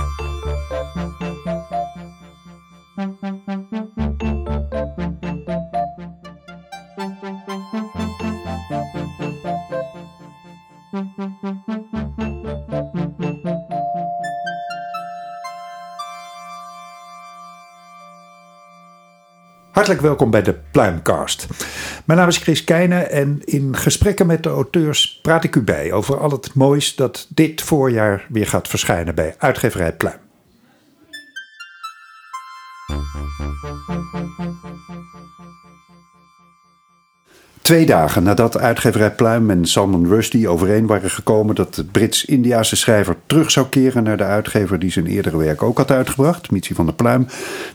あ! Hartelijk welkom bij de Pluimcast. Mijn naam is Chris Keijnen en in gesprekken met de auteurs praat ik u bij over al het moois dat dit voorjaar weer gaat verschijnen bij uitgeverij Pluim. Twee dagen nadat uitgeverij Pluim en Salman Rushdie overeen waren gekomen dat de Brits-Indiase schrijver terug zou keren naar de uitgever die zijn eerdere werk ook had uitgebracht, Mitsi van der Pluim,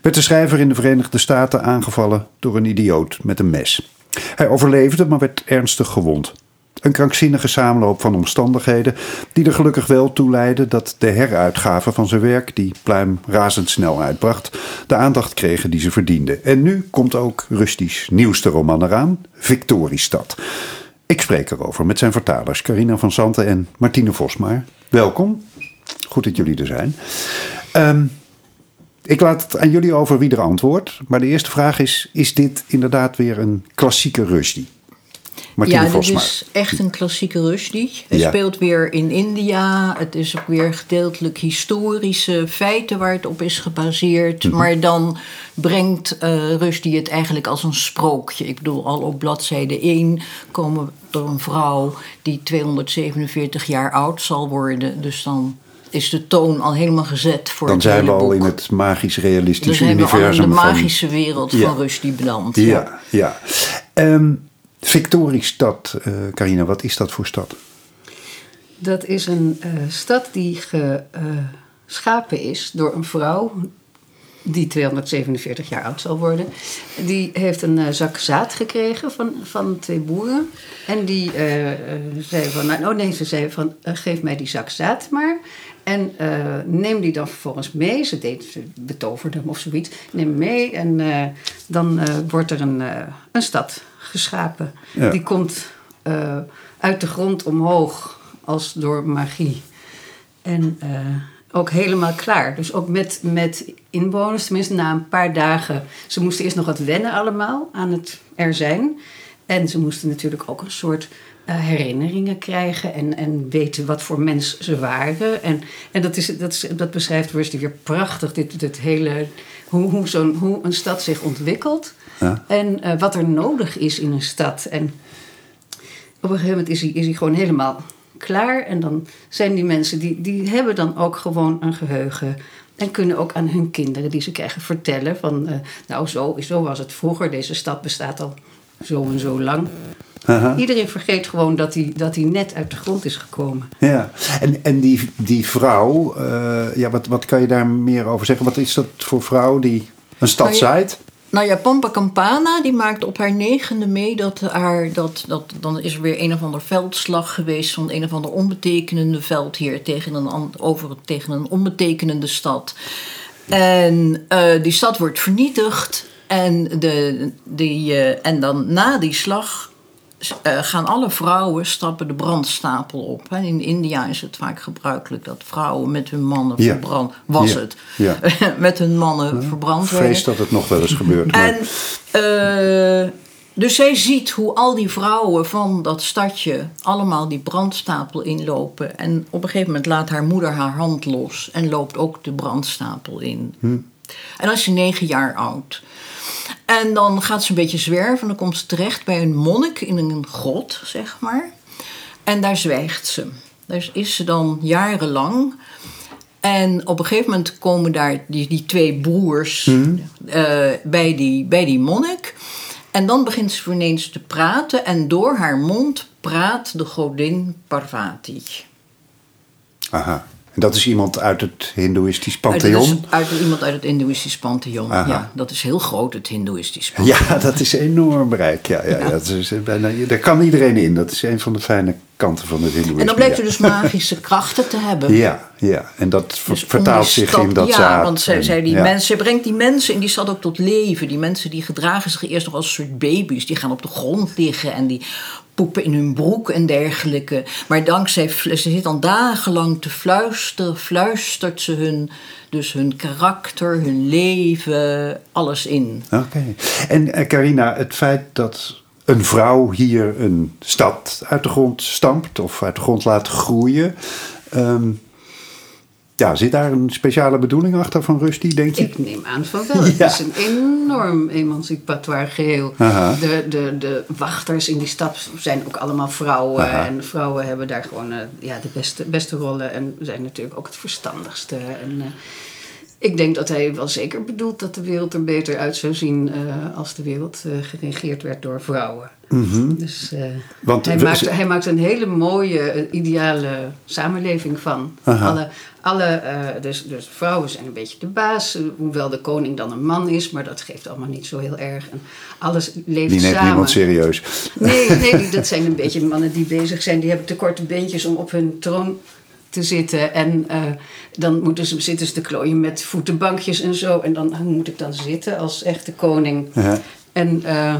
werd de schrijver in de Verenigde Staten aangevallen door een idioot met een mes. Hij overleefde, maar werd ernstig gewond. Een krankzinnige samenloop van omstandigheden die er gelukkig wel toe leidden dat de heruitgave van zijn werk, die Pluim razendsnel uitbracht, de aandacht kregen die ze verdienden. En nu komt ook Rustisch nieuwste roman eraan, Victoriestad. Ik spreek erover met zijn vertalers Carina van Santen en Martine Vosmaar. Welkom. Goed dat jullie er zijn. Um, ik laat het aan jullie over wie er antwoordt. Maar de eerste vraag is: is dit inderdaad weer een klassieke Rushdie? Ja, dit is echt een klassieke Rushdie. Hij speelt weer in India. Het is ook weer gedeeltelijk historische feiten waar het op is gebaseerd. Mhm. Maar dan brengt uh, Rushdie het eigenlijk als een sprookje. Ik bedoel, al op bladzijde 1 komen er een vrouw die 247 jaar oud zal worden. Dus dan is de toon al helemaal gezet voor Dan het zijn we al in het magisch-realistische universum. Dan zijn we al in de magische wereld van Rushdie beland. Ja, ja. ja. Um, Victoriestad, uh, Carina, wat is dat voor stad? Dat is een uh, stad die geschapen uh, is door een vrouw die 247 jaar oud zal worden. Die heeft een zak zaad gekregen van, van twee boeren. En die zei van, nou, oh nee, ze zei van, geef mij die zak zaad maar. En neem die dan vervolgens mee. Ze, deed, ze betoverde hem of zoiets. Neem mee en dan wordt er een, een stad geschapen. Die komt uh, uit de grond omhoog als door magie. En uh, ook helemaal klaar. Dus ook met, met inwoners, tenminste na een paar dagen. Ze moesten eerst nog wat wennen allemaal aan het er zijn. En ze moesten natuurlijk ook een soort uh, herinneringen krijgen en, en weten wat voor mens ze waren. En, en dat, is, dat, is, dat beschrijft Rusty weer prachtig, dit, dit hele, hoe, hoe, zo'n, hoe een stad zich ontwikkelt. Ja. En uh, wat er nodig is in een stad. En op een gegeven moment is hij, is hij gewoon helemaal klaar. En dan zijn die mensen, die, die hebben dan ook gewoon een geheugen. En kunnen ook aan hun kinderen die ze krijgen vertellen van... Uh, nou, zo, zo was het vroeger. Deze stad bestaat al zo en zo lang. Iedereen vergeet gewoon dat hij, dat hij net uit de grond is gekomen. Ja, en, en die, die vrouw, uh, ja, wat, wat kan je daar meer over zeggen? Wat is dat voor vrouw die een stad zaait? Nou ja, Pampa Campana die maakt op haar negende mee dat haar. Dat, dat, dan is er weer een of ander veldslag geweest van een of ander onbetekenende veldheer tegen een, over, tegen een onbetekenende stad. En uh, die stad wordt vernietigd. En, de, die, uh, en dan na die slag gaan alle vrouwen stappen de brandstapel op. In India is het vaak gebruikelijk dat vrouwen met hun mannen ja. verbrand... Was het. Ja. met hun mannen verbrand werden. Vrees dat het nog wel eens gebeurt. En, uh, dus zij ziet hoe al die vrouwen van dat stadje allemaal die brandstapel inlopen. En op een gegeven moment laat haar moeder haar hand los en loopt ook de brandstapel in. Hm. En dan is ze negen jaar oud. En dan gaat ze een beetje zwerven. Dan komt ze terecht bij een monnik in een grot, zeg maar. En daar zwijgt ze. Daar is ze dan jarenlang. En op een gegeven moment komen daar die, die twee broers mhm. eh, bij, die, bij die monnik. En dan begint ze ineens te praten. En door haar mond praat de godin Parvati. Aha. En dat is iemand uit het Hindoeïstisch pantheon? Uit, uit, iemand uit het Hindoeïstisch pantheon, ja. Dat is heel groot, het Hindoeïstisch pantheon. Ja, dat is enorm bereik. Ja, ja, ja. Dat is bijna, daar kan iedereen in. Dat is een van de fijne kanten van het hindoeïsme. En dan blijkt ja. ze dus magische krachten te hebben. Ja, ja, en dat Dus vertaalt zich stad- in dat ja, zaad. want zij, zij die ja. mensen, ze brengt die mensen in die stad ook tot leven. Die mensen die gedragen zich eerst nog als een soort baby's. Die gaan op de grond liggen en die poepen in hun broek en dergelijke. Maar dankzij, ze zit dan dagenlang te fluisteren, fluistert ze hun, dus hun karakter, hun leven, alles in. Oké. En eh, Carina, het feit dat een vrouw hier een stad uit de grond stampt of uit de grond laat groeien. ehm, ja, zit daar een speciale bedoeling achter van Rusty, denk je? Ik neem aan van wel. Het is een enorm emancipatoire geheel. Aha. De, de, de wachters in die stad zijn ook allemaal vrouwen. Aha. En vrouwen hebben daar gewoon eh, ja, de beste, beste rollen. En zijn natuurlijk ook het verstandigste. En, eh, ik denk dat hij wel zeker bedoelt dat de wereld er beter uit zou zien eh, als de wereld eh, geregeerd werd door vrouwen. Dus eh. Want hij, we- maakt, hij maakt een hele mooie, ideale samenleving van. Aha. Alle, alle, dus, dus vrouwen zijn een beetje de baas, hoewel de koning dan een man is, maar dat geeft allemaal niet zo heel erg. En alles leeft Die neemt samen. niemand serieus. Nee, nee, dat zijn een beetje mannen die bezig zijn. Die hebben te korte beentjes om op hun troon te zitten. En eh, dan moeten ze, zitten ze te klooien met voetenbankjes en zo. En dan hoe moet ik dan zitten als echte koning. Ja. En eh,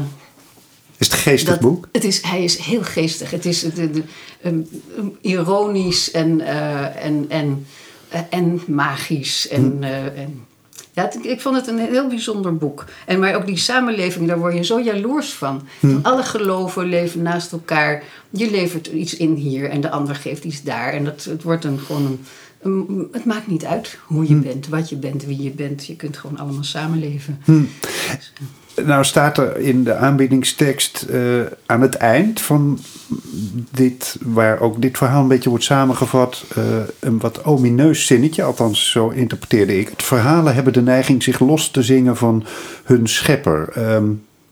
Is het een geestig dat, boek? Het is, hij is heel geestig. Het is de, de, um, um, ironisch en, eh, en, en, en magisch. En, Hm. en, ja, ik vond het een heel bijzonder boek. En maar ook die samenleving, daar word je zo jaloers van. Hm. Alle geloven leven naast elkaar. Je levert iets in hier en de ander geeft iets daar. En dat, het wordt een, gewoon een, een- Het maakt niet uit hoe Hm. je bent, wat je bent, wie je bent. Je kunt gewoon allemaal samenleven. Hm. Nou staat er in de aanbiedingstekst eh, aan het eind van dit, waar ook dit verhaal een beetje wordt samengevat, eh, een wat omineus zinnetje, althans zo interpreteerde ik het. Verhalen hebben de neiging zich los te zingen van hun schepper. Ehm,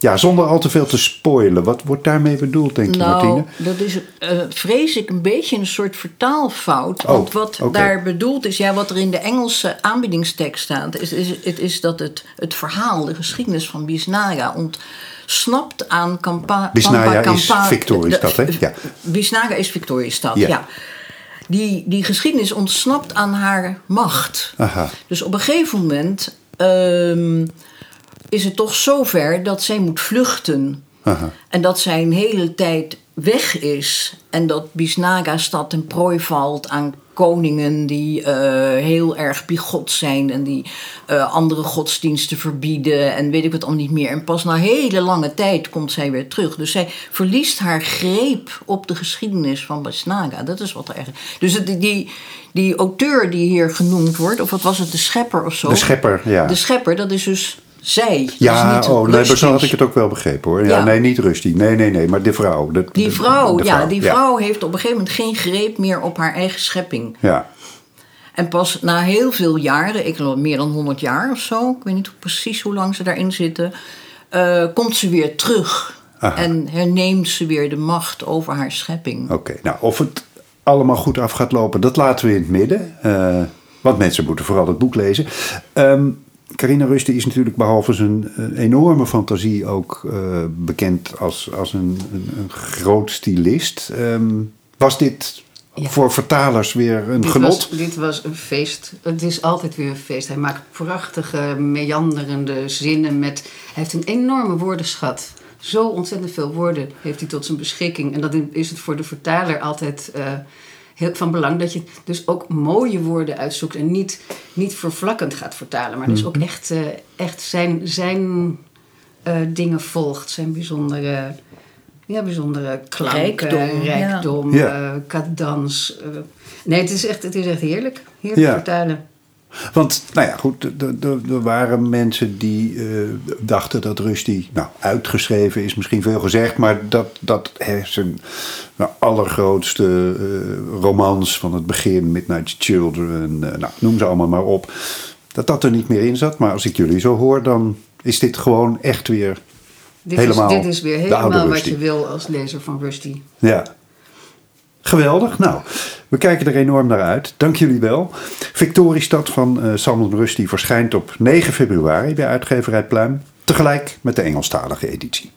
ja, zonder al te veel te spoilen. Wat wordt daarmee bedoeld, denk je, Nou, Martine? dat is, eh, vrees ik, een beetje een soort vertaalfout. Want Oh, wat oké. daar bedoeld is, ja, wat er in de Engelse aanbiedingstekst staat, is, is, het is dat het, het verhaal, de geschiedenis van Bisnaga ontsnapt aan Kampa, Bisnaga is Victoriestad, hè? Ja. Bisnaga is Victoriestad, Ja. ja. Die, die geschiedenis ontsnapt aan haar macht. Aha. Dus op een gegeven moment ehm, is het toch zover dat zij moet vluchten. Aha. En dat zij een hele tijd weg is. En dat Bisnaga stad ten prooi valt aan koningen die eh, heel erg bigot zijn. En die eh, andere godsdiensten verbieden. En weet ik wat al niet meer. En pas na hele lange tijd komt zij weer terug. Dus zij verliest haar greep op de geschiedenis van Bisnaga. Dat is wat er echt... Dus het, die, die auteur die hier genoemd wordt. Of wat was het? De schepper of zo. De schepper, ja. De schepper, dat is dus zij. Ja, niet oh, nee, zo had ik het ook wel begrepen hoor. Ja, Ja. nee, niet Rusty. Nee, nee, nee, maar de vrouw. De, Die de- vrouw, ja, die vrouw heeft op een gegeven moment geen greep meer op haar eigen schepping. Ja. En pas na heel veel jaren, ik geloof meer dan 100 jaar of zo, ik weet niet precies hoe lang ze daarin zitten, eh, komt ze weer terug. Aha. En herneemt ze weer de macht over haar schepping. Oké, nou of het allemaal goed af gaat lopen, dat laten we in het midden. Eh, want mensen moeten vooral het boek lezen. Ehm Carina Rusty is natuurlijk behalve zijn eh, enorme fantasie ook eh, bekend als, als een, een, een groot stylist. Ehm, was dit Ja. voor vertalers weer een Dit genot? was, dit was een feest. Het is altijd weer een feest. Hij maakt prachtige, meanderende zinnen. Met, hij heeft een enorme woordenschat. Zo ontzettend veel woorden heeft hij tot zijn beschikking. En dat is het voor de vertaler altijd eh, heel van belang. Dat je dus ook mooie woorden uitzoekt. En niet, niet vervlakkend gaat vertalen. Maar dus ook echt, eh, echt zijn, zijn eh, dingen volgt. Zijn bijzondere... Ja, bijzondere klanken, Rijkdom, rijkdom, ja. eh, cadans. eh. nee, het is echt het is echt heerlijk. Heerlijk Ja. vertalen. Want, nou ja, goed, er- waren mensen die eh, dachten dat Rusty, nou, uitgeschreven is misschien veel gezegd, maar dat, dat zijn nou, allergrootste eh, romans van het begin, Midnight Children, eh, nou, noem ze allemaal maar op, dat dat er niet meer in zat. Maar als ik jullie zo hoor, dan is dit gewoon echt weer Dit, helemaal is, dit is weer helemaal wat je wil als lezer van Rusty. Ja. Geweldig. Nou, we kijken er enorm naar uit. Dank jullie wel. Victoriestad van eh Salman Rushdie verschijnt op 9 februari bij uitgeverij Pluim. Tegelijk met de Engelstalige editie.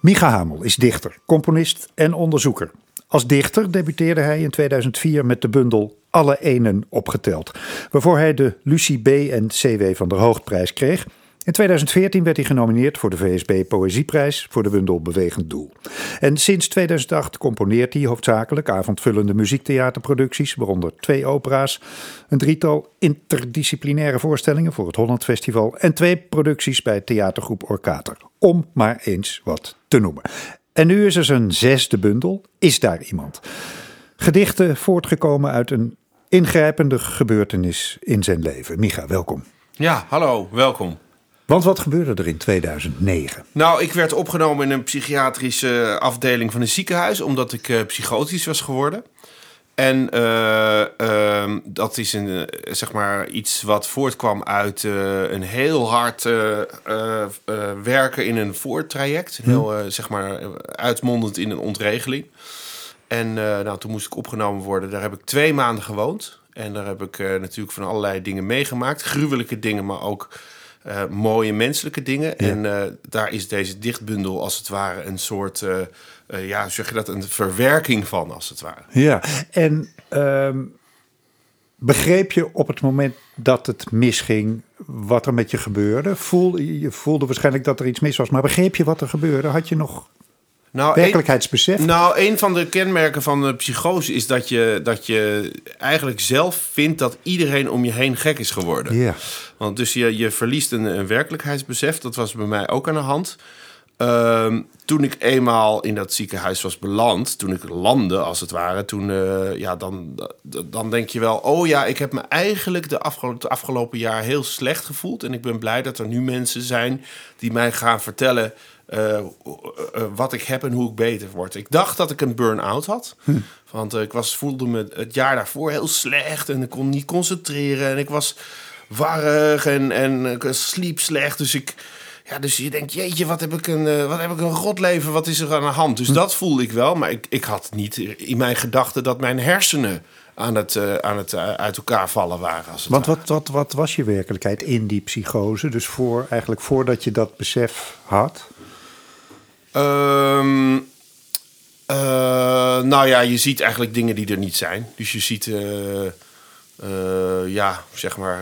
Micha Hamel is dichter, componist en onderzoeker. Als dichter debuteerde hij in 2004 met de bundel Alle Enen opgeteld, waarvoor hij de Lucie B. en C.W. van der Hoogtprijs kreeg. In 2014 werd hij genomineerd voor de VSB Poëzieprijs voor de bundel Bewegend Doel. En sinds 2008 componeert hij hoofdzakelijk avondvullende muziektheaterproducties, waaronder twee opera's, een drietal interdisciplinaire voorstellingen voor het Holland Festival en twee producties bij theatergroep Orkater, om maar eens wat te noemen. En nu is er zijn zesde bundel, Is daar iemand? Gedichten voortgekomen uit een ingrijpende gebeurtenis in zijn leven. Micha, welkom. Ja, hallo, welkom. Want wat gebeurde er in 2009? Nou, ik werd opgenomen in een psychiatrische afdeling van een ziekenhuis omdat ik uh, psychotisch was geworden. En uh, uh, dat is een, zeg maar iets wat voortkwam uit een heel hard werken in een voortraject. Hm. Heel, zeg maar, uitmondend in een ontregeling. En nou, toen moest ik opgenomen worden. Daar heb ik twee maanden gewoond. En daar heb ik natuurlijk van allerlei dingen meegemaakt. Gruwelijke dingen, maar ook uh, mooie menselijke dingen. Ja. En uh, daar is deze dichtbundel als het ware een soort, uh, ja, zeg je dat, een verwerking van als het ware. Ja, en um, begreep je op het moment dat het misging wat er met je gebeurde? Voel, je voelde waarschijnlijk dat er iets mis was, maar begreep je wat er gebeurde? Had je nog nou, werkelijkheidsbesef? Een, nou, een van de kenmerken van de psychose is dat je, dat je eigenlijk zelf vindt dat iedereen om je heen gek is geworden. Ja. Want dus je, je verliest een, een werkelijkheidsbesef. Dat was bij mij ook aan de hand. Uh, toen ik eenmaal in dat ziekenhuis was beland, toen ik landde als het ware, toen, uh, ja, dan, dan denk je wel, oh ja, ik heb me eigenlijk de afgelopen, de afgelopen jaar heel slecht gevoeld. En ik ben blij dat er nu mensen zijn die mij gaan vertellen uh, uh, wat ik heb en hoe ik beter word. Ik dacht dat ik een burn-out had. Hm. Want ik was, voelde me het jaar daarvoor heel slecht en ik kon niet concentreren. En ik was warrig en, en ik sliep slecht. Dus ik. Ja, dus je denkt, jeetje, wat heb ik een, uh, wat heb ik een rot leven, wat is er aan de hand? Dus hm. dat voelde ik wel, maar ik, ik had niet in mijn gedachten dat mijn hersenen aan het, uh, aan het uh, uit elkaar vallen waren. Als het Want wat, wat, wat was je werkelijkheid in die psychose? Dus voor, eigenlijk voordat je dat besef had? Um, uh, nou ja, je ziet eigenlijk dingen die er niet zijn. Dus je ziet, uh, uh, ja, zeg maar,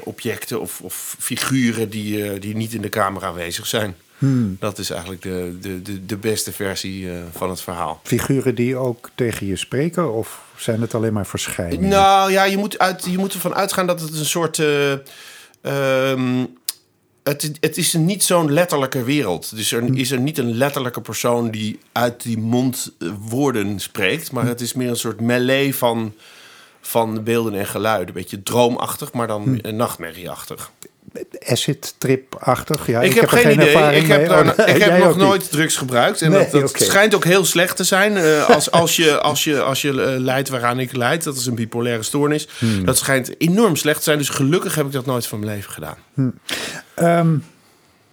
objecten of, of, figuren die, die niet in de kamer aanwezig zijn. Hmm. Dat is eigenlijk de, de, de, de beste versie van het verhaal. Figuren die ook tegen je spreken of zijn het alleen maar verschijningen? Nou ja, je moet, uit, je moet ervan uitgaan dat het een soort... Um, het, het is niet zo'n letterlijke wereld. Dus er hm. is er niet een letterlijke persoon die uit die mond eh, woorden spreekt. Maar hm. het is meer een soort melee van, van beelden en geluiden. Een beetje droomachtig, maar dan hm. nachtmerrieachtig acid trip-achtig? Ja, ik, ik heb, geen, idee. Ervaring ik heb, daar, oh, ik heb nog nooit niet. drugs gebruikt. En nee, dat, dat okay. schijnt ook heel slecht te zijn. Uh, als, als je, als je, als je uh, lijdt waaraan ik leid, dat is een bipolaire stoornis. Hmm. Dat schijnt enorm slecht te zijn. Dus gelukkig heb ik dat nooit van mijn leven gedaan. Hmm. Um,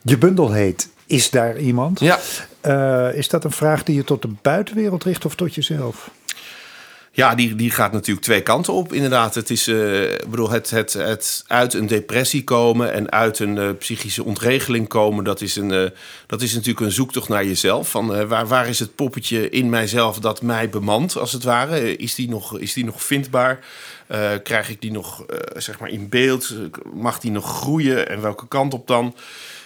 je bundel heet Is daar iemand? Ja. Uh, is dat een vraag die je tot de buitenwereld richt of tot jezelf? Ja, die, die gaat natuurlijk twee kanten op. Inderdaad, het is uh, bedoel, het, het, het uit een depressie komen en uit een uh, psychische ontregeling komen. Dat is, een, uh, dat is natuurlijk een zoektocht naar jezelf. Van waar, waar is het poppetje in mijzelf dat mij bemant, als het ware? Is die nog, is die nog vindbaar? krijg ik die nog zeg maar in beeld? Mag die nog groeien en welke kant op dan?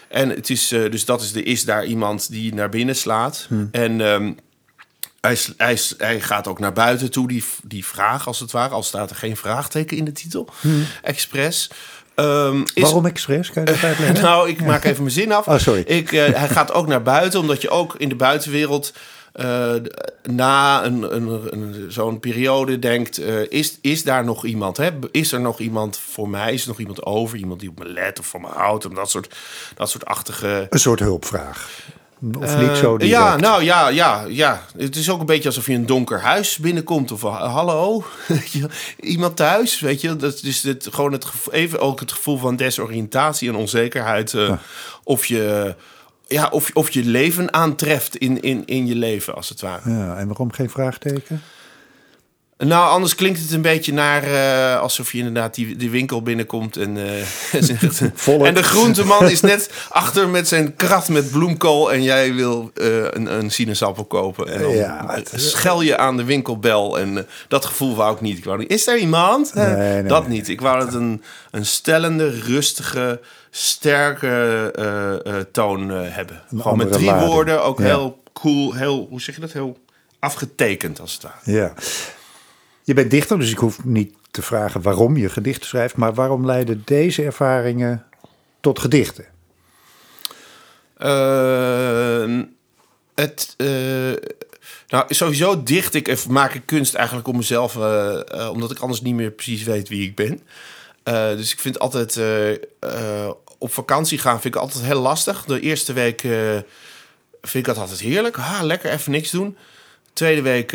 En het is, dus dat is de is daar iemand die naar binnen slaat. Hmm. En. Um, hij, hij, hij, gaat ook naar buiten toe, die, die vraag als het ware. Al staat er geen vraagteken in de titel. Hmm. Expres. Um, is, Waarom expres? Kan je dat uitleggen? nou, ik maak even mijn zin af. Oh, sorry. Ik, uh, hij gaat ook naar buiten, omdat je ook in de buitenwereld... Uh, na een, een, een, zo'n periode denkt: uh, is, is daar nog iemand? Hè? Is er nog iemand voor mij? Is er nog iemand over? Iemand die op me let of van me houdt? Of dat soort, dat soort achtige. Een soort hulpvraag. Of niet zo direct? Ja, nou ja, ja, ja. Het is ook een beetje alsof je een donker huis binnenkomt. Of hallo, iemand thuis, weet je. Dat is het, gewoon het gevoel, even ook het gevoel van desoriëntatie en onzekerheid. Uh, Of je... Ja, of, of je leven aantreft in, in, in je leven, als het ware. Ja, en waarom geen vraagteken? Nou, anders klinkt het een beetje naar uh, alsof je inderdaad die, die winkel binnenkomt en, uh, en de groenteman is net achter met zijn krat met bloemkool en jij wil uh, een, een sinaasappel kopen. En dan ja, schel je aan de winkelbel en dat gevoel wou ik niet. Ik wou niet. Is er iemand? Nee, nee, dat niet. Ik wou het een, een stellende, rustige, sterke toon hebben. Een Gewoon met drie woorden, ook heel cool, heel, hoe zeg je dat? Heel afgetekend als het ware. Ja. Je bent dichter, dus ik hoef niet te vragen waarom je gedichten schrijft. Maar waarom leiden deze ervaringen tot gedichten? Uh, het, uh, nou, sowieso dicht ik en maak ik kunst eigenlijk om mezelf, uh, omdat ik anders niet meer precies weet wie ik ben. dus ik vind altijd op vakantie gaan vind ik altijd heel lastig. De eerste week vind ik dat altijd heerlijk. Ha, lekker even niks doen. Tweede week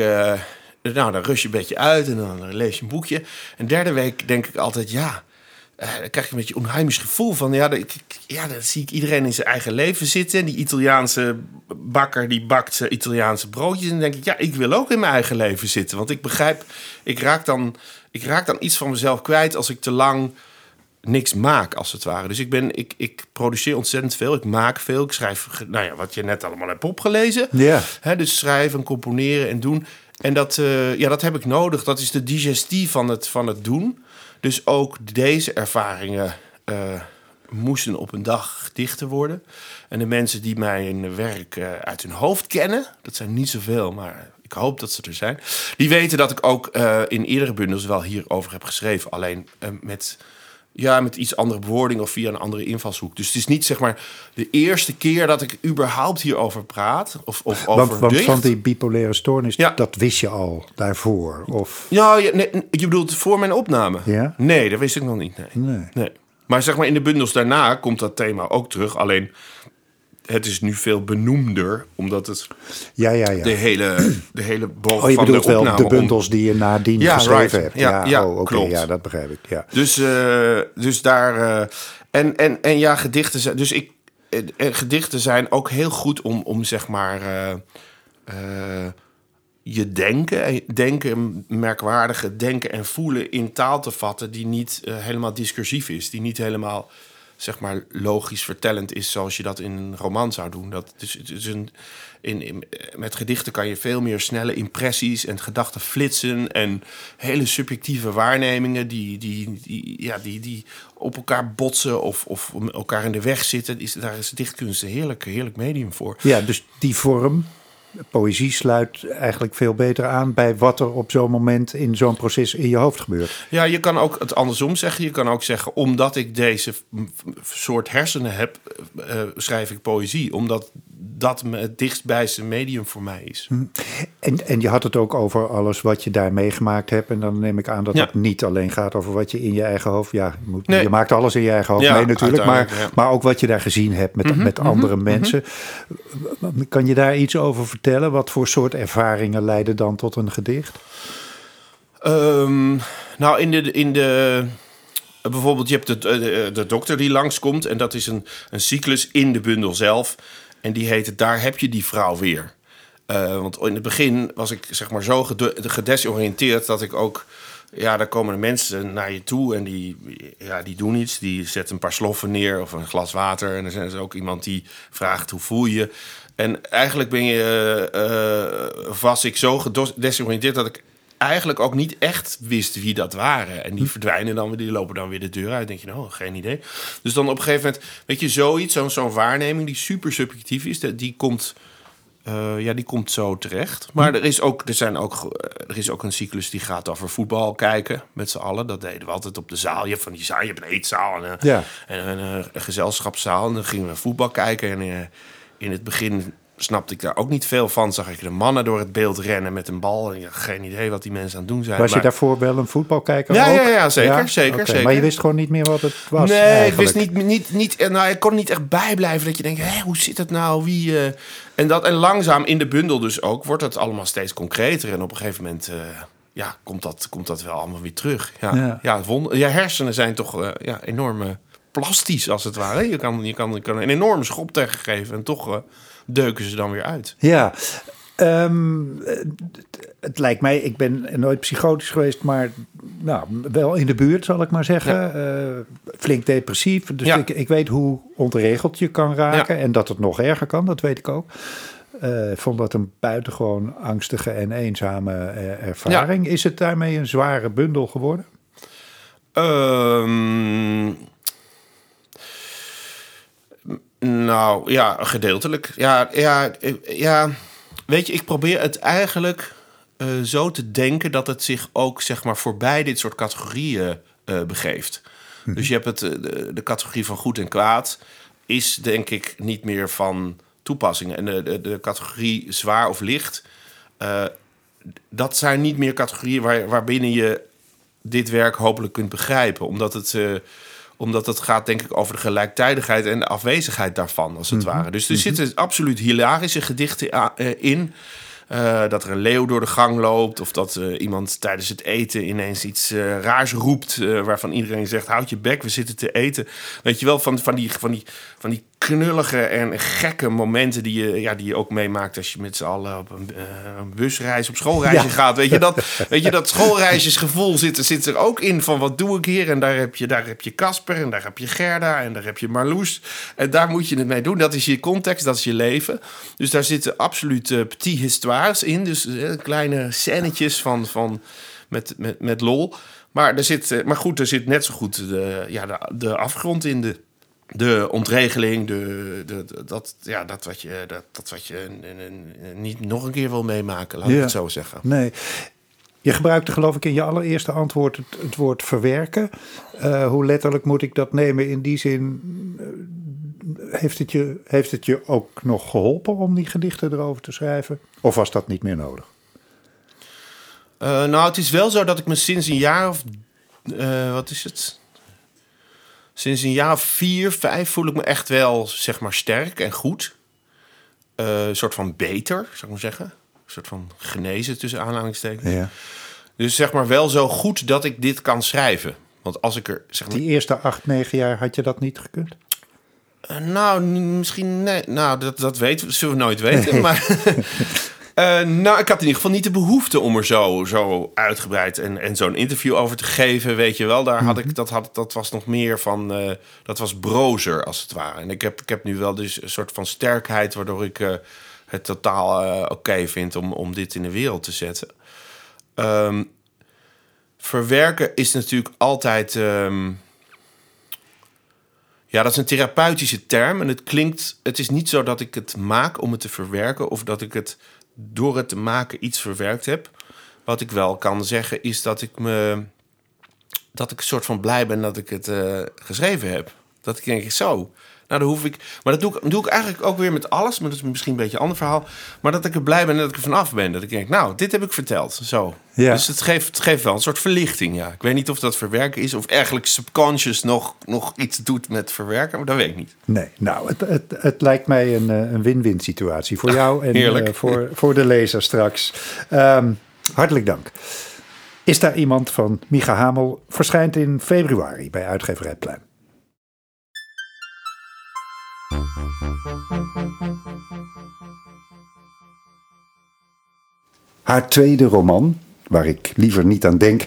nou, dan rust je een beetje uit en dan lees je een boekje. En derde week denk ik altijd, ja, uh, dan krijg je een beetje een onheimisch gevoel van, ja, dat, ja, dan zie ik iedereen in zijn eigen leven zitten. Die Italiaanse bakker die bakt Italiaanse broodjes. En dan denk ik, ja, ik wil ook in mijn eigen leven zitten. Want ik begrijp, ik raak dan, ik raak dan iets van mezelf kwijt als ik te lang niks maak, als het ware. Dus ik, ben, ik, ik produceer ontzettend veel. Ik maak veel. Ik schrijf, nou ja, wat je net allemaal hebt opgelezen. Ja. dus schrijven, componeren en doen. En dat, uh, ja, dat heb ik nodig. Dat is de digestie van het, van het doen. Dus ook deze ervaringen uh, moesten op een dag dichter worden. En de mensen die mijn werk uh, uit hun hoofd kennen, dat zijn niet zoveel, maar ik hoop dat ze er zijn. Die weten dat ik ook in eerdere bundels wel hierover heb geschreven. Alleen met ja, met iets andere bewoording of via een andere invalshoek. Dus het is niet zeg maar de eerste keer dat ik überhaupt hierover praat. Of, of over want, want, die bipolaire stoornis, ja. dat wist je al daarvoor? Of? Ja, nee, je bedoelt voor mijn opname? Ja? Nee, dat wist ik nog niet. Nee. nee. nee. Maar zeg maar in de bundels daarna komt dat thema ook terug. Alleen het is nu veel benoemder, omdat het ja, ja, ja. de hele, de hele boog oh, je van bedoelt de wel de bundels die je nadien ja, geschreven hebt. Ja, ja, oh, ja, dat begrijp ik. Ja. Dus, uh, dus daar uh, en, en, en ja, gedichten zijn. Dus ik en gedichten zijn ook heel goed om, om zeg maar uh, je denken, denken, merkwaardige denken en voelen in taal te vatten die niet helemaal discursief is, die niet helemaal zeg maar logisch vertellend is zoals je dat in een roman zou doen. Dat het is een, in, in, met gedichten kan je veel meer snelle impressies en gedachten flitsen en hele subjectieve waarnemingen die, die, die, ja, die, die op elkaar botsen of, of elkaar in de weg zitten. Is, daar is dichtkunst een heerlijk, heerlijk medium voor. Ja, dus die vorm poëzie sluit eigenlijk veel beter aan bij wat er op zo'n moment in zo'n proces in je hoofd gebeurt. Ja, je kan ook het andersom zeggen. Je kan ook zeggen, omdat ik deze soort hersenen heb, uh, schrijf ik poëzie. Omdat dat het dichtstbijste medium voor mij is. Hm. En, en je had het ook over alles wat je daar meegemaakt hebt. En dan neem ik aan dat het niet alleen gaat over wat je in je eigen hoofd... Ja, je, moet, je maakt alles in je eigen hoofd mee natuurlijk. Maar, maar ook wat je daar gezien hebt met, mhm, met mhm, andere mhm. mensen. Kan je daar iets over vertellen? Wat voor soort ervaringen leiden dan tot een gedicht? Um, nou, in de... In de bijvoorbeeld, je hebt de, de, de, dokter die langskomt. En dat is een, een cyclus in de bundel zelf. En die heette Daar heb je die vrouw weer. Uh, want in het begin was ik zeg maar zo gedesoriënteerd dat ik ook... Ja, daar komen de mensen naar je toe en die, ja, die doen iets. Die zetten een paar sloffen neer of een glas water. En dan is er ook iemand die vraagt hoe voel je. En eigenlijk ben je, uh, was ik zo gedesoriënteerd dat ik eigenlijk ook niet echt wist wie dat waren. En die hm. verdwijnen dan weer, die lopen dan weer de deur uit. denk je, nou, geen idee. Dus dan op een gegeven moment, weet je, zoiets, zo'n zo'n waarneming die super subjectief is, die komt, uh, ja, die komt zo terecht. Maar hm. er is, ook, er, zijn ook, eh, er is ook een cyclus die gaat over voetbal kijken met z'n allen. Dat deden we altijd op de zaal. Je hebt van die zaal, je hebt een eetzaal en, ja. en een, een, gezelschapszaal. En dan gingen we voetbal kijken. En uh, in het begin snapte ik daar ook niet veel van. Zag ik de mannen door het beeld rennen met een bal. En geen idee wat die mensen aan het doen zijn. Was je daarvoor wel een voetbalkijker? Ja, ook? ja, ja, zeker, zeker, zeker. Maar je wist gewoon niet meer wat het was. Nee, ik wist niet, niet, niet. Nou, ik kon niet echt bijblijven dat je denkt: hé, hoe zit het nou? Wie. Uh... En, dat, en langzaam in de bundel dus ook wordt het allemaal steeds concreter. En op een gegeven moment. Uh, ja, komt dat, komt dat wel allemaal weer terug. Ja, ja. ja, wonder, ja hersenen zijn toch uh, ja, enorm plastisch als het ware. Je kan, je kan, je kan een enorme schop tegengeven en toch deuken ze dan weer uit. Ja, Ehm, het lijkt mij, ik ben nooit psychotisch geweest, maar nou, wel in de buurt zal ik maar zeggen. Eh, flink depressief. Dus Ja. ik, ik weet hoe ontregeld je kan raken en dat het nog erger kan, dat weet ik ook. Eh, Ik vond dat een buitengewoon angstige en eenzame eh, ervaring. Is het daarmee een zware bundel geworden? Ehm, nou, ja, gedeeltelijk. Ja, ja, ja, weet je, ik probeer het eigenlijk eh, zo te denken dat het zich ook, zeg maar, voorbij dit soort categorieën eh, begeeft. Dus je hebt het, eh, de, de categorie van goed en kwaad is denk ik niet meer van toepassing. En de, de, de categorie zwaar of licht, dat zijn niet meer categorieën waar, waarbinnen je dit werk hopelijk kunt begrijpen. Omdat het, omdat het gaat, denk ik, over de gelijktijdigheid en de afwezigheid daarvan, als het ware. Dus er zitten absoluut hilarische gedichten eh, in. Eh, dat er een leeuw door de gang loopt. Of dat eh, iemand tijdens het eten ineens iets raars roept. waarvan iedereen zegt: Houd je bek, we zitten te eten. Weet je wel, van, van, die, van, die, van die knullige en gekke momenten die je, ja, die je ook meemaakt als je met z'n allen op een, eh, een busreis, op schoolreisje Ja. gaat. Weet je, dat, weet je, dat schoolreisjesgevoel zit, zit er ook in van wat doe ik hier? En daar heb je daar heb je Casper en daar heb je Gerda en daar heb je Marloes. En daar moet je het mee doen. Dat is je context, dat is je leven. Dus daar zitten absoluut eh, petit histoires in. Dus eh, kleine scènetjes van, van, met, met, met lol. Maar, er zit, maar goed, er zit net zo goed de, ja, de, de afgrond in de, de ontregeling, de, de, de- dat, ja, dat wat je, dat, dat wat je niet nog een keer wil meemaken, laat ik Ja. het zo zeggen. Nee. Je gebruikte geloof ik in je allereerste antwoord het, het woord verwerken. Eh, hoe letterlijk moet ik dat nemen in die zin? eh, heeft, het je, heeft het je ook nog geholpen om die gedichten erover te schrijven? Of was dat niet meer nodig? Eh, nou, het is wel zo dat ik me sinds een jaar of... wat is het? Sinds een jaar vier, vijf voel ik me echt wel, zeg maar, sterk en goed. Eh, een soort van beter, zou ik maar zeggen. Een soort van genezen tussen aanhalingstekens. Ja. Dus zeg maar wel zo goed dat ik dit kan schrijven. Want als ik er, zeg maar... Die eerste acht, negen jaar had je dat niet gekund? Eh, nou, misschien... Nee, nou, dat, dat weten we, zullen we nooit weten. Maar... Eh, nou, ik had in ieder geval niet de behoefte om er zo, zo uitgebreid en, en zo'n interview over te geven. Weet je wel, daar had ik, dat, had, dat was nog meer van. eh, dat was brozer als het ware. En ik heb, ik heb nu wel dus een soort van sterkheid, waardoor ik eh, het totaal oké vind om, om dit in de wereld te zetten. Ehm, verwerken is natuurlijk altijd. ehm, ja, dat is een therapeutische term. En het klinkt. Het is niet zo dat ik het maak om het te verwerken. Of dat ik het door het te maken iets verwerkt heb. Wat ik wel kan zeggen is dat ik me. Dat ik een soort van blij ben dat ik het eh, geschreven heb. Dat ik denk, zo. Nou, dan hoef ik. Maar dat doe ik, doe ik eigenlijk ook weer met alles. Maar dat is misschien een beetje een ander verhaal. Maar dat ik er blij ben dat ik er vanaf ben. Dat ik denk, nou, dit heb ik verteld. Zo. Ja. Dus het geeft, het geeft wel een soort verlichting. Ja. Ik weet niet of dat verwerken is. Of eigenlijk subconscious nog, nog iets doet met verwerken. Maar dat weet ik niet. Nee, nou, het, het, het lijkt mij een, eh, een win-win situatie voor jou en eh, voor, voor de lezer straks. Ehm, hartelijk dank. Is daar iemand van Micha Hamel? Verschijnt in februari bij uitgeverij Pluim. Haar tweede roman, waar ik liever niet aan denk,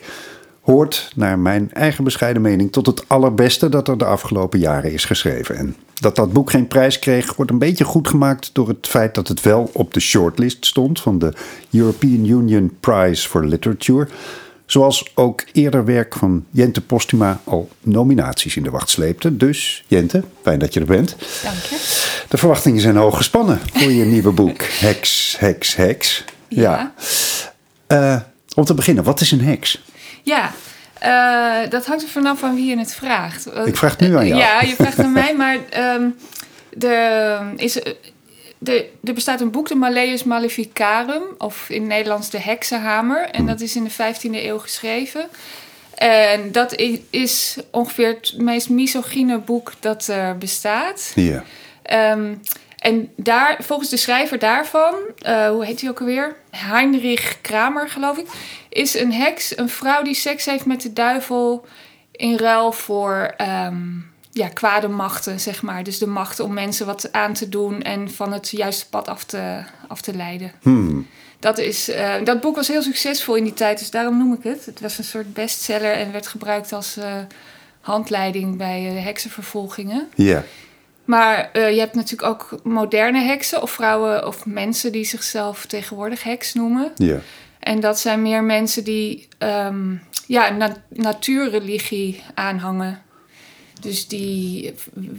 hoort naar mijn eigen bescheiden mening tot het allerbeste dat er de afgelopen jaren is geschreven. En dat dat boek geen prijs kreeg, wordt een beetje goed gemaakt door het feit dat het wel op de shortlist stond van de European Union Prize for Literature. Zoals ook eerder werk van Jente Postuma al nominaties in de wacht sleepte. Dus Jente, fijn dat je er bent. Dank je. De verwachtingen zijn hoog gespannen voor je nieuwe boek. Heks, heks, heks. Ja. Eh, om te beginnen, wat is een heks? Ja, eh, dat hangt er vanaf van wie je het vraagt. Ik vraag het nu aan jou. Ja, je vraagt aan mij, maar ehm, de, is, de, er bestaat een boek, de Malleus Maleficarum, of in het Nederlands de Heksenhamer. En dat is in de 15e eeuw geschreven. En dat is ongeveer het meest misogyne boek dat er bestaat. Ja. Ehm, en daar, volgens de schrijver daarvan, eh, hoe heet hij ook alweer? Heinrich Kramer, geloof ik. Is een heks een vrouw die seks heeft met de duivel in ruil voor ehm, ja, kwade machten, zeg maar. Dus de macht om mensen wat aan te doen en van het juiste pad af te, af te leiden. Hmm. Dat, is, eh, dat boek was heel succesvol in die tijd, dus daarom noem ik het. Het was een soort bestseller en werd gebruikt als eh, handleiding bij eh, heksenvervolgingen. Ja. Maar je hebt natuurlijk ook moderne heksen of vrouwen of mensen die zichzelf tegenwoordig heks noemen. Ja. En dat zijn meer mensen die ehm, ja, na- natuurreligie aanhangen. Dus die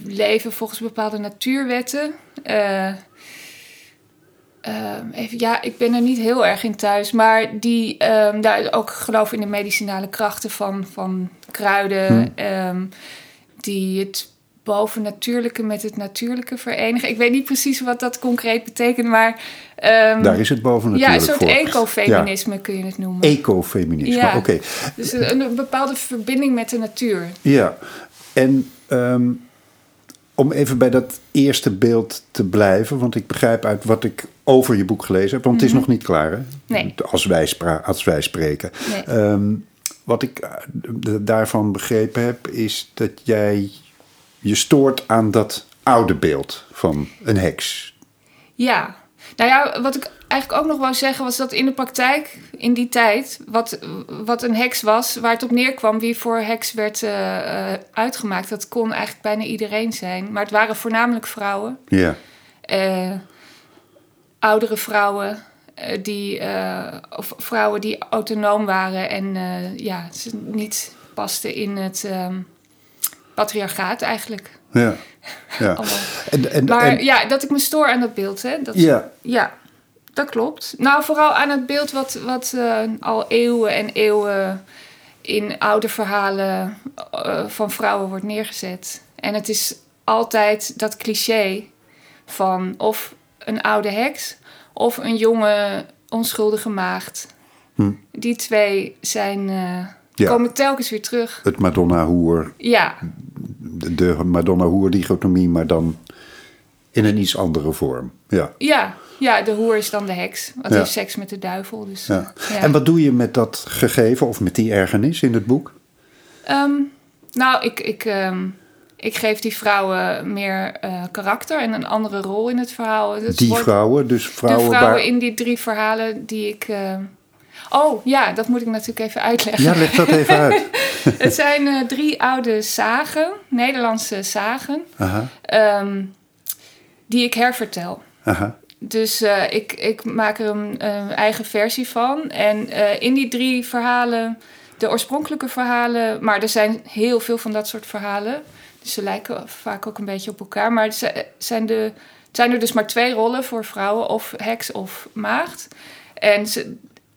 leven volgens bepaalde natuurwetten. Eh, ehm, even, ja, ik ben er niet heel erg in thuis. Maar die ehm, daar ook geloven in de medicinale krachten van, van kruiden. ehm, die het bovennatuurlijke met het natuurlijke verenigen. Ik weet niet precies wat dat concreet betekent, maar... Daar is het boven ja, natuurlijk een soort voor. ecofeminisme kun je het noemen. Ecofeminisme, Ja. oké. dus een, een bepaalde verbinding met de natuur. Ja, en ehm, om even bij dat eerste beeld te blijven, want ik begrijp uit wat ik over je boek gelezen heb, want het is nog niet klaar, hè? Mhm. Nee. Als wij, als wij spreken. Nee. Ehm, wat ik eh, daarvan begrepen heb, is dat jij je stoort aan dat oude beeld van een heks. Ja. Nou ja, wat ik eigenlijk ook nog wou zeggen was dat in de praktijk, in die tijd, wat, wat een heks was, waar het op neerkwam, wie voor heks werd eh, eh, uitgemaakt, dat kon eigenlijk bijna iedereen zijn. Maar het waren voornamelijk vrouwen. Ja, eh, oudere vrouwen. eh, die, eh, of vrouwen die autonoom waren en eh, ja, ze niet pasten in het ehm, patriarchaat eigenlijk. ja, ja. En, en, Maar en- ja, dat ik me stoor aan dat beeld, hè? Dat, ja, ja, dat klopt. Nou, vooral aan het beeld wat, wat eh, al eeuwen en eeuwen in oude verhalen eh, van vrouwen wordt neergezet. En het is altijd dat cliché van of een oude heks of een jonge onschuldige maagd. Hm. Die twee zijn, eh, Ja. komen telkens weer terug. het Madonna-hoer, Ja, de de Madonna-hoer-dichotomie, maar dan in een iets andere vorm. Ja. ja, ja, de hoer is dan de heks. Want die Ja. heeft seks met de duivel. Dus, Ja. ja. En wat doe je met dat gegeven of met die ergernis in het boek? Ehm, nou, ik, ik, ehm, ik geef die vrouwen meer eh, karakter en een andere rol in het verhaal. Het die wordt- vrouwen, dus vrouwen, de vrouwen waar... in die drie verhalen die ik. ehm, Oh ja, dat moet ik natuurlijk even uitleggen. Ja, leg dat even uit. Het zijn eh, drie oude zagen, Nederlandse zagen, die ik hervertel. aha. Dus eh, ik, ik maak er een eh, eigen versie van. En eh, in die drie verhalen, de oorspronkelijke verhalen, maar er zijn heel veel van dat soort verhalen. Dus ze lijken vaak ook een beetje op elkaar. Maar het zi- zijn, de, zijn er dus maar twee rollen voor vrouwen, of heks of maagd. En ze,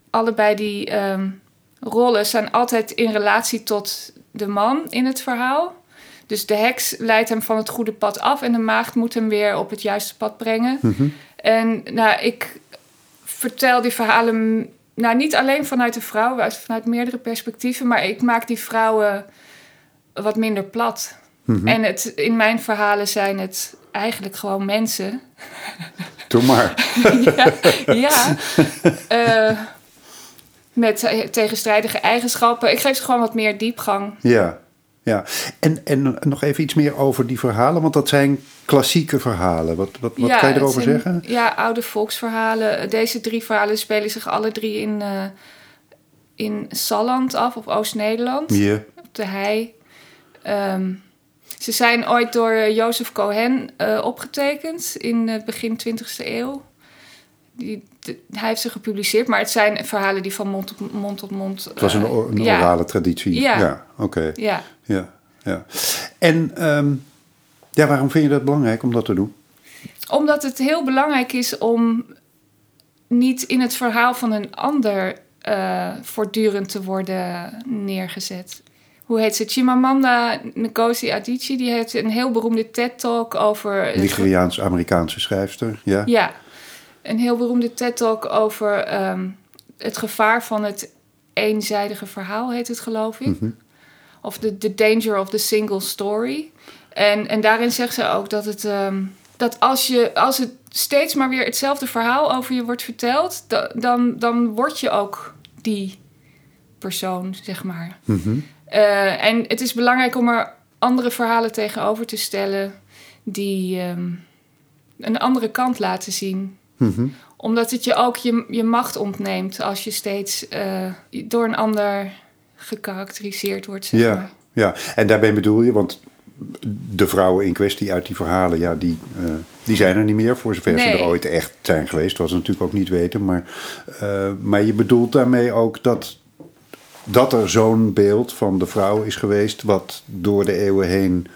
allebei die ehm, rollen zijn altijd in relatie tot de man in het verhaal. Dus de heks leidt hem van het goede pad af en de maagd moet hem weer op het juiste pad brengen. En nou, ik vertel die verhalen nou, niet alleen vanuit de vrouw, maar vanuit meerdere perspectieven. Maar ik maak die vrouwen wat minder plat. En het, in mijn verhalen zijn het eigenlijk gewoon mensen. Doe maar. ja, ja. Eh, met tegenstrijdige eigenschappen. Ik geef ze gewoon wat meer diepgang. Ja, ja. En, en nog even iets meer over die verhalen, want dat zijn klassieke verhalen. Wat, wat, wat Ja, kan je erover zijn, zeggen? Ja, oude volksverhalen. Deze drie verhalen spelen zich alle drie in, eh, in Salland af, of Oost-Nederland. Ja, op de hei. Ehm, ze zijn ooit door eh, Jozef Cohen eh, opgetekend in het begin 20e eeuw. Die, hij heeft ze gepubliceerd, maar het zijn verhalen die van mond tot mond mond. het was een, eh, or- een ja, orale traditie. Ja. ja oké. Ja. Ja, ja. En ehm, ja, waarom vind je dat belangrijk om dat te doen? Omdat het heel belangrijk is om niet in het verhaal van een ander eh, voortdurend te worden neergezet. Hoe heet ze? Chimamanda Ngozi Adichie, die heeft een heel beroemde TED-talk over... Nigeriaans-Amerikaanse schrijfster, ja. Ja, een heel beroemde TED-talk over ehm, het gevaar van het eenzijdige verhaal, heet het geloof ik. Of the, the danger of the single story. En, en daarin zegt ze ook dat, het, ehm, dat als, je, als het steeds maar weer hetzelfde verhaal over je wordt verteld, da- dan, dan word je ook die persoon, zeg maar. Mhm. Eh, en het is belangrijk om er andere verhalen tegenover te stellen die ehm, een andere kant laten zien. Mhm. Omdat het je ook je, je macht ontneemt als je steeds eh, door een ander gekarakteriseerd wordt. Zeg Ja, maar. ja, en daarbij bedoel je, want de vrouwen in kwestie uit die verhalen, ja, die, eh, die zijn er niet meer, voor zover ze er ooit echt zijn geweest. wat ze natuurlijk ook niet weten. Maar, eh, maar je bedoelt daarmee ook dat, dat er zo'n beeld van de vrouw is geweest, wat door de eeuwen heen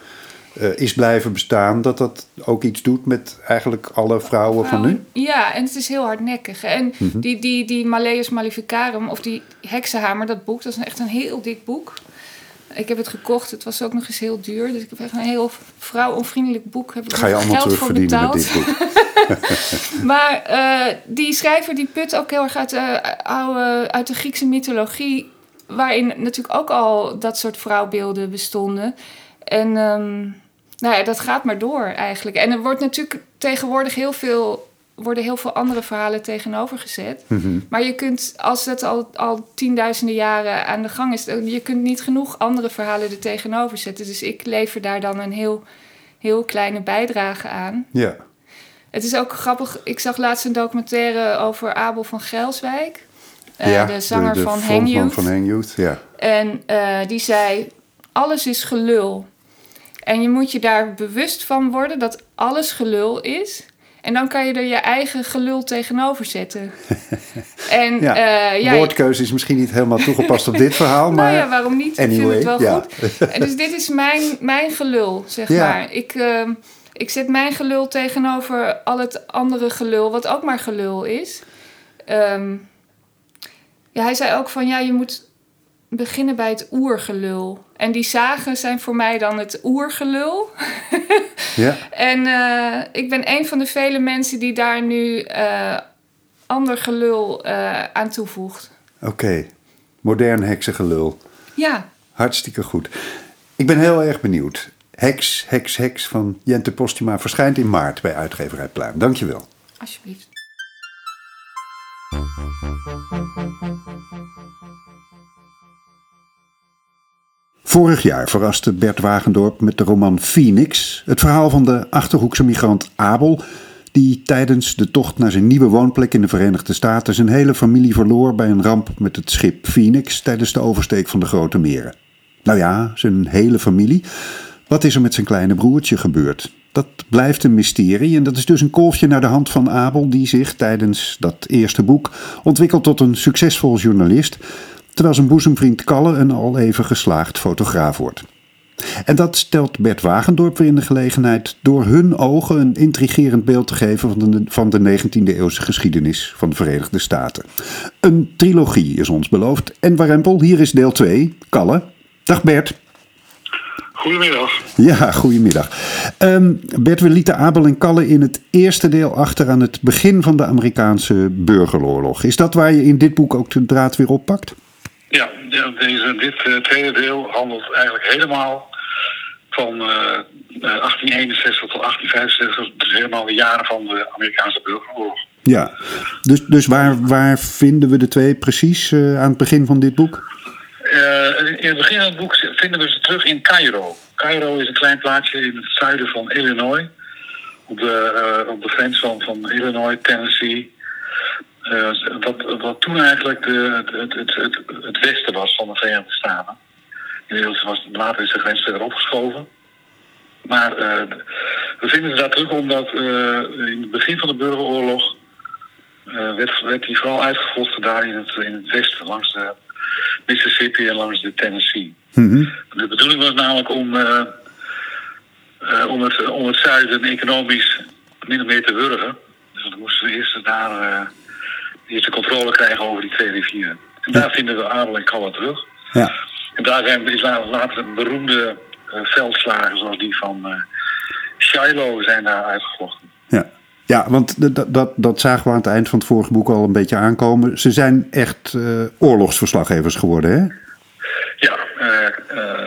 eh, is blijven bestaan, dat dat ook iets doet met eigenlijk alle vrouwen van nu? Ja, en het is heel hardnekkig. En Mhm. die, die, die Malleus Maleficarum, of die Heksenhamer, dat boek, dat is echt een heel dik boek. Ik heb het gekocht, het was ook nog eens heel duur. Dus ik heb echt een heel vrouwonvriendelijk boek. Heb ik Ga je allemaal geld voor terugverdienen met betaald. dit boek? Maar eh, die schrijver die put ook heel erg uit de, oude, uit de Griekse mythologie, waarin natuurlijk ook al dat soort vrouwbeelden bestonden. En ehm, nou ja, dat gaat maar door eigenlijk. En er wordt natuurlijk tegenwoordig heel veel, worden heel veel andere verhalen tegenover gezet. Mhm. Maar je kunt, als het al, al tienduizenden jaren aan de gang is, je kunt niet genoeg andere verhalen er tegenover zetten. Dus ik lever daar dan een heel, heel kleine bijdrage aan. Ja. Het is ook grappig. Ik zag laatst een documentaire over Abel van Gelswijk. eh, ja, de zanger van frontman Hang Youth. van Hang Youth, ja. En eh, die zei: Alles is gelul. En je moet je daar bewust van worden dat alles gelul is. En dan kan je er je eigen gelul tegenover zetten. en Ja, eh, ja, Woordkeuze is misschien niet helemaal toegepast op dit verhaal, maar... nou ja, waarom niet? ik anyway, vind het wel ja. goed. Dus dit is mijn, mijn gelul, zeg maar. Ik, ehm, ik zet mijn gelul tegenover al het andere gelul, wat ook maar gelul is. Ehm, ja, hij zei ook van, ja, je moet beginnen bij het oergelul. En die zagen zijn voor mij dan het oergelul. Ja, En eh, ik ben een van de vele mensen die daar nu eh, ander gelul eh, aan toevoegt. oké. Modern heksengelul. Ja, Hartstikke goed. Ik ben heel erg benieuwd. Heks, Heks, Heks van Jente Postuma verschijnt in maart bij uitgeverij Pluim. Dankjewel. alsjeblieft. Vorig jaar verraste Bert Wagendorp met de roman Phoenix het verhaal van de Achterhoekse migrant Abel, die tijdens de tocht naar zijn nieuwe woonplek in de Verenigde Staten zijn hele familie verloor bij een ramp met het schip Phoenix tijdens de oversteek van de Grote Meren. Nou ja, zijn hele familie. Wat is er met zijn kleine broertje gebeurd? Dat blijft een mysterie en dat is dus een kolfje naar de hand van Abel, die zich tijdens dat eerste boek ontwikkelt tot een succesvol journalist, terwijl zijn boezemvriend Kalle een al even geslaagd fotograaf wordt. En dat stelt Bert Wagendorp weer in de gelegenheid door hun ogen een intrigerend beeld te geven van de, van de 19e eeuwse geschiedenis van de Verenigde Staten. Een trilogie is ons beloofd. En Warempel, hier is deel 2, Kalle. Dag Bert. Goedemiddag. Ja, goedemiddag. Ehm, Bert, we lieten Abel en Kalle in het eerste deel achter aan het begin van de Amerikaanse burgeroorlog. Is dat waar je in dit boek ook de draad weer oppakt? Ja, deze, dit eh, tweede deel handelt eigenlijk helemaal van eh, eh, 1861 tot 1865. Dus helemaal de jaren van de Amerikaanse burgeroorlog. Ja, dus, dus waar, waar vinden we de twee precies eh, aan het begin van dit boek? Eh, in het begin van het boek vinden we ze terug in Cairo. Cairo is een klein plaatsje in het zuiden van Illinois. Op de, eh, op de grens van, van Illinois, Tennessee. Eh, wat, wat toen eigenlijk de, het, het, het, het westen was van de Verenigde Staten. Inmiddels was later is de grens verder opgeschoven. Maar eh, we vinden ze daar terug omdat eh, in het begin van de burgeroorlog werd, werd die vooral uitgevochten daar in het, in het westen, langs de Mississippi en langs de Tennessee. Mhm. De bedoeling was namelijk om, om, het, om het zuiden economisch min of meer te wurgen. Dus dan moesten we eerst daar eerst de controle krijgen over die twee rivieren. En daar vinden we Abel en Kalle terug. Ja. En daar zijn is later, beroemde eh, veldslagen zoals die van eh, Shiloh zijn daar uitgevochten. Ja, ja want dat, dat zagen we aan het eind van het vorige boek al een beetje aankomen. Ze zijn echt eh, oorlogsverslaggevers geworden, hè? Ja,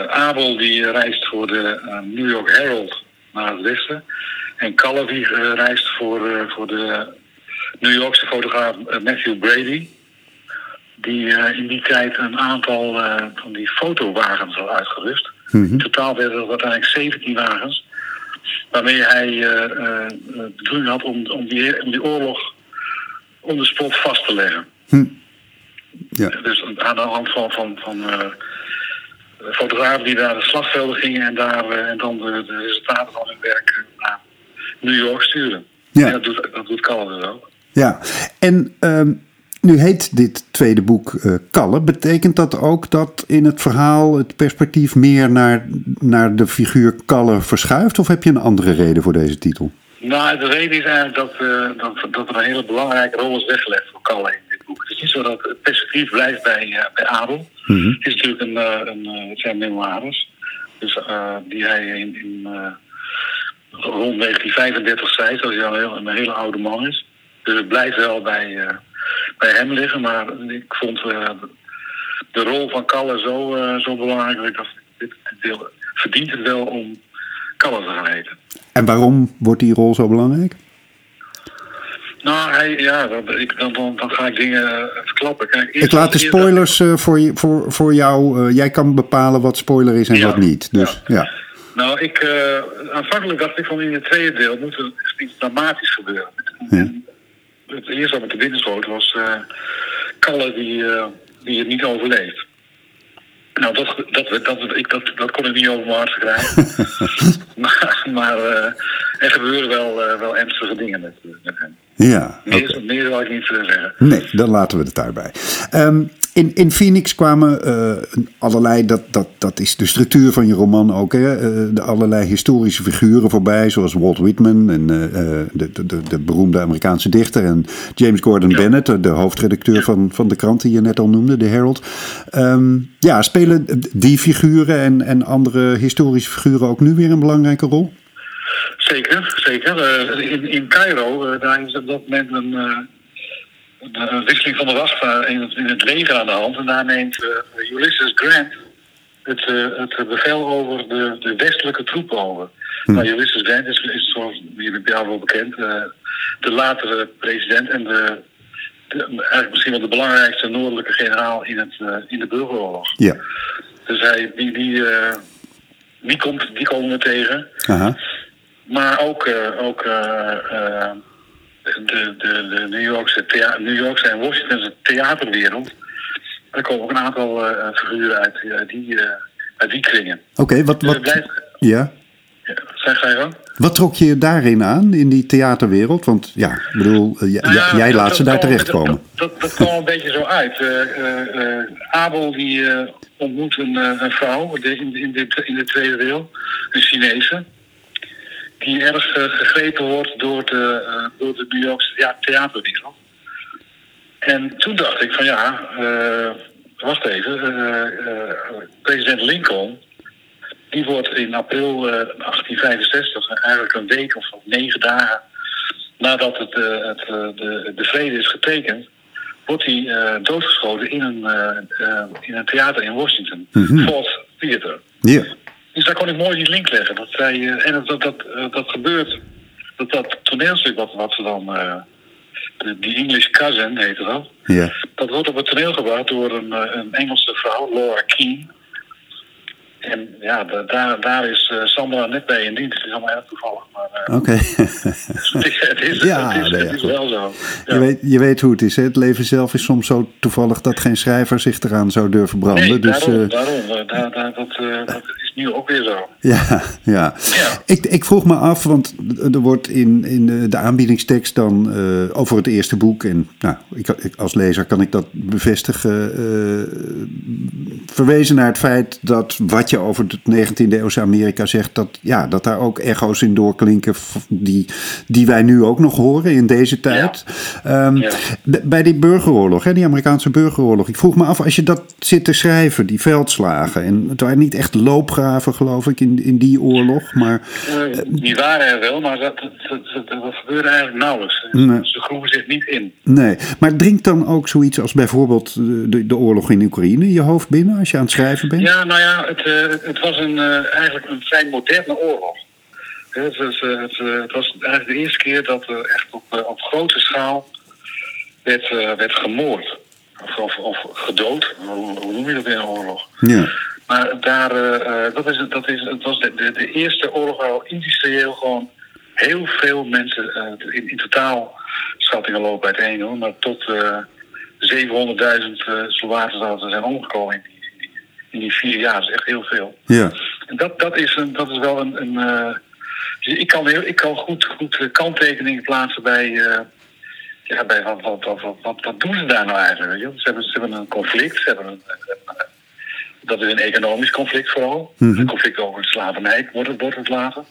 Abel die reist voor de New York Herald naar het westen. En Kalle die reist voor, voor de New Yorkse fotograaf eh, Matthew Brady. Die eh, in die tijd een aantal eh, van die fotowagens had uitgerust. In totaal werden er uiteindelijk 17 wagens. Waarmee hij de bedoeling had om, om, die, om die oorlog on the spot vast te leggen. Ja. Dus aan de hand van, van, van fotografen die naar de slagvelden gingen en, daar, en dan de, de resultaten van hun werk naar New York sturen. Ja. En dat doet, dat doet Kalle dus ook. Ja, en ehm, nu heet dit tweede boek eh Kalle. Betekent dat ook dat in het verhaal het perspectief meer naar, naar de figuur Kalle verschuift? Of heb je een andere reden voor deze titel? Nou, de reden is eigenlijk dat, eh, dat, dat er een hele belangrijke rol is weggelegd voor Kalle in dit boek. Het is niet zo dat het perspectief blijft bij, eh, bij Abel. Het is natuurlijk een, een, het zijn memoires. Dus, die hij in, in rond 1935 zei, zoals hij al een hele oude man is. Dus het blijft wel bij, eh, bij hem liggen. Maar ik vond eh, de rol van Kalle zo, eh, zo belangrijk dat ik dacht, dit, dit deel verdient het wel om Kalle te gaan heten. En waarom wordt die rol zo belangrijk? Nou, hij, ja, dan, ik, dan, dan, dan ga ik dingen verklappen. Kijk, Ik laat de spoilers voor, je, voor, voor jou. jij kan bepalen wat spoiler is en Ja, wat niet. Dus ja. Nou, ik, aanvankelijk dacht ik van in het tweede deel moet er iets dramatisch gebeuren. Ja. En Het eerste wat me te binnen schoot was eh, Kalle die, eh, die het niet overleeft. Nou, dat, dat, dat, ik, dat, dat kon ik niet over mijn hart krijgen. maar maar eh, er gebeuren wel, wel ernstige dingen met, met hem. Ja, Meer, oké. meer wil ik niet eh, zeggen. Nee, dan laten we het daarbij. Ehm, in, in Phoenix kwamen eh, allerlei, dat, dat, dat is de structuur van je roman ook, hè, eh, de allerlei historische figuren voorbij, zoals Walt Whitman en eh, de, de, de, de beroemde Amerikaanse dichter en James Gordon Bennett, de- de hoofdredacteur van, van de krant die je net al noemde, de Herald. Ehm, ja, spelen die figuren en, en andere historische figuren ook nu weer een belangrijke rol? Zeker, zeker. Eh, in, in Cairo, eh, daar is op dat moment een, eh, een, wisseling van de wacht in, het, in het leger aan de hand. En daar neemt Ulysses Grant het, het bevel over de, de westelijke troepen over. Nou, Ulysses Grant is, is zoals jullie bij jou wel bekend, de latere president en de, de- eigenlijk misschien wel de belangrijkste noordelijke generaal in, het, in de burgeroorlog. Ja. Dus hij, die, die, die, komt, die komen we tegen. Aha. Maar ook, eh, ook eh, eh, de, de, de New, Yorkse thea- New Yorkse en Washingtonse theaterwereld. Er komen ook een aantal figuren uit, die, uit die kringen. Oké, wat, Dus wat, ja. Ja, zeg ga je gang? wat trok je daarin aan, in die theaterwereld? Want ja, ik bedoel, j- Nou ja, jij laat dat ze daar terechtkomen. Dat, dat, dat kwam een beetje zo uit. Eh, Abel die ontmoet een, een vrouw de- in, in, de, in de tweede deel, een Chinese. Die erg eh, gegrepen wordt door de, eh, door de New Yorkse ja, theaterwereld. En toen dacht ik van ja, eh, wacht even. president Lincoln, die wordt in april eh, 1865, eigenlijk een week of negen dagen nadat het, het, de, de vrede is getekend, wordt hij doodgeschoten in een, in een theater in Washington. Ford Theater. Ja. Dus daar kon ik mooi die link leggen. Dat zij, eh, en dat, dat, dat, eh, dat gebeurt, dat, dat toneelstuk wat, wat ze dan, eh, de, die English Cousin heette dat, Ja. dat wordt op het toneel gebracht door een, een Engelse vrouw, Laura Keane. En ja, da- daar, daar is Sandra net bij in dienst. Het is allemaal erg toevallig, maar Oké. het is, het is, Ja, het is, nee, het ja, is goed. wel zo. Je, weet, je weet hoe het is. Hè? Het leven zelf is soms zo toevallig dat geen schrijver zich eraan zou durven branden. Nee, dus, daarom, daarom. daar, daar, dat, eh, dat nu ook weer zo. ja, ja. Ja. Ik, ik vroeg me af, want er wordt in, in de, aanbiedingstekst dan eh, over het eerste boek. En nou, ik, ik- als lezer kan ik dat bevestigen. eh, verwezen naar het feit dat wat je over het 19e eeuwse Amerika zegt, dat, ja, dat daar ook echo's in doorklinken die, die wij nu ook nog horen in deze tijd. Ehm, Ja. Bij die burgeroorlog, hè, die Amerikaanse burgeroorlog. Ik vroeg me af, als je dat zit te schrijven, die veldslagen. En het waren niet echt loopgraven, geloof ik, in, in die oorlog. Maar die waren er wel, maar dat, dat, dat, gebeurde eigenlijk nauwelijks. Nee. Ze groeven zich niet in. nee. Maar dringt dan ook zoiets als bijvoorbeeld de, de, oorlog in Oekraïne je hoofd binnen als je aan het schrijven bent? Ja, nou ja, het, eh, het was een, eh, eigenlijk een vrij moderne oorlog. Het was, eh, het, het was eigenlijk de eerste keer dat er echt op, op grote schaal werd, werd gemoord. Of, of, of gedood, hoe, hoe noem je dat in een oorlog? Ja. Maar daar, eh, eh, dat, is, dat is, het was de, de, de eerste oorlog waar al industrieel gewoon heel veel mensen, eh, in, in totaal schattingen lopen uiteen hoor, maar tot eh 700.000 eh, soldaten zijn omgekomen in die, in die vier jaar. Dat is echt heel veel. Ja. En dat, dat, is, een, dat is wel een. een dus ik kan, heel, ik kan goed, goed kanttekeningen plaatsen bij. ja, bij wat, wat, wat, wat, wat, doen ze daar nou eigenlijk? Ze, hebben, ze hebben een conflict. Ze hebben een, dat is een economisch conflict vooral. Een conflict over slavernij wordt het, wordt het later.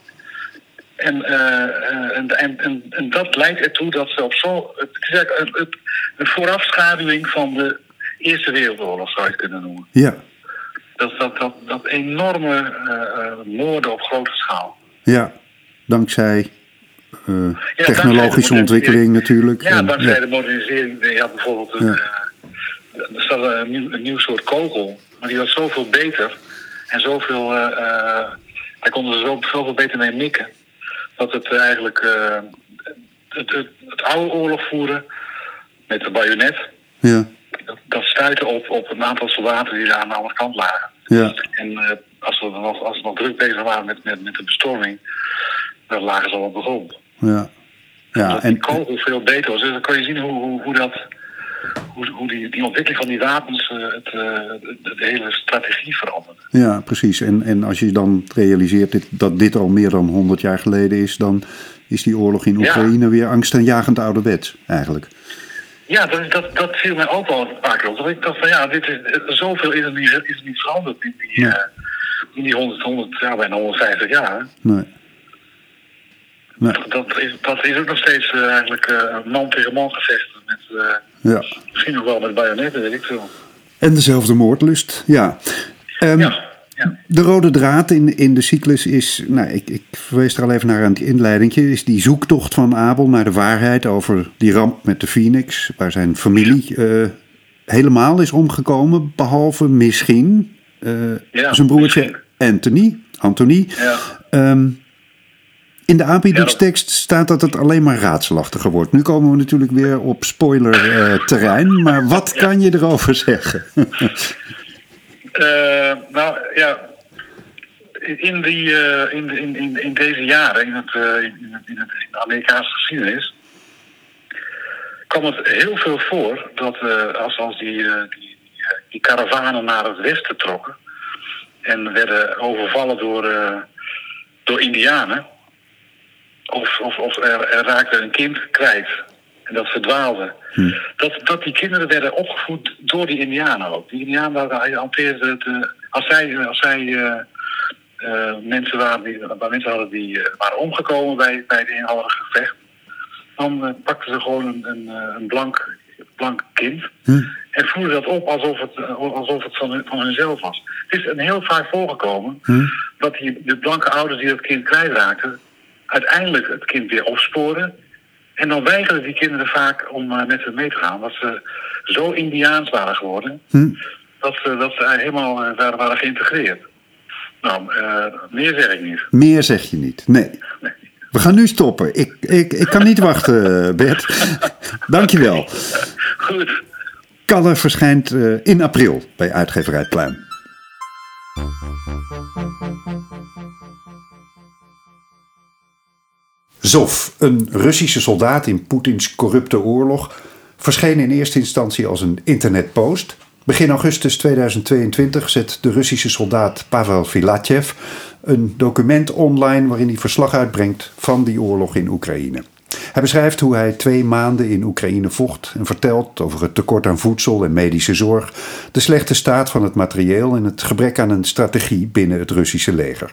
En, eh, eh, en, en, en, dat leidt ertoe dat ze op zo. Het is eigenlijk een, een- een voorafschaduwing van de Eerste Wereldoorlog, zou je het kunnen noemen. Ja. Dat, dat, dat, dat enorme eh, moorden op grote schaal. Ja. Dankzij technologische de ontwikkeling natuurlijk. Ja, En- dankzij ja. de modernisering. Je had bijvoorbeeld een, Ja. er een nieuw, een nieuw soort kogel, maar die was zoveel beter en zoveel. eh eh, daar konden ze zo, zoveel beter mee mikken. Dat het eigenlijk. eh, het, het, het oude oorlog voeren met de bajonet. Ja. Dat, dat stuitte op, op een aantal soldaten die daar aan de andere kant lagen. Ja. En eh, als, we nog, als we nog druk bezig waren met, met, met de bestorming, dan lagen ze al op de grond. Ja. Ja, dat die en, kogel veel beter was. Dus dan kan je zien hoe, hoe, hoe dat. Hoe, hoe die, die ontwikkeling van die wapens eh, het, eh, de, de hele strategie veranderde. ja, precies. En, en als je dan realiseert dit, dat dit al meer dan 100 jaar geleden is, dan is die oorlog in Ja. Oekraïne weer angstaanjagend ouderwets, eigenlijk. Ja, dat, dat, dat viel mij ook wel een paar keer op. Dat ik dacht van ja, dit is, eh, zoveel is er niet, is er niet veranderd in die, Ja. eh, in die 100, 100, ja, bijna 150 jaar. Nee. Nee. Dat is, dat is ook nog steeds eh, eigenlijk eh, man tegen man gevechten. Met, eh, Ja. misschien nog wel met bajonetten, weet ik veel. En dezelfde moordlust, ja. Ehm, Ja, ja. De rode draad in, in de cyclus is, nou, ik, ik verwees er al even naar aan het inleidingje, is die zoektocht van Abel naar de waarheid over die ramp met de Phoenix, waar zijn familie helemaal is omgekomen, behalve misschien Ja, zijn broertje misschien. Anthony. Anthony. Ja. Ehm, in de aanbiedingstekst staat dat het alleen maar raadselachtiger wordt. Nu komen we natuurlijk weer op spoiler-terrein, maar wat kan je erover zeggen? Eh, nou ja, in, die, eh, in, in, in, in deze jaren, in, het, eh, in, het, in, het, in de Amerikaanse geschiedenis, kwam het heel veel voor dat als, als die, die, die, karavanen naar het westen trokken en werden overvallen door, door Indianen, of, of, of er, er raakte een kind kwijt en dat verdwaalde. Dat, dat die kinderen werden opgevoed door die Indianen ook. Die Indianen waren- hanteerden de, als zij, als zij eh, eh, mensen waren die, waar mensen hadden die eh, waren omgekomen bij, bij het eenhallige gevecht, dan eh, pakten ze gewoon een, een, eh, een blank, blank kind en voerden dat op alsof het, eh, alsof het van, hun- van hunzelf was. Het is een heel vaak voorgekomen dat die, de blanke ouders die dat kind kwijtraakten, uiteindelijk het kind weer opsporen. En dan weigerden die kinderen vaak om eh, met ze mee te gaan, omdat ze zo Indiaans waren geworden, dat, ze, dat ze helemaal eh, waren, waren geïntegreerd. Nou, eh, meer zeg ik niet. Meer zeg je niet. Nee. We gaan nu stoppen. Ik, ik, ik kan niet wachten, Bert. Dankjewel. Goed. Kalle verschijnt in april bij uitgeverij Pluim. Zov, een Russische soldaat in Poetins corrupte oorlog, verscheen in eerste instantie als een internetpost. Begin augustus 2022 zet de Russische soldaat Pavel Filatjev een document online waarin hij verslag uitbrengt van die oorlog in Oekraïne. Hij beschrijft hoe hij twee maanden in Oekraïne vocht en vertelt over het tekort aan voedsel en medische zorg, de slechte staat van het materieel en het gebrek aan een strategie binnen het Russische leger.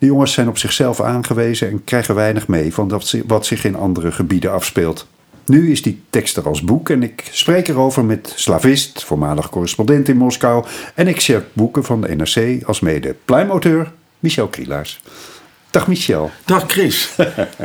De jongens zijn op zichzelf aangewezen en krijgen weinig mee van dat wat zich in andere gebieden afspeelt. Nu is die tekst er als boek en ik spreek erover met slavist, voormalig correspondent in Moskou en excerptboeken van de NRC als mede pluimauteur Michel Krielaars. Dag Michel. Dag Chris.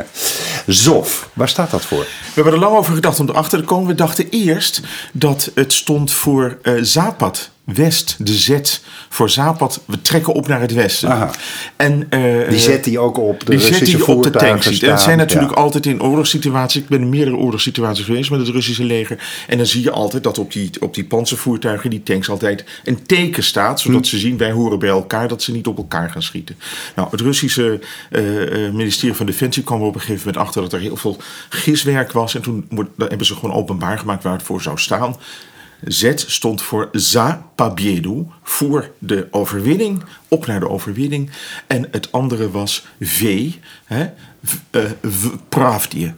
Zov, waar staat dat voor? We hebben er lang over gedacht om erachter te komen. We dachten eerst dat het stond voor eh Zapad West, de Z voor Zapad. We trekken op naar het westen. Aha. En, eh, Die zet hij ook op de die zet Russische hij op de tanks. ziet. Het zijn natuurlijk Ja. altijd in oorlogssituaties. Ik ben in meerdere oorlogssituaties geweest met het Russische leger. En dan zie je altijd dat op die, op die panzervoertuigen, die tanks, altijd een teken staat. Zodat Hm. ze zien, wij horen bij elkaar, dat ze niet op elkaar gaan schieten. Nou, het Russische eh, eh, ministerie van Defensie kwam er op een gegeven moment achter dat er heel veel giswerk was. En toen hebben ze gewoon openbaar gemaakt waar het voor zou staan. Z stond voor Za Pabiedu, voor de overwinning, op naar de overwinning. En het andere was V, hè, v, eh, Pravdje.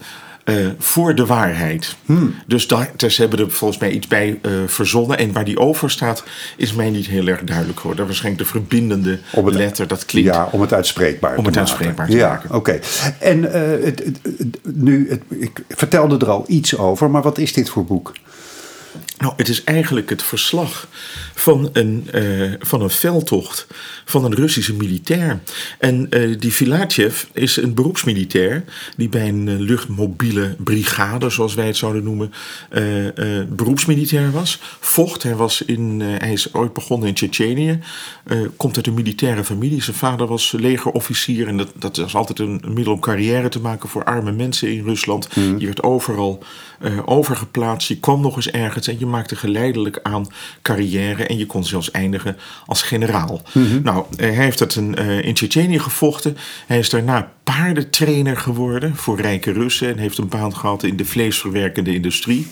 Eh, voor de waarheid. Hmm. Dus daar, dus hebben er volgens mij iets bij uh, verzonnen. En waar die over staat, is mij niet heel erg duidelijk geworden. Waarschijnlijk de verbindende het, letter, dat klinkt. Ja, om het uitspreekbaar om het te uitspreekbaar maken. Te ja, oké. En het, het, nu, ik vertelde er al iets over, maar wat is dit voor boek? Nou, het is eigenlijk het verslag van een, eh, van een veldtocht van een Russische militair. En eh, die Filatjev is een beroepsmilitair die bij een eh, luchtmobiele brigade, zoals wij het zouden noemen, beroepsmilitair was. Vocht, hij, was in, hij is ooit begonnen in Tsjetsjenië, komt uit een militaire familie. Zijn vader was legerofficier en dat, dat is altijd een, middel om carrière te maken voor arme mensen in Rusland. Je werd overal overgeplaatst, je kwam nog eens ergens en je maakte geleidelijk aan carrière en je kon zelfs eindigen als generaal. Nou, eh, hij heeft het een, eh, in Tsjetsjenië gevochten. Hij is daarna paardentrainer geworden voor rijke Russen en heeft een baan gehad in de vleesverwerkende industrie.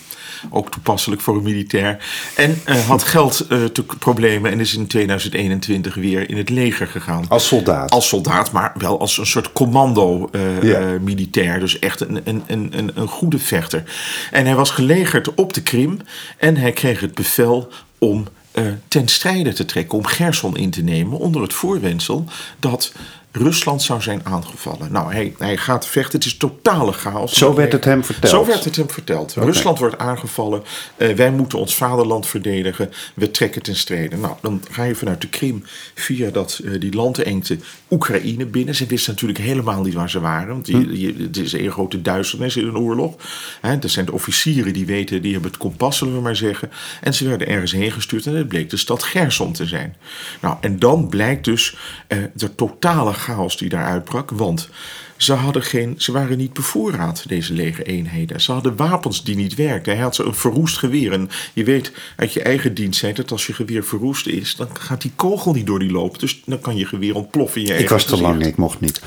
Ook toepasselijk voor een militair. En eh, had geldproblemen en is in 2021 weer in het leger gegaan. Als soldaat. Als soldaat, maar wel als een soort commando eh, Ja. eh. Dus echt een, een, een, een, een goede vechter. En hij was gelegerd op de Krim. En hij kreeg het bevel om eh, ten strijde te trekken. Om Gerson in te nemen. Onder het voorwendsel dat Rusland zou zijn aangevallen. Nou, hij, hij gaat vechten. Het is totale chaos. Zo werd het hem verteld. Zo werd het hem verteld. Rusland wordt aangevallen. Eh, wij moeten ons vaderland verdedigen. We trekken ten strijde. Nou, dan ga je vanuit de Krim via dat, eh, die landengte Oekraïne binnen. Ze wisten natuurlijk helemaal niet waar ze waren. Want Hm. die, het is een grote duisternis in een oorlog. Hè, er zijn de officieren die weten, die hebben het kompas, zullen we maar zeggen. En ze werden ergens heen gestuurd en het bleek de stad Gerson te zijn. Nou, en dan blijkt dus eh, de totale chaos die daar uitbrak. Want ze, hadden geen, ze waren niet bevoorraad, deze legereenheden. Ze hadden wapens die niet werkten. Hij had zo een verroest geweer. En je weet uit je eigen diensttijd dat als je geweer verroest is... dan gaat die kogel niet door die loop. Dus dan kan je geweer ontploffen in je Ik was te gezicht. lang, ik mocht niet.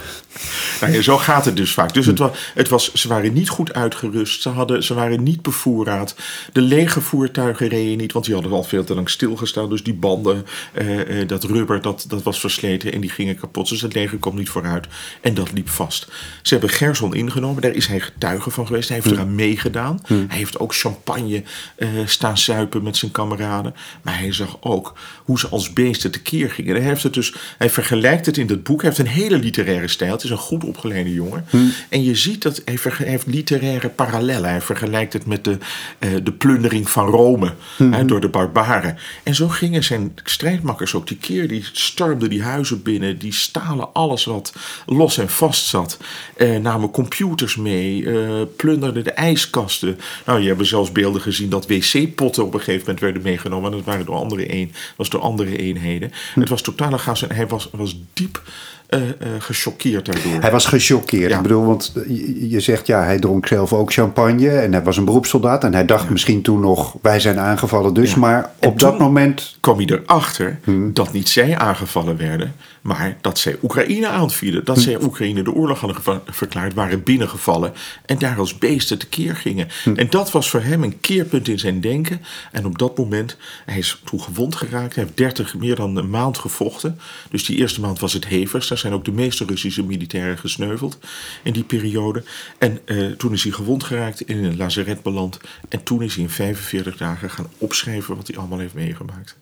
Nou ja, zo gaat het dus vaak. Dus het was, het was, ze waren niet goed uitgerust. Ze, hadden, ze waren niet bevoorraad. De legervoertuigen reden niet, want die hadden al veel te lang stilgestaan. Dus die banden, eh, eh, dat rubber, dat, dat was versleten en die gingen kapot. Dus het leger kwam niet vooruit en dat liep vast. Ze hebben Gerson ingenomen. Daar is hij getuige van geweest. Hij heeft eraan meegedaan. Hij heeft ook champagne eh, staan zuipen met zijn kameraden. Maar hij zag ook hoe ze als beesten tekeer gingen. Hij, heeft het dus, hij vergelijkt het in dat boek. Hij heeft een hele literaire stijl. Het is een goed opgeleide jongen. En je ziet dat hij heeft literaire parallellen. Hij vergelijkt het met de, eh, de plundering van Rome hè, door de barbaren. En zo gingen zijn strijdmakkers ook die keer. Die stormden die huizen binnen. Die stalen alles wat los en vast zat. Eh, namen computers mee. eh, plunderden de ijskasten. Nou, je hebt zelfs beelden gezien dat wc-potten op een gegeven moment werden meegenomen. En dat waren door andere, een, was door andere eenheden. Het was totale gas en hij was, was diep eh, gechoqueerd daardoor. Hij was gechoqueerd. Ja. Ik bedoel, want je je zegt ja, hij dronk zelf ook champagne en hij was een beroepssoldaat. En hij dacht misschien toen nog, wij zijn aangevallen dus. Ja. Maar op dat moment, kwam hij erachter Hmm. dat niet zij aangevallen werden, maar dat zij Oekraïne aanvielen. Dat zij Oekraïne de oorlog hadden verklaard, waren binnengevallen en daar als beesten tekeer gingen. Hmm. En dat was voor hem een keerpunt in zijn denken. En op dat moment, hij is toen gewond geraakt, hij heeft 30, meer dan een maand gevochten. Dus die eerste maand was het hevigst. Daar zijn ook de meeste Russische militairen gesneuveld in die periode. En eh, toen is hij gewond geraakt, in een lazaret beland. En toen is hij in 45 dagen gaan opschrijven wat hij allemaal heeft meegemaakt.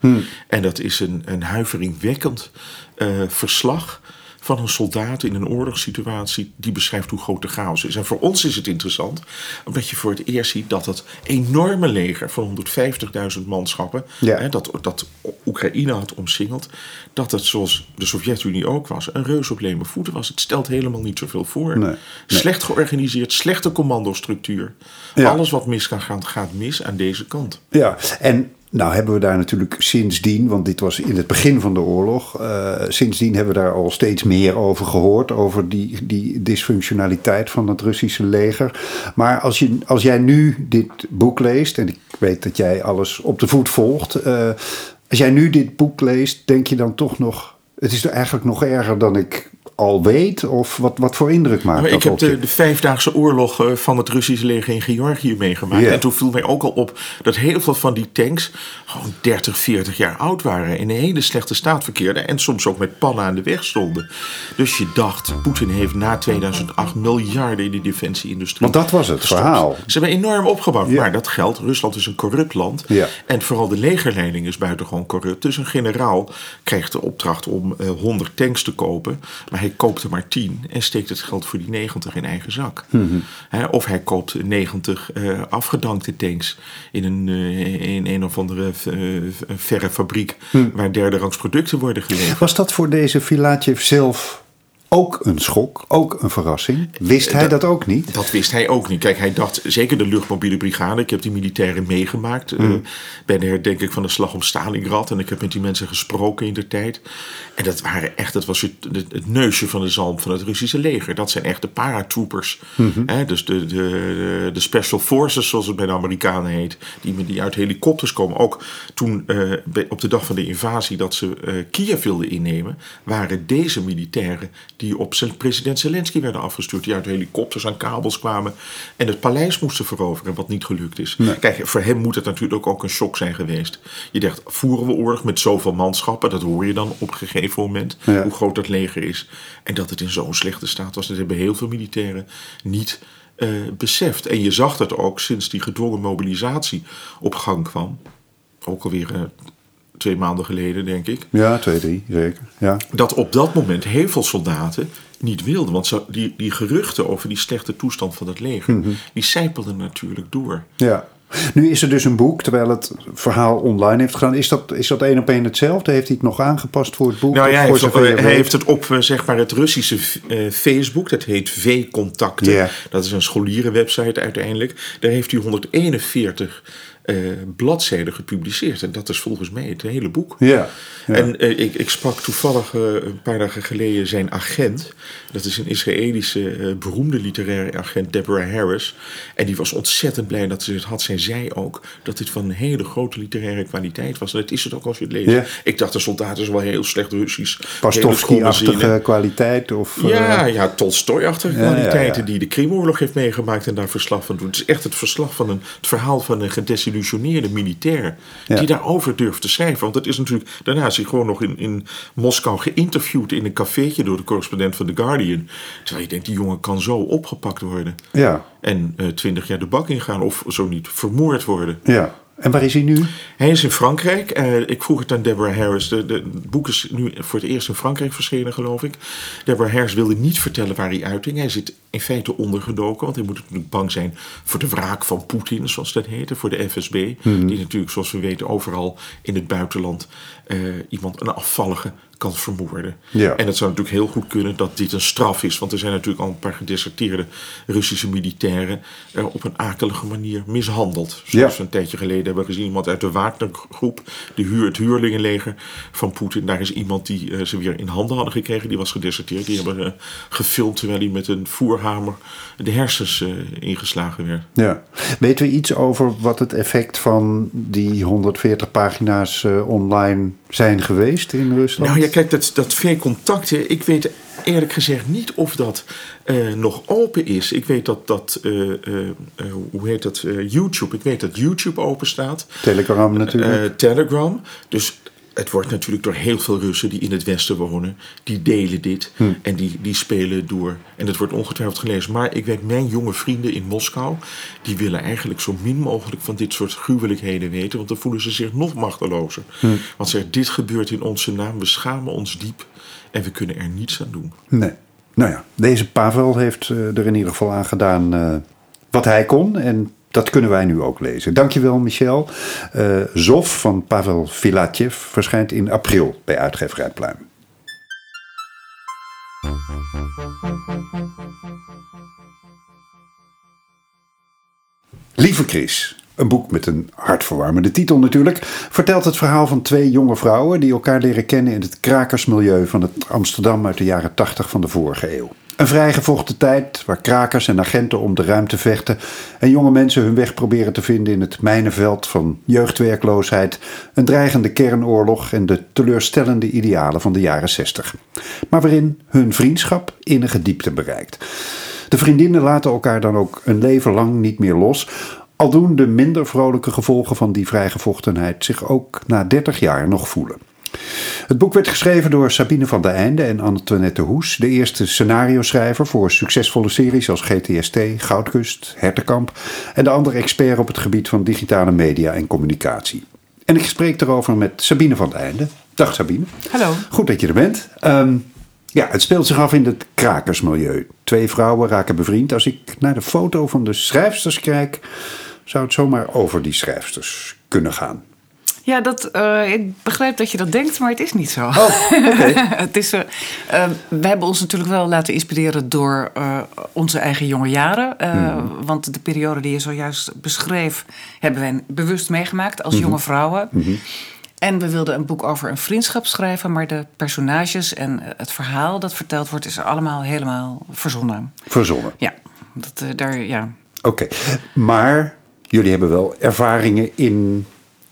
En dat is een, een huiveringwekkend eh, verslag van een soldaat in een oorlogssituatie die beschrijft hoe groot de chaos is. En voor ons is het interessant, omdat je voor het eerst ziet dat het enorme leger van 150.000 manschappen, Ja. hè, dat, dat Oekraïne had omsingeld, dat het zoals de Sovjet-Unie ook was, een reus op leme voeten was. Het stelt helemaal niet zoveel voor. Nee, nee. Slecht georganiseerd, slechte commandostructuur. Ja. Alles wat mis kan gaan, gaat mis aan deze kant. ja. En nou hebben we daar natuurlijk sindsdien, want dit was in het begin van de oorlog, uh, sindsdien hebben we daar al steeds meer over gehoord, over die, die dysfunctionaliteit van het Russische leger. Maar als, je, als jij nu dit boek leest, en ik weet dat jij alles op de voet volgt, uh, als jij nu dit boek leest, denk je dan toch nog, het is eigenlijk nog erger dan ik al weet? Of wat, wat voor indruk maakt maar dat Ik heb de, vijfdaagse oorlog eh, van het Russische leger in Georgië meegemaakt. En toen viel mij ook al op dat heel veel van die tanks gewoon 30, 40 jaar oud waren. In een hele slechte staat verkeerden. En soms ook met pannen aan de weg stonden. Dus je dacht, Poetin heeft na 2008 miljarden in de defensieindustrie. Want dat was het gestopt. verhaal. Ze hebben enorm opgebouwd. Maar dat geldt. Rusland is een corrupt land. En vooral de legerleiding is buitengewoon corrupt. Dus een generaal krijgt de opdracht om eh 100 tanks te kopen. Maar hij koopt er maar 10 en steekt het geld voor die 90 in eigen zak. Hè, of hij koopt 90 eh, afgedankte tanks in een, eh, in een of andere eh, verre fabriek. Waar derde rangs producten worden geleverd. Was dat voor deze Filatjev zelf ook een schok, ook een verrassing? Wist hij dat, ook niet? Dat wist hij ook niet. Kijk, hij dacht, zeker de luchtmobiele brigade. Ik heb die militairen meegemaakt. eh, bij de herdenking van de slag om Stalingrad. En ik heb met die mensen gesproken in de tijd. En dat waren echt, dat was het, neusje van de zalm van het Russische leger. Dat zijn echt de paratroopers. Hè, dus de, de, de, special forces, zoals het bij de Amerikanen heet. Die, die uit helikopters komen. Ook toen eh, op de dag van de invasie dat ze eh, Kiev wilden innemen. Waren deze militairen die op president Zelensky werden afgestuurd. Die uit helikopters aan kabels kwamen. En het paleis moesten veroveren, wat niet gelukt is. Kijk, voor hem moet het natuurlijk ook een shock zijn geweest. Je dacht, voeren we oorlog met zoveel manschappen? Dat hoor je dan op een gegeven moment. Ja. Hoe groot dat leger is. En dat het in zo'n slechte staat was. Dat hebben heel veel militairen niet eh, beseft. En je zag dat ook sinds die gedwongen mobilisatie op gang kwam. Ook alweer eh, twee maanden geleden, denk ik Ja, twee, drie, zeker. Ja. dat op dat moment heel veel soldaten niet wilden. Want zo- die, die geruchten over die slechte toestand van het leger, Mhm. die sijpelden natuurlijk door. ja. Nu is er dus een boek, terwijl het verhaal online heeft gedaan. Is dat, is dat één op één hetzelfde? Heeft hij het nog aangepast voor het boek? Nou ja, hij heeft, hij het op eh, zeg maar het Russische eh, Facebook, dat heet V-contacten. Dat is een scholierenwebsite uiteindelijk. Daar heeft hij 141 eh, bladzijden gepubliceerd. En dat is volgens mij het hele boek. Ja, ja. En eh, ik, ik sprak toevallig eh, een paar dagen geleden zijn agent. Dat is een Israëlische beroemde literaire agent, Deborah Harris. En die was ontzettend blij dat ze het had. Zij zei ook dat dit van een hele grote literaire kwaliteit was. En dat is het ook als je het leest. Ja. Ik dacht, de soldaten is wel heel slecht Russisch. Pastovsky-achtige kwaliteit? Of, Ja, ja, Tolstoy-achtige kwaliteiten die de Krimoorlog heeft meegemaakt en daar verslag van doet. Het is echt het verslag van een, het verhaal van een gedesillusioneerde militair Ja. die daarover durft te schrijven. Want dat is natuurlijk, daarna is hij gewoon nog in, in Moskou geïnterviewd in een cafeetje door de correspondent van The Guardian. Terwijl je denkt, die jongen kan zo opgepakt worden ja, en eh, twintig jaar de bak ingaan of zo niet vermoord worden. ja. En waar is hij nu? Hij is in Frankrijk. Eh, ik vroeg het aan Deborah Harris. De, de, het boek is nu voor het eerst in Frankrijk verschenen, geloof ik. Deborah Harris wilde niet vertellen waar hij uitging. Hij zit in feite ondergedoken, want hij moet natuurlijk bang zijn voor de wraak van Poetin, zoals dat heette, voor de FSB. Die natuurlijk, zoals we weten, overal in het buitenland eh, iemand, een afvallige, kan vermoorden. Ja. En het zou natuurlijk heel goed kunnen dat dit een straf is, want er zijn natuurlijk al een paar gedeserteerde Russische militairen eh, op een akelige manier mishandeld. Zoals Ja. we een tijdje geleden hebben gezien, iemand uit de Wagner-groep, de huur, het huurlingenleger van Poetin. Daar is iemand die eh, ze weer in handen hadden gekregen, die was gedeserteerd. Die hebben eh, gefilmd terwijl hij met een voerhamer de hersens ingeslagen werd. Ja. Weten we iets over wat het effect van die 140 pagina's online zijn geweest in Rusland? Nou ja, kijk, dat, dat V-contacten, ik weet eerlijk gezegd niet of dat eh, nog open is. Ik weet dat dat, eh, eh, hoe heet dat, YouTube, ik weet dat YouTube open staat. Telegram natuurlijk. Telegram. Dus het wordt natuurlijk door heel veel Russen die in het Westen wonen, die delen dit en die, die spelen door. En het wordt ongetwijfeld gelezen. Maar ik weet, mijn jonge vrienden in Moskou, die willen eigenlijk zo min mogelijk van dit soort gruwelijkheden weten, want dan voelen ze zich nog machtelozer. Want ze dit gebeurt in onze naam, we schamen ons diep en we kunnen er niets aan doen. Nee. Nou ja, deze Pavel heeft eh, er in ieder geval aan gedaan eh, wat hij kon. En dat kunnen wij nu ook lezen. Dankjewel, Michel. Eh Zof van Pavel Filatjev verschijnt in april bij uitgeverij Pluim. Lieve Chris, Een boek met een hartverwarmende titel natuurlijk. Vertelt het verhaal van twee jonge vrouwen die elkaar leren kennen in het krakersmilieu van het Amsterdam uit de jaren 80 van de vorige eeuw. Een vrijgevochten tijd waar krakers en agenten om de ruimte vechten en jonge mensen hun weg proberen te vinden in het mijnenveld van jeugdwerkloosheid, een dreigende kernoorlog en de teleurstellende idealen van de jaren 60. Maar waarin hun vriendschap innige diepte bereikt. De vriendinnen laten elkaar dan ook een leven lang niet meer los, al doen de minder vrolijke gevolgen van die vrijgevochtenheid zich ook na 30 jaar nog voelen. Het boek werd geschreven door Sabine van der Einde en Antoinette Hoes, de eerste scenario-schrijver voor succesvolle series als GTST, Goudkust, Hertenkamp en de andere expert op het gebied van digitale media en communicatie. En ik spreek erover met Sabine van der Einde. Dag Sabine. Hallo. Goed dat je er bent. Ehm, ja, het speelt zich af in het krakersmilieu. Twee vrouwen raken bevriend. Als ik naar de foto van de schrijfsters kijk, zou het zomaar over die schrijfsters kunnen gaan. Ja, dat, eh, ik begrijp dat je dat denkt, maar het is niet zo. Oh, het is, eh, eh, we hebben ons natuurlijk wel laten inspireren door eh, onze eigen jonge jaren. Mhm. Want de periode die je zojuist beschreef, hebben wij bewust meegemaakt als jonge vrouwen. En we wilden een boek over een vriendschap schrijven, maar de personages en het verhaal dat verteld wordt, is allemaal helemaal verzonnen. Verzonnen. Ja, dat, daar, ja. Oké, maar jullie hebben wel ervaringen in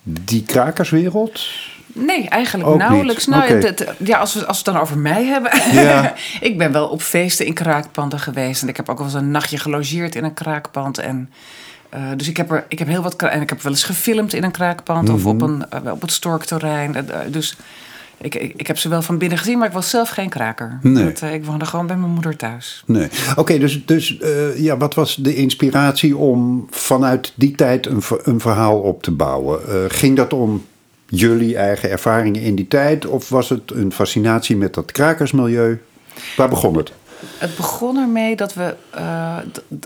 die krakerswereld? Nee, eigenlijk Ook nauwelijks. niet. Nou, Oké. het- het- ja, als, we, als we het dan over mij hebben. Ja. ik ben wel op feesten in kraakpanden geweest. En ik heb ook wel eens een nachtje gelogeerd in een kraakpand. En, eh, dus ik heb, er, ik heb heel wat. En ik heb wel eens gefilmd in een kraakpand of op, een, eh, op het Storkterrein. Eh, dus ik, ik, ik heb ze wel van binnen gezien, maar ik was zelf geen kraker. Nee. Dat, eh, ik woonde gewoon bij mijn moeder thuis. Nee. Oké, dus, dus eh, ja, wat was de inspiratie om vanuit die tijd een, een verhaal op te bouwen? Eh, ging dat om jullie eigen ervaringen in die tijd? Of was het een fascinatie met dat krakersmilieu? Waar begon het? Het begon ermee dat we, eh,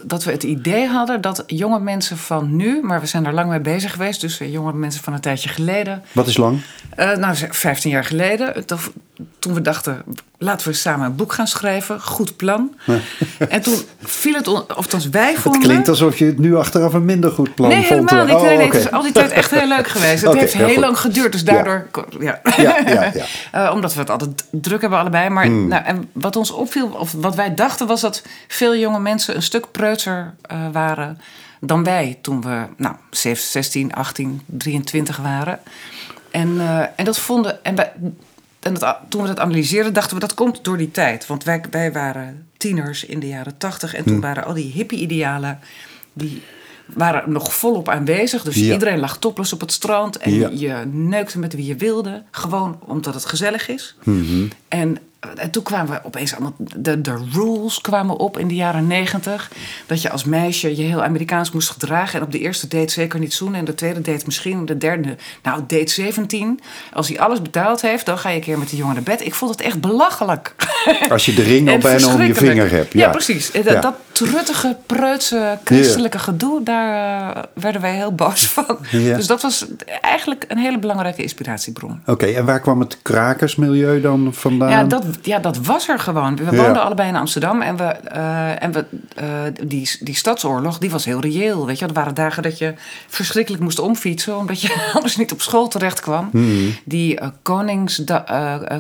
dat we het idee hadden dat jonge mensen van nu, maar we zijn er lang mee bezig geweest, dus eh, jonge mensen van een tijdje geleden, Wat is lang? eh, nou, ze- 15 jaar geleden, toen, we dachten, laten we samen een boek gaan schrijven, goed plan. en toen viel het, of althans wij Het vonden. klinkt alsof je het nu achteraf een minder goed plan Nee, vond. helemaal niet. Oh, Nee, nee, oké. Het is al die tijd echt heel leuk geweest. Het heeft heel lang geduurd, dus daardoor... Ja. Ja, ja, ja. Eh, omdat we het altijd druk hebben allebei. Maar Hmm. nou, en wat ons opviel, of wat wij dachten, was dat veel jonge mensen een stuk preutser eh, waren dan wij toen we nou, 16, 18, 23 waren. En, eh, en dat vonden. En, wij, en dat, toen we dat analyseerden, dachten we dat komt door die tijd. Want wij, wij waren tieners in de jaren 80 en toen Hmm. waren al die hippie-idealen. die waren nog volop aanwezig. Dus Ja. iedereen lag topless op het strand. En Ja. je neukte met wie je wilde. Gewoon omdat het gezellig is. Mhm. En, en toen kwamen we opeens allemaal... De, de rules kwamen op in de jaren negentig. Dat je als meisje je heel Amerikaans moest gedragen. En op de eerste date zeker niet zoenen. En de tweede date misschien. De derde, nou, date 17. Als hij alles betaald heeft, dan ga je een keer met die jongen naar bed. Ik vond het echt belachelijk. Als je de ring al En bijna om je vinger hebt. Ja, Ja, precies. En Dat, Ja. dat truttige, preutse, christelijke gedoe, daar eh, werden wij heel boos van. Dus dat was eigenlijk een hele belangrijke inspiratiebron. Oké, en waar kwam het krakersmilieu dan vandaan? Ja dat, ja, dat was er gewoon. We Ja. woonden allebei in Amsterdam en, we, eh, en we, eh, die, die stadsoorlog die was heel reëel. Weet je? Er waren dagen dat je verschrikkelijk moest omfietsen... omdat je anders niet op school terecht kwam. Mhm. Die eh, Koningsda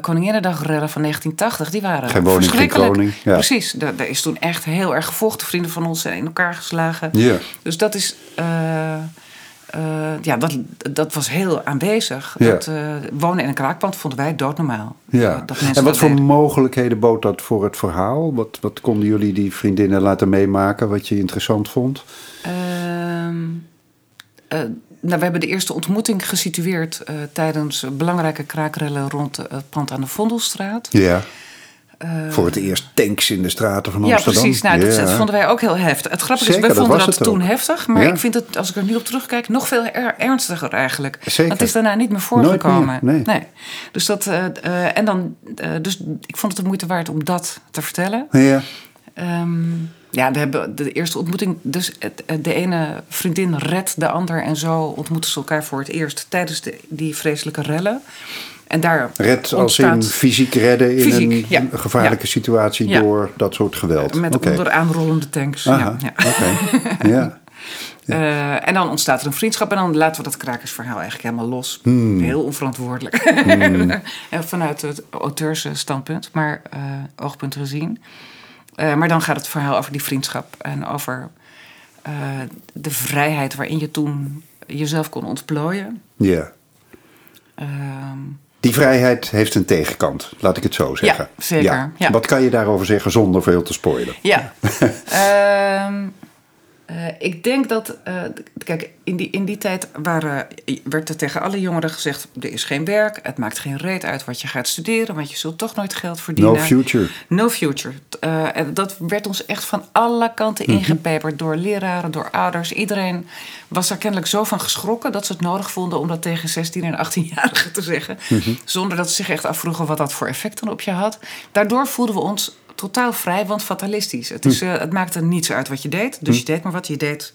Koninginnedagredden van 1980, die waren Geen woning, geen verschrikkelijk. kroning, ja. Precies, daar, daar is toen echt heel erg gevochten. Vrienden van ons zijn in elkaar geslagen. Ja. Dus dat is... eh, ja, dat, dat was heel aanwezig. Ja. Dat, eh, wonen in een kraakpand vonden wij doodnormaal. Ja. Eh, dat en wat voor deden. mogelijkheden bood dat voor het verhaal? Wat, wat konden jullie die vriendinnen laten meemaken wat je interessant vond? Ehm, eh, nou, we hebben de eerste ontmoeting gesitueerd tijdens belangrijke kraakrellen rond het pand aan de Vondelstraat. Ja. Voor het eerst tanks in de straten van Ja, Amsterdam. precies. Nou, dat, Ja. dat vonden wij ook heel heftig. Het grappige Zeker, is, dat vonden dat toen ook. heftig. Maar Ja. ik vind het, als ik er nu op terugkijk, nog veel er- ernstiger eigenlijk. Zeker. Het is daarna niet meer voorgekomen. nee. Dus, dat, eh, eh, en dan, eh, dus ik vond het de moeite waard om dat te vertellen. Ja. Ehm, ja, we hebben de eerste ontmoeting. Dus de ene vriendin redt de ander. En zo ontmoeten ze elkaar voor het eerst tijdens de, die vreselijke rellen. En daar Red als in fysiek redden in Fysiek, een ja. gevaarlijke Ja. situatie Ja. door dat soort geweld. met Oké. onderaanrollende tanks. Aha, Ja, ja. Eh, en dan ontstaat er een vriendschap en dan laten we dat krakersverhaal eigenlijk helemaal los. Hmm. Heel onverantwoordelijk. En Vanuit het auteursstandpunt, maar eh, oogpunt gezien. Eh, maar dan gaat het verhaal over die vriendschap en over eh, de vrijheid waarin je toen jezelf kon ontplooien. Ja. Ehm, Die vrijheid heeft een tegenkant, laat ik het zo zeggen. zeker, ja. Wat kan je daarover zeggen zonder veel te spoilen? Ja. Ehm, eh, ik denk dat, eh, kijk, in die, in die tijd waren, werd er tegen alle jongeren gezegd: er is geen werk, het maakt geen reet uit wat je gaat studeren, want je zult toch nooit geld verdienen. No future. No future. Eh, en dat werd ons echt van alle kanten Mhm. ingepeperd door leraren, door ouders. Iedereen was er kennelijk zo van geschrokken dat ze het nodig vonden om dat tegen 16 en 18-jarigen te zeggen. Mhm. Zonder dat ze zich echt afvroegen wat dat voor effect dan op je had. Daardoor voelden we ons totaal vrij, want fatalistisch. Het, Hm. is, eh, het maakte niets uit wat je deed. Dus je deed maar wat je deed.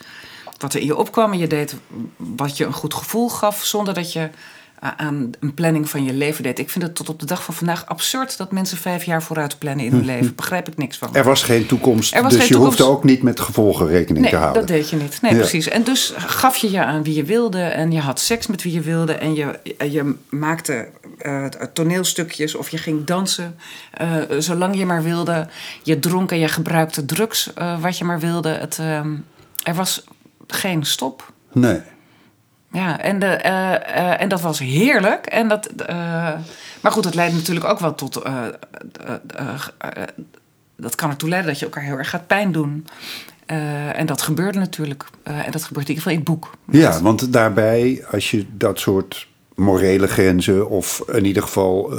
Wat er in je opkwam en je deed wat je een goed gevoel gaf, zonder dat je aan een planning van je leven deed. Ik vind het tot op de dag van vandaag absurd dat mensen vijf jaar vooruit plannen in hun leven. Begrijp ik niks van. Hm. Er was geen toekomst, was dus geen je toekomst. hoefde ook niet met gevolgen rekening Nee, te houden. dat deed je niet. Nee, Ja. precies. En dus gaf je je aan wie je wilde. En je had seks met wie je wilde. En je, je maakte eh, toneelstukjes of je ging dansen. eh, zolang je maar wilde. Je dronk en je gebruikte drugs eh, wat je maar wilde. Het, ehm, er was geen stop. Nee. Ja, en, de, eh, eh, en dat was heerlijk. En dat, eh, maar goed, dat leidt natuurlijk ook wel tot. dat kan ertoe leiden dat je elkaar heel erg gaat pijn doen. En dat gebeurde natuurlijk. En dat gebeurt in ieder geval in het boek. Ja, want daarbij, als je dat soort morele grenzen of in ieder geval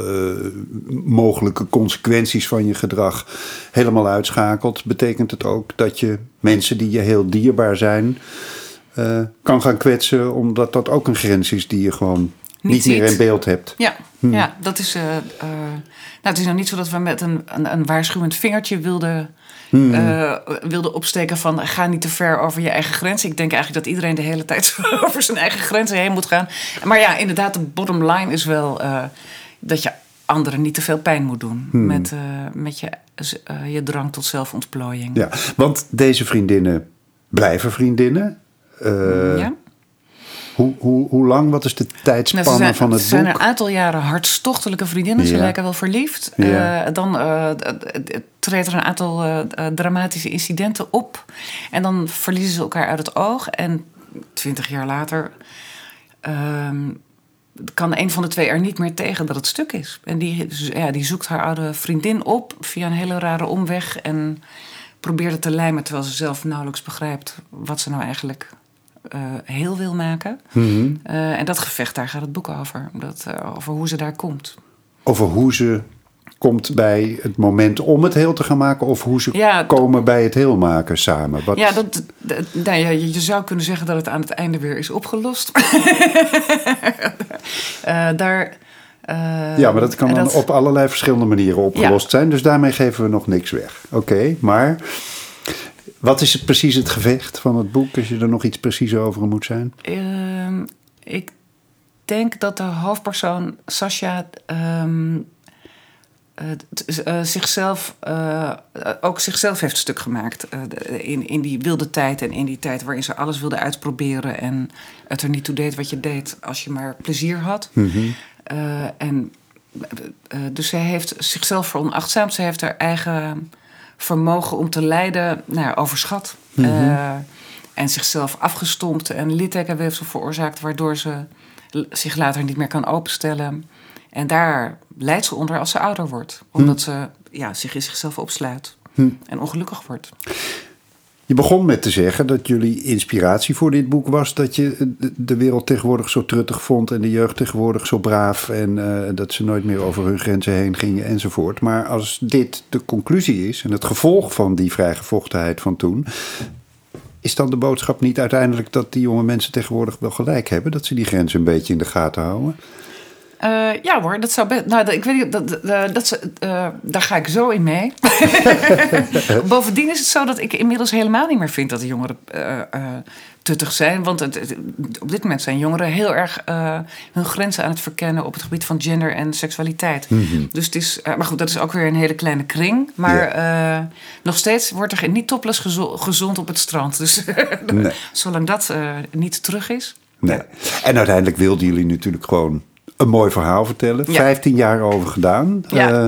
mogelijke consequenties van je gedrag helemaal uitschakelt, betekent het ook dat je mensen die je heel dierbaar zijn eh, kan gaan kwetsen, omdat dat ook een grens is die je gewoon niet, Niet meer in beeld hebt. Ja, Hmm. ja dat is. eh, eh, nou, het is nou niet zo dat we met een, een, een waarschuwend vingertje wilden, Hmm. wilden opsteken van ga niet te ver over je eigen grenzen. Ik denk eigenlijk dat iedereen de hele tijd over zijn eigen grenzen heen moet gaan. Maar ja, inderdaad, de bottom line is wel dat je anderen niet te veel pijn moet doen Hmm. met, met je, je drang tot zelfontplooiing. Ja, want deze vriendinnen blijven vriendinnen. Eh, Ja? hoe, hoe, hoe lang? Wat is de Nou, tijdspanne zijn, van het ze zijn boek? een aantal jaren hartstochtelijke vriendinnen. Ze Ja. lijken wel verliefd. Ja. Eh, dan d- treedt er een aantal dramatische incidenten op. En dan verliezen ze elkaar uit het oog. En twintig jaar later ehm, kan een van de twee er niet meer tegen dat het stuk is. En die, dus, ja, die zoekt haar oude vriendin op via een hele rare omweg. En probeert het te lijmen terwijl ze zelf nauwelijks begrijpt wat ze nou eigenlijk heel wil maken. Mhm. Eh, en dat gevecht, daar gaat het boek over. Dat, eh, over hoe ze daar komt. Over hoe ze komt bij het moment om het heel te gaan maken... of hoe ze Ja, komen bij het heel maken samen. Wat, Ja, dat, dat- nou ja, je je zou kunnen zeggen dat het aan het einde weer is opgelost. Eh, daar, eh, ja, maar dat kan dan op allerlei verschillende manieren opgelost zijn. Dus daarmee geven we nog niks weg. Oké, maar wat is het precies het gevecht van het boek... als je er nog iets preciezer over moet zijn? Ehm, ik denk dat de hoofdpersoon Sasha ehm, eh, zichzelf eh, ook zichzelf heeft stuk gemaakt eh, in, in die wilde tijd en in die tijd waarin ze alles wilde uitproberen en het er niet toe deed wat je deed als je maar plezier had. Eh, en dus zij heeft zichzelf veronachtzaamd. Ze heeft haar eigen vermogen om te lijden nou ja, overschat. Eh, en zichzelf afgestompt en littekenweefsel veroorzaakt... waardoor ze zich later niet meer kan openstellen. En daar lijdt ze onder als ze ouder wordt. Omdat ze ja, zich in zichzelf opsluit en ongelukkig wordt. Je begon met te zeggen dat jullie inspiratie voor dit boek was... dat je de- wereld tegenwoordig zo truttig vond... en de jeugd tegenwoordig zo braaf... en eh, dat ze nooit meer over hun grenzen heen gingen enzovoort. Maar als dit de conclusie is en het gevolg van die vrijgevochtenheid van toen... is dan de boodschap niet uiteindelijk dat die jonge mensen tegenwoordig wel gelijk hebben... dat ze die grenzen een beetje in de gaten houden? Eh, ja hoor, dat zou best. Nou, dat- ik weet niet, dat, dat, dat, ze- eh, daar ga ik zo in mee. Bovendien is het zo dat ik inmiddels helemaal niet meer vind dat de jongeren eh, eh, tuttig zijn. Want het, het- op dit moment zijn jongeren heel erg eh, hun grenzen aan het verkennen op het gebied van gender en seksualiteit. Dus het is, eh, maar goed, dat is ook weer een hele kleine kring. Maar eh, nog steeds wordt er niet topless gezo- gezond op het strand. Dus Nee. zolang dat eh, niet terug is. Nee. En uiteindelijk wilden jullie natuurlijk gewoon een mooi verhaal vertellen. Vijftien jaar over gedaan. Eh,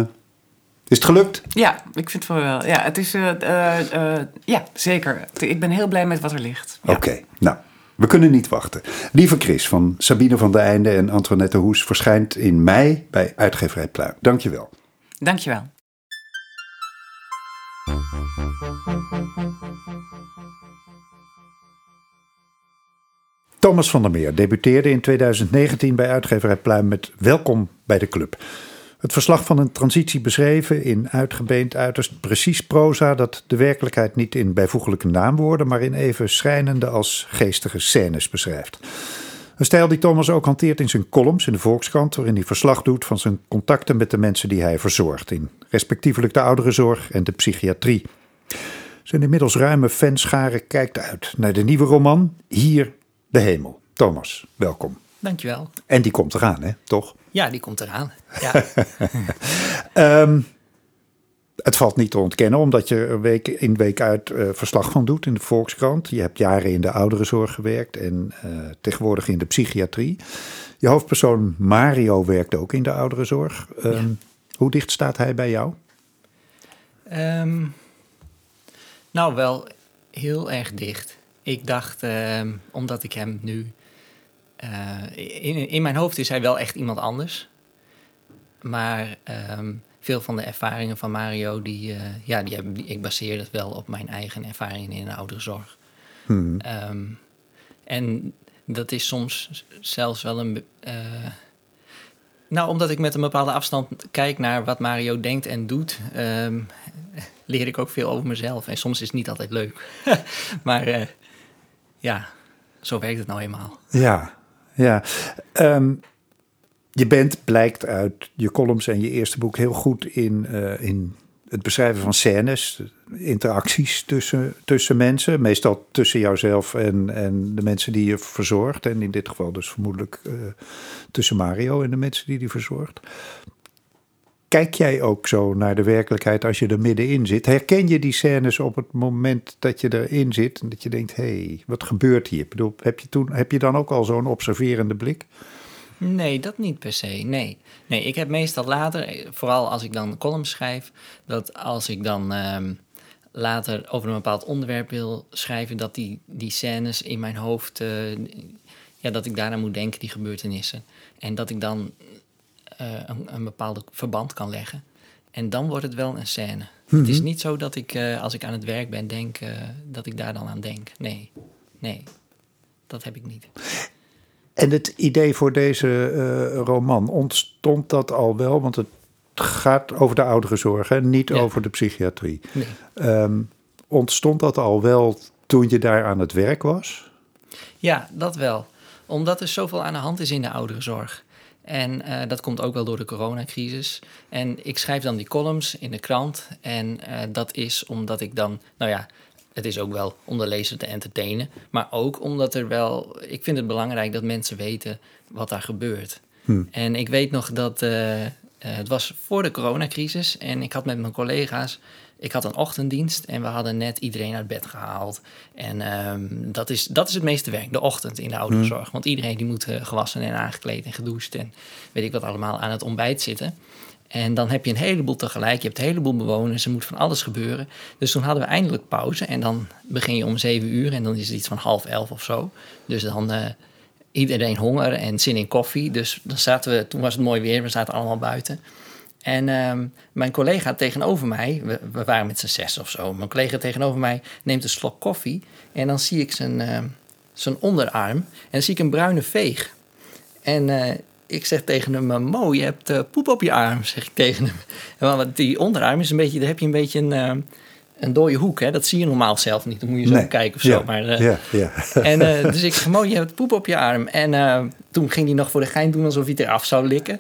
is het gelukt? Ja, ik vind het wel. Ja, het is. eh, eh, ja, zeker. Ik ben heel blij met wat er ligt. Oké, nou, we kunnen niet wachten. Lieve Chris van Sabine van der Einde en Antoinette Hoes verschijnt in mei bij Uitgeverij Pluim. Dankjewel. Dankjewel. Thomas van der Meer debuteerde in 2019 bij uitgeverij Pluim met Welkom bij de Club. Het verslag van een transitie beschreven in uitgebeend uiterst precies proza dat de werkelijkheid niet in bijvoeglijke naamwoorden, maar in even schrijnende als geestige scènes beschrijft. Een stijl die Thomas ook hanteert in zijn columns in de Volkskrant, waarin hij verslag doet van zijn contacten met de mensen die hij verzorgt, in respectievelijk de ouderenzorg en de psychiatrie. Zijn inmiddels ruime fanschare kijkt uit naar de nieuwe roman Hier de Hemel. Thomas, welkom. Dankjewel. En die komt eraan, hè? Toch? Ja, die komt eraan. Ja, Ehm, het valt niet te ontkennen, omdat je er week in week uit eh, verslag van doet in de Volkskrant. Je hebt jaren in de ouderenzorg gewerkt en eh, tegenwoordig in de psychiatrie. Je hoofdpersoon Mario werkt ook in de ouderenzorg. Ehm, Hoe dicht staat hij bij jou? Ehm, nou, wel heel erg dicht. Ik dacht, ehm, omdat ik hem nu... eh, in, in mijn hoofd is hij wel echt iemand anders. Maar ehm, veel van de ervaringen van Mario, die, eh, ja, die heb, ik baseer dat wel op mijn eigen ervaringen in de ouderenzorg. Hmm. Ehm, en dat is soms zelfs wel een. eh, nou, omdat ik met een bepaalde afstand kijk naar wat Mario denkt en doet, ehm, leer ik ook veel over mezelf. En soms is het niet altijd leuk. maar ja, zo werkt het nou eenmaal. Ja, ja. Ehm, je bent, blijkt uit je columns en je eerste boek, heel goed in, eh, in het beschrijven van scènes, interacties tussen, tussen mensen. Meestal tussen jouzelf en, en de mensen die je verzorgt. En in dit geval dus vermoedelijk eh, tussen Mario en de mensen die hij verzorgt. Kijk jij ook zo naar de werkelijkheid als je er middenin zit? Herken je die scènes op het moment dat je erin zit en dat je denkt: hé, hey, wat gebeurt hier? Ik bedoel, heb je, toen, heb je dan ook al zo'n observerende blik? Nee, dat niet per se. Nee. nee, ik heb meestal later, vooral als ik dan columns schrijf, dat als ik dan ehm, later over een bepaald onderwerp wil schrijven, dat die, die scènes in mijn hoofd, eh, ja, dat ik daarna moet denken, die gebeurtenissen. En dat ik dan eh, een, een bepaalde verband kan leggen. En dan wordt het wel een scène. Het is niet zo dat ik, eh, als ik aan het werk ben, denk eh, dat ik daar dan aan denk. Nee, nee, dat heb ik niet. En het idee voor deze roman, ontstond dat al wel? Want het gaat over de ouderenzorg, hè? niet Ja. over de psychiatrie. Nee. Ehm, ontstond dat al wel toen je daar aan het werk was? Ja, dat wel. Omdat er zoveel aan de hand is in de ouderenzorg. En eh, dat komt ook wel door de coronacrisis. En ik schrijf dan die columns in de krant. En eh, dat is omdat ik dan, nou ja, het is ook wel om de lezer te entertainen. Maar ook omdat er wel, ik vind het belangrijk dat mensen weten wat daar gebeurt. En ik weet nog dat eh, het was voor de coronacrisis. En ik had met mijn collega's, ik had een ochtenddienst. En we hadden net iedereen uit bed gehaald. En ehm, dat, is, dat is het meeste werk, de ochtend in de ouderenzorg. Want iedereen die moet eh, gewassen en aangekleed en gedoucht. En weet ik wat allemaal aan het ontbijt zitten. En dan heb je een heleboel tegelijk. Je hebt een heleboel bewoners. Er moet van alles gebeuren. Dus toen hadden we eindelijk pauze. En dan begin je om zeven uur. En dan is het iets van half elf of zo. Dus dan eh, iedereen honger en zin in koffie. Dus dan zaten we, toen was het mooi weer. We zaten allemaal buiten. En ehm, mijn collega tegenover mij, we, waren met z'n zes of zo. Mijn collega tegenover mij neemt een slok koffie. En dan zie ik zijn, ehm, zijn onderarm. En dan zie ik een bruine veeg. En eh, ik zeg tegen hem, eh, Mo, je hebt eh, poep op je arm, zeg ik tegen hem. Want die onderarm is een beetje, daar heb je een beetje een, eh, een dode hoek. Hè? Dat zie je normaal zelf niet. Dan moet je zo Nee. kijken of zo. Ja, Maar, eh, ja, ja. en eh, dus ik zeg, Mo, je hebt poep op je arm. En eh, toen ging hij nog voor de gein doen alsof hij het eraf zou likken.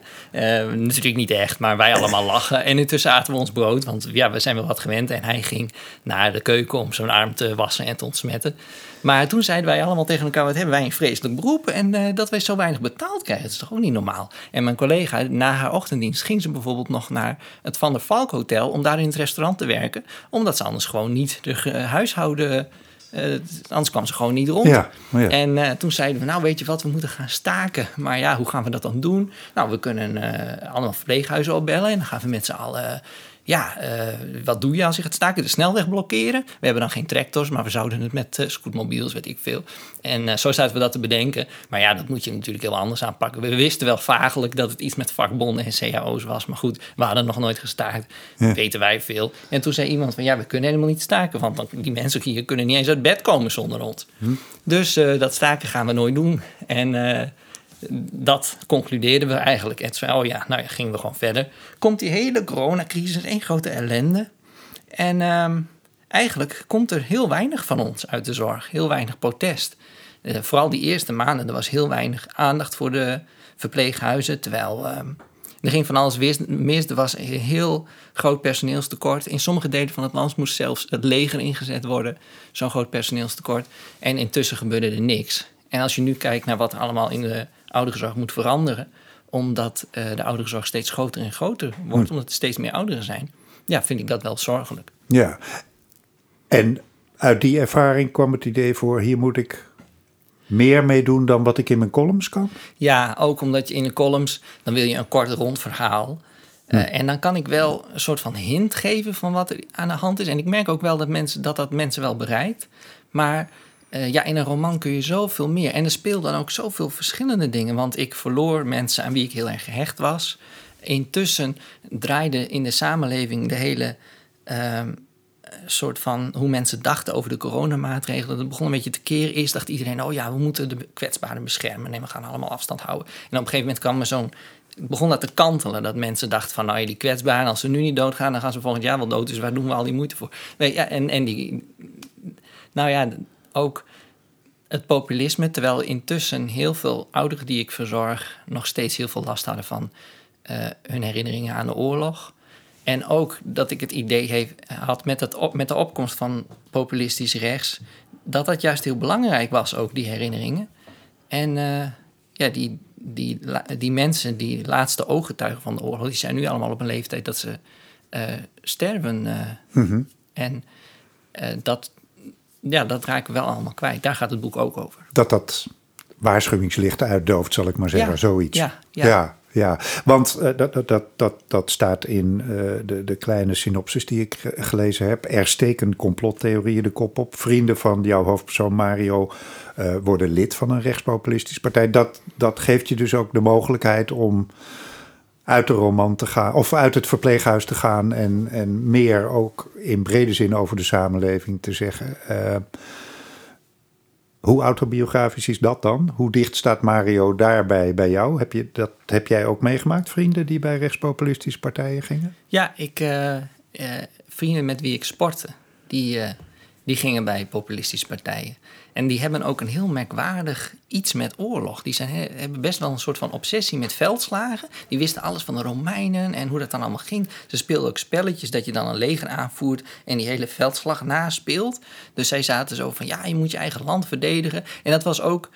Natuurlijk niet echt, maar wij allemaal lachen. En intussen aten we ons brood, want ja, we zijn wel wat gewend. En hij ging naar de keuken om zo'n arm te wassen en te ontsmetten. Maar toen zeiden wij allemaal tegen elkaar: wat hebben wij een vreselijk beroep? En eh, dat wij zo weinig betaald krijgen, dat is toch ook niet normaal? En mijn collega, na haar ochtenddienst, ging ze bijvoorbeeld nog naar het Van der Valk Hotel om daar in het restaurant te werken, omdat ze anders gewoon niet de huishouden. eh, anders kwam ze gewoon niet rond. Ja, oh ja. En eh, toen zeiden we, nou weet je wat, we moeten gaan staken. Maar ja, hoe gaan we dat dan doen? Nou, we kunnen allemaal verpleeghuizen opbellen. En dan gaan we met z'n allen... Ja, eh, wat doe je als je gaat staken? De snelweg blokkeren. We hebben dan geen tractors, maar we zouden het met uh, scootmobiels, weet ik veel. En eh, zo zaten we dat te bedenken. Maar ja, dat moet je natuurlijk heel anders aanpakken. We wisten wel vagelijk dat het iets met vakbonden en cao's was. Maar goed, we hadden nog nooit gestaakt. Ja. Weten wij veel. En toen zei iemand van, ja, we kunnen helemaal niet staken. Want dan, die mensen hier kunnen niet eens uit bed komen zonder ons. Dus eh, dat staken gaan we nooit doen. En dat concludeerden we eigenlijk. En toen, oh ja, nou ja, gingen we gewoon verder. Komt die hele coronacrisis, één grote ellende. En ehm, eigenlijk komt er heel weinig van ons uit de zorg. Heel weinig protest. Eh, vooral die eerste maanden, er was heel weinig aandacht voor de verpleeghuizen. Terwijl ehm, er ging van alles mis. Er was een heel groot personeelstekort. In sommige delen van het land moest zelfs het leger ingezet worden. Zo'n groot personeelstekort. En intussen gebeurde er niks. En als je nu kijkt naar wat allemaal in de ouderenzorg moet veranderen... omdat eh, de ouderenzorg steeds groter en groter wordt... omdat er steeds meer ouderen zijn... ja, vind ik dat wel zorgelijk. Ja. En uit die ervaring kwam het idee voor: hier moet ik meer mee doen dan wat ik in mijn columns kan. Ja, ook omdat je in de columns, dan wil je een kort rond verhaal. Eh, en dan kan ik wel een soort van hint geven van wat er aan de hand is. En ik merk ook wel dat mensen, dat, dat mensen wel bereikt. Maar eh, ja, in een roman kun je zoveel meer. En er speelden dan ook zoveel verschillende dingen. Want ik verloor mensen aan wie ik heel erg gehecht was. Intussen draaide in de samenleving de hele ehm, soort van hoe mensen dachten over de coronamaatregelen. Dat begon een beetje te keren. Eerst dacht iedereen, oh ja, we moeten de kwetsbaren beschermen. Nee, we gaan allemaal afstand houden. En op een gegeven moment kwam er zo'n... begon dat te kantelen. Dat mensen dachten van, nou ja, die kwetsbaren... als ze nu niet doodgaan, dan gaan ze volgend jaar wel dood. Dus waar doen we al die moeite voor? Nee, ja, en, en die... Nou ja, ook het populisme. Terwijl intussen heel veel ouderen die ik verzorg... nog steeds heel veel last hadden van eh, hun herinneringen aan de oorlog... En ook dat ik het idee had met, het op, met de opkomst van populistisch rechts, dat dat juist heel belangrijk was, ook die herinneringen. En uh, ja, die, die, die mensen, die laatste ooggetuigen van de oorlog, die zijn nu allemaal op een leeftijd dat ze uh, sterven. Mm -hmm. En dat, ja, dat raken we wel allemaal kwijt. Daar gaat het boek ook over. Dat dat waarschuwingslicht uitdooft, zal ik maar zeggen, ja, zoiets. Ja, ja. ja. Ja, want uh, dat, dat, dat, dat staat in uh, de, de kleine synopsis die ik gelezen heb. Er steken complottheorieën de kop op. Vrienden van jouw hoofdpersoon Mario uh, worden lid van een rechtspopulistische partij. Dat, dat geeft je dus ook de mogelijkheid om uit de roman te gaan, of uit het verpleeghuis te gaan en, en meer ook in brede zin over de samenleving te zeggen. Hoe autobiografisch is dat dan? Hoe dicht staat Mario daarbij bij jou? Heb, je, dat, heb jij ook meegemaakt, vrienden die bij rechtspopulistische partijen gingen? Ja, ik, uh, uh, vrienden met wie ik sportte, die, die gingen bij populistische partijen. En die hebben ook een heel merkwaardig iets met oorlog. Die zijn, hebben best wel een soort van obsessie met veldslagen. Die wisten alles van de Romeinen en hoe dat dan allemaal ging. Ze speelden ook spelletjes dat je dan een leger aanvoert en die hele veldslag naspeelt. Dus zij zaten zo van, ja, je moet je eigen land verdedigen. En dat was ook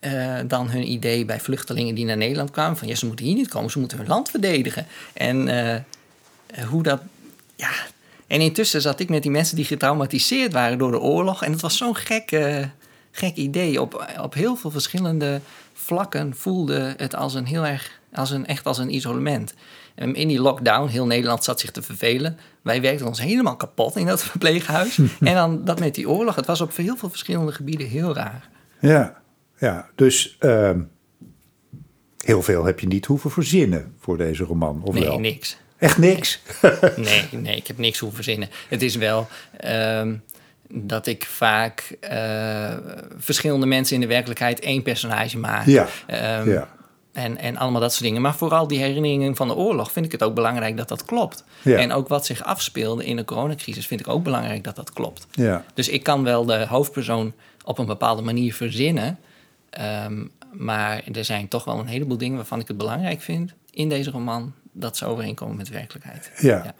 uh, dan hun idee bij vluchtelingen die naar Nederland kwamen. Van, ja, ze moeten hier niet komen, ze moeten hun land verdedigen. En uh, hoe dat, ja... En intussen zat ik met die mensen die getraumatiseerd waren door de oorlog. En het was zo'n gek, uh, gek idee. Op, op heel veel verschillende vlakken voelde het als een heel erg, als een, echt als een isolement. En in die lockdown, heel Nederland zat zich te vervelen. Wij werkten ons helemaal kapot in dat verpleeghuis. en dan dat met die oorlog. Het was op heel veel verschillende gebieden heel raar. Ja, ja. dus uh, heel veel heb je niet hoeven verzinnen voor deze roman, of nee, wel? niks. Echt niks? nee, nee, ik heb niks hoeven verzinnen. Het is wel um, dat ik vaak uh, verschillende mensen in de werkelijkheid één personage maak. Ja. Um, ja. En, en allemaal dat soort dingen. Maar vooral die herinneringen van de oorlog vind ik het ook belangrijk dat dat klopt. Ja. En ook wat zich afspeelde in de coronacrisis vind ik ook belangrijk dat dat klopt. Ja. Dus ik kan wel de hoofdpersoon op een bepaalde manier verzinnen. Um, maar er zijn toch wel een heleboel dingen waarvan ik het belangrijk vind in deze roman dat ze overeenkomen met werkelijkheid. Ja.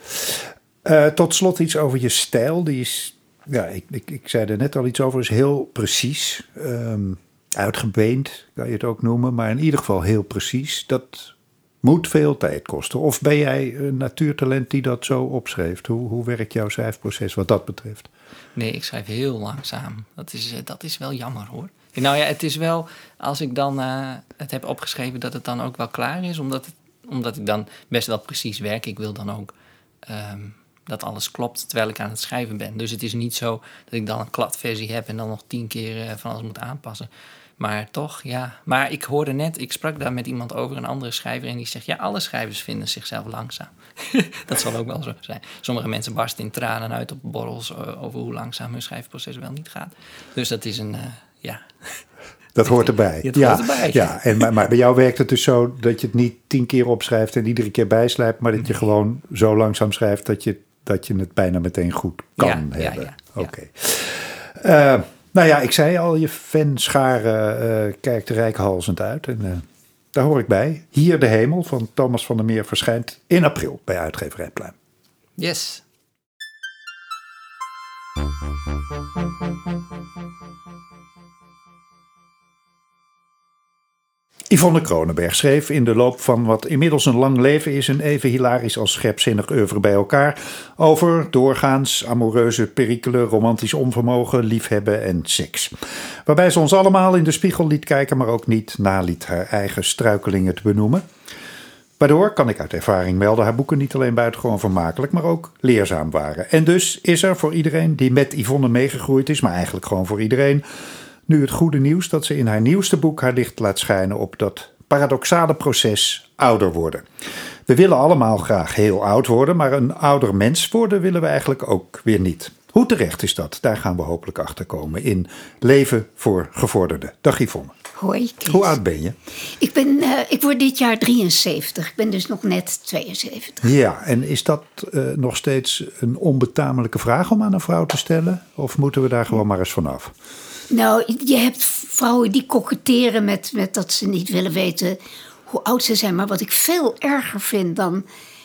Eh, tot slot iets over je stijl. Die is, ja, ik, ik, ik zei er net al iets over, is heel precies. Ehm, uitgebeend kan je het ook noemen, maar in ieder geval heel precies. Dat moet veel tijd kosten. Of ben jij een natuurtalent die dat zo opschrijft? Hoe, hoe werkt jouw schrijfproces wat dat betreft? Nee, ik schrijf heel langzaam. Dat is, eh, dat is wel jammer hoor. Nou ja, het is wel, als ik dan eh, het heb opgeschreven, dat het dan ook wel klaar is. Omdat, het, omdat ik dan best wel precies werk. Ik wil dan ook ehm, dat alles klopt terwijl ik aan het schrijven ben. Dus het is niet zo dat ik dan een kladversie heb en dan nog tien keer uh, van alles moet aanpassen. Maar toch, ja. Maar ik hoorde net, ik sprak daar met iemand over, een andere schrijver, en die zegt: Ja, alle schrijvers vinden zichzelf langzaam. dat zal ook wel zo zijn. Sommige mensen barsten in tranen uit op borrels uh, over hoe langzaam hun schrijfproces wel niet gaat. Dus dat is een, uh, ja. Dat hoort erbij. Ja, hoort erbij. Ja, en, maar, maar bij jou werkt het dus zo dat je het niet tien keer opschrijft en iedere keer bijslijpt, maar dat je gewoon zo langzaam schrijft dat je, dat je het bijna meteen goed kan Ja, ja, hebben. ja, Oké. Eh, nou ja, ik zei al, je fanscharen eh kijkt rijkhalzend uit. En eh, daar hoor ik bij. Hier de hemel van Thomas van der Meer verschijnt in april bij uitgeverij Pluim. Yes. Yvonne Kronenberg schreef in de loop van wat inmiddels een lang leven is een even hilarisch als scherpzinnig oeuvre bij elkaar over doorgaans amoureuze perikelen, romantisch onvermogen, liefhebben en seks. Waarbij ze ons allemaal in de spiegel liet kijken, maar ook niet naliet haar eigen struikelingen te benoemen. Waardoor, kan ik uit ervaring melden, haar boeken niet alleen buitengewoon vermakelijk, maar ook leerzaam waren. En dus is er voor iedereen die met Yvonne meegegroeid is, maar eigenlijk gewoon voor iedereen, nu het goede nieuws dat ze in haar nieuwste boek haar licht laat schijnen op dat paradoxale proces ouder worden. We willen allemaal graag heel oud worden, maar een ouder mens worden willen we eigenlijk ook weer niet. Hoe terecht is dat? Daar gaan we hopelijk achter komen in Leven voor Gevorderden. Dag Yvonne. Hoi, Chris. Hoe oud ben je? Ik, ben, eh, ik word dit jaar 73. Ik ben dus nog net 72. Ja, en is dat eh, nog steeds een onbetamelijke vraag om aan een vrouw te stellen? Of moeten we daar gewoon maar eens vanaf? Nou, je hebt vrouwen die koketteren met, met dat ze niet willen weten hoe oud ze zijn. Maar wat ik veel erger vind dan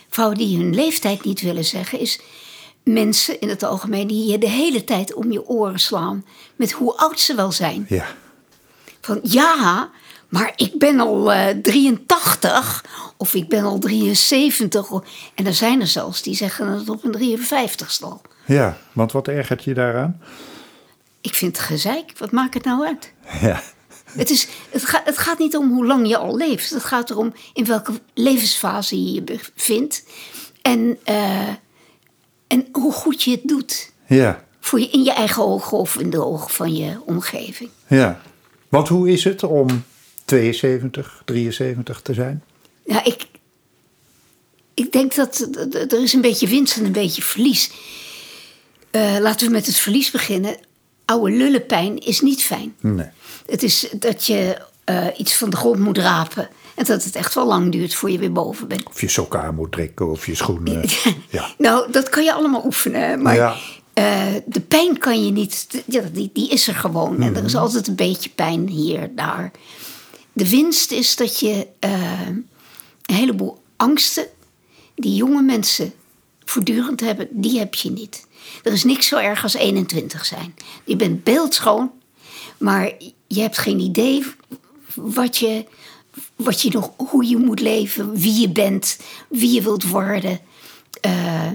vrouwen die hun leeftijd niet willen zeggen, is mensen in het algemeen die je de hele tijd om je oren slaan met hoe oud ze wel zijn. Ja. Van ja, maar ik ben al eh 83 of ik ben al 73. of- En er zijn er zelfs die zeggen het op een 53ste al. Ja, want wat ergert je daaraan? Ik vind het gezeik. Wat maakt het nou uit? Ja. Het, is, het, gaat, het gaat niet om hoe lang je al leeft. Het gaat erom in welke levensfase je je bevindt. En, eh, en hoe goed je het doet. Ja, Voor je, in je eigen ogen of in de ogen van je omgeving. ja. Want hoe is het om 72, 73 te zijn? Ja, ik, ik denk dat er is een beetje winst en een beetje verlies. Eh, laten we met het verlies beginnen. Oude lullenpijn is niet fijn. Nee. Het is dat je eh, iets van de grond moet rapen. En dat het echt wel lang duurt voor je weer boven bent. Of je sokken aan moet trekken of je schoenen. Ja. Nou, dat kan je allemaal oefenen. Maar Ja. eh, de pijn kan je niet. Ja, die, die is er gewoon. En Mhm. er is altijd een beetje pijn hier, daar. De winst is dat je eh, een heleboel angsten die jonge mensen voortdurend hebben, die heb je niet. Er is niks zo erg als 21 zijn. Je bent beeldschoon, maar je hebt geen idee wat je, wat je nog, hoe je moet leven, wie je bent, wie je wilt worden. Eh,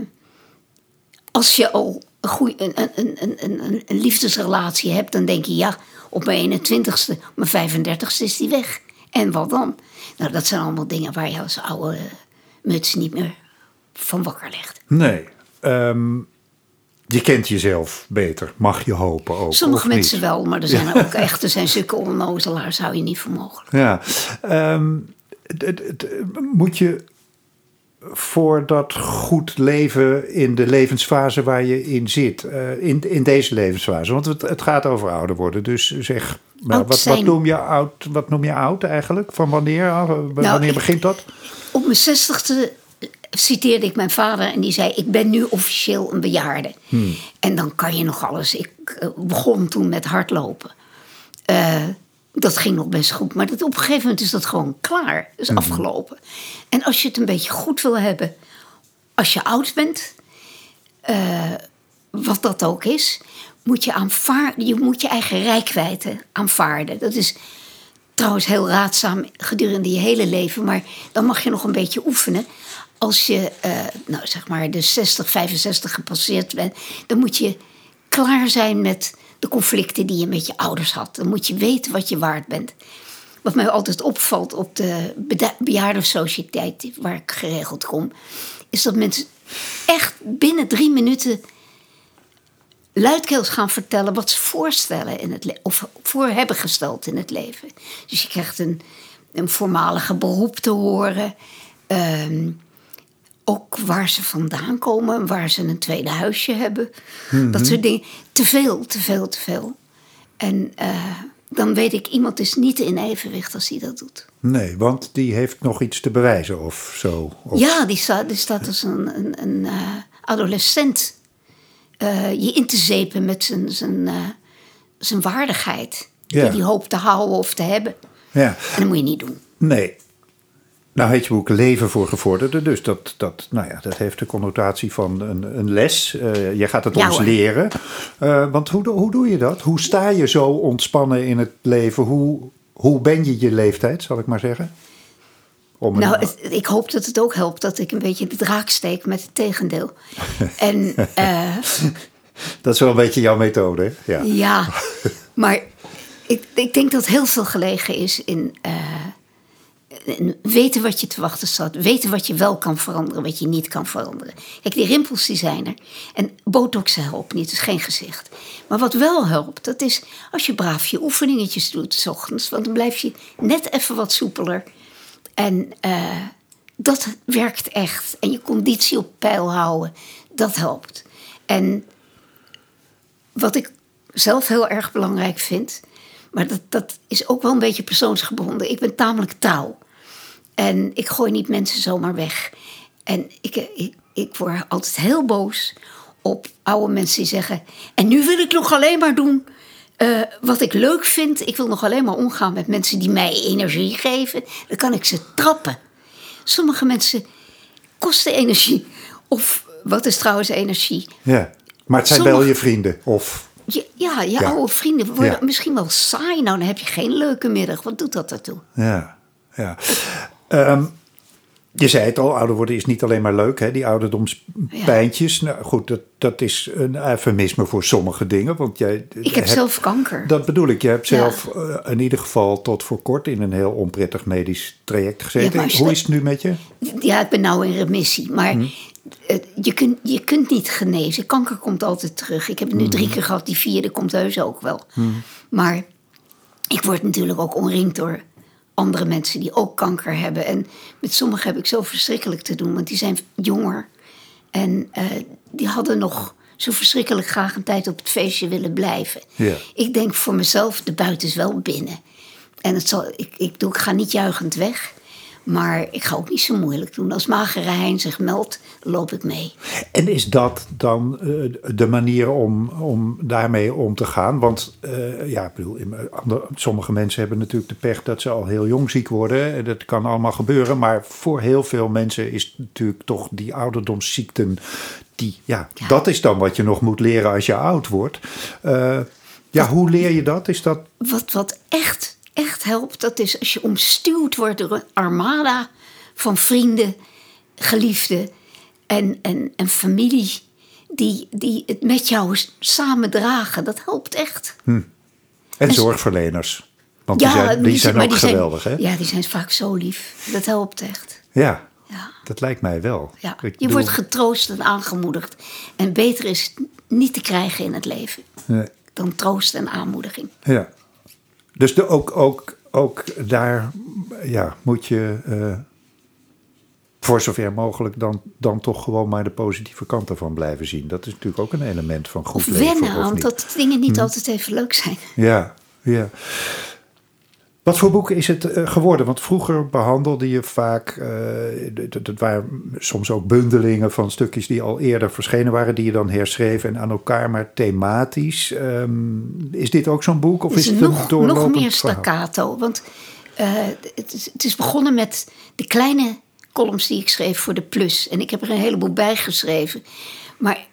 als je al een, een, een, een, een, liefdesrelatie hebt, dan denk je ja, op mijn 21ste, op mijn 35ste is die weg. En wat dan? Nou, dat zijn allemaal dingen waar je als oude muts niet meer van wakker ligt. Nee. Ehm, je kent jezelf beter, mag je hopen ook. Sommige mensen wel, maar er zijn er ook echt, er zijn zulke onnozelaars, zou je niet voor mogelijk. Ja. Het- moet je voor dat goed leven in de levensfase waar je in zit, eh, in, in deze levensfase, want het, het gaat over ouder worden. Dus zeg, wat, wat, noem je oud, wat noem je oud eigenlijk? Van wanneer? Ah, Wanneer Nou, begint dat? Op mijn zestigste citeerde ik mijn vader en die zei: Ik ben nu officieel een bejaarde. En dan kan je nog alles. Ik eh, begon toen met hardlopen. Eh, dat ging nog best goed. Maar dat, op een gegeven moment is dat gewoon klaar. is afgelopen. En als je het een beetje goed wil hebben, als je oud bent, eh, wat dat ook is, moet je, aanvaarden, je moet je eigen rijkwijde aanvaarden. Dat is trouwens heel raadzaam gedurende je hele leven, maar dan mag je nog een beetje oefenen. Als je, eh, nou zeg maar, de 60, 65 gepasseerd bent, dan moet je klaar zijn met de conflicten die je met je ouders had. Dan moet je weten wat je waard bent. Wat mij altijd opvalt op de bejaardensociëteit waar ik geregeld kom, is dat mensen echt binnen drie minuten luidkeels gaan vertellen wat ze voorstellen in het of voor hebben gesteld in het leven. Dus je krijgt een, een voormalige beroep te horen. ehm, ook waar ze vandaan komen, waar ze een tweede huisje hebben. Dat soort dingen. Te veel, te veel, te veel. En eh, dan weet ik, iemand is niet in evenwicht als hij dat doet. Nee, want die heeft nog iets te bewijzen of zo. Of, Ja, die staat, die staat als een, een, een eh, adolescent eh, je in te zeepen met zijn, zijn, zijn waardigheid. Ja. Die hij hoopt te houden of te hebben. ja. En dat moet je niet doen. Nee. Nou heet je boek Leven voor Gevorderden. Dus dat, dat, nou ja, dat heeft de connotatie van een, een les. Eh je gaat het Ja, ons hoor. leren. Eh, want hoe, hoe doe je dat? Hoe sta je zo ontspannen in het leven? Hoe, hoe ben je je leeftijd, zal ik maar zeggen? Om een- Nou, het- ik hoop dat het ook helpt dat ik een beetje de draak steek met het tegendeel. en eh, Dat is wel een beetje jouw methode, hè? Ja. ja, maar ik, ik denk dat heel veel gelegen is in, in weten wat je te wachten staat. Weten wat je wel kan veranderen, wat je niet kan veranderen. Kijk, die rimpels die zijn er. En botox helpt niet, dus geen gezicht. Maar wat wel helpt, dat is als je braaf je oefeningetjes doet, s ochtends. Want dan blijf je net even wat soepeler. En eh, dat werkt echt. En je conditie op peil houden, dat helpt. En wat ik zelf heel erg belangrijk vind, maar dat, dat is ook wel een beetje persoonsgebonden. Ik ben tamelijk trouw. En ik gooi niet mensen zomaar weg. En ik, ik, ik word altijd heel boos op oude mensen die zeggen: En nu wil ik nog alleen maar doen eh, wat ik leuk vind. Ik wil nog alleen maar omgaan met mensen die mij energie geven. Dan kan ik ze trappen. Sommige mensen kosten energie. Of wat is trouwens energie? ja. Maar het zijn Sommige- wel je vrienden. Of, Je, ja, je Ja. oude vrienden worden Ja. misschien wel saai. Nou, dan heb je geen leuke middag. Wat doet dat ertoe? ja, ja. Ehm, je zei het al, ouder worden is niet alleen maar leuk, hè? die ouderdomspijntjes. Nou goed, dat, dat is een eufemisme voor sommige dingen. Want jij, Ik heb zelf kanker. Dat bedoel ik. Je hebt Ja. zelf eh, in ieder geval tot voor kort in een heel onprettig medisch traject gezeten. Ja, Hoe is het nu met je? Ja, ik ben nou in remissie. Maar Hm. eh, je, kunt, je kunt niet genezen. Kanker komt altijd terug. Ik heb het nu Hm. drie keer gehad. Die vierde komt heus ook wel. Maar ik word natuurlijk ook omringd door andere mensen die ook kanker hebben. En met sommigen heb ik zo verschrikkelijk te doen. Want die zijn jonger. En eh, die hadden nog zo verschrikkelijk graag een tijd op het feestje willen blijven. Ja. Ik denk voor mezelf, de buiten is wel binnen. En het zal, ik, ik, doe, ik ga niet juichend weg. Maar ik ga ook niet zo moeilijk doen. Als magere hein zich meldt, loop ik mee. En is dat dan eh, de manier om, om daarmee om te gaan? Want eh, ja, ik bedoel, in- ander- sommige mensen hebben natuurlijk de pech dat ze al heel jong ziek worden. En Dat kan allemaal gebeuren. Maar voor heel veel mensen is natuurlijk toch die ouderdomsziekten. Die, ja, Ja. dat is dan wat je nog moet leren als je oud wordt. Eh, ja, hoe leer je dat? Is dat Wat, wat echt, echt helpt, dat is als je omstuwd wordt door een armada van vrienden, geliefden en, en, en familie. Die, die het met jou samen dragen. Dat helpt echt. en zorgverleners? Want die zijn, die zijn maar ook geweldig, hè? Ja, die zijn vaak zo lief. Dat helpt echt. Ja, Ja. dat lijkt mij wel. Ja, Ik je bedoel- wordt getroost en aangemoedigd. En beter is het niet te krijgen in het leven Nee. dan troost en aanmoediging. Ja. Dus de, ook, ook, ook daar ja, moet je eh, voor zover mogelijk dan, dan toch gewoon maar de positieve kant ervan blijven zien. Dat is natuurlijk ook een element van goed Of leven. wennen niet? dat dingen niet altijd even leuk zijn. Ja, ja. Wat voor boek is het eh, geworden? Want vroeger behandelde je vaak, uh, dat waren soms ook bundelingen van stukjes die al eerder verschenen waren, die je dan herschreef en aan elkaar, maar thematisch. Um, is dit ook zo'n boek? Of is, is het nog, een nog meer staccato? Want uh, het, is, het, is, begonnen met de kleine columns die ik schreef voor de Plus. En ik heb er een heleboel bij geschreven. Maar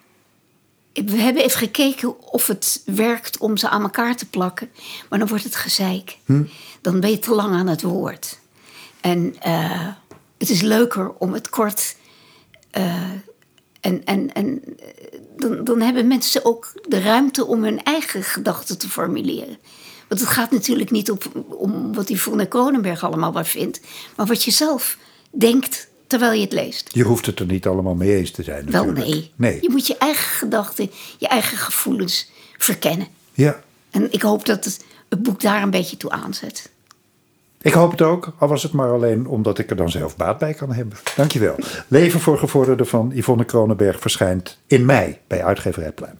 we hebben even gekeken of het werkt om ze aan elkaar te plakken. Maar dan wordt het gezeik. Hm? Dan ben je te lang aan het woord. En uh, het is leuker om het kort. Uh, en en, en dan, dan hebben mensen ook de ruimte om hun eigen gedachten te formuleren. Want het gaat natuurlijk niet op, om wat Yvonne Kronenberg allemaal maar vindt, maar wat je zelf denkt terwijl je het leest. Je hoeft het er niet allemaal mee eens te zijn. Wel nee. nee. Je moet je eigen gedachten, je eigen gevoelens verkennen. Ja. En ik hoop dat het, het boek daar een beetje toe aanzet. Ik hoop het ook, al was het maar alleen omdat ik er dan zelf baat bij kan hebben. Dankjewel. Leven voor gevorderden van Yvonne Kronenberg verschijnt in mei bij uitgeverij Pluim.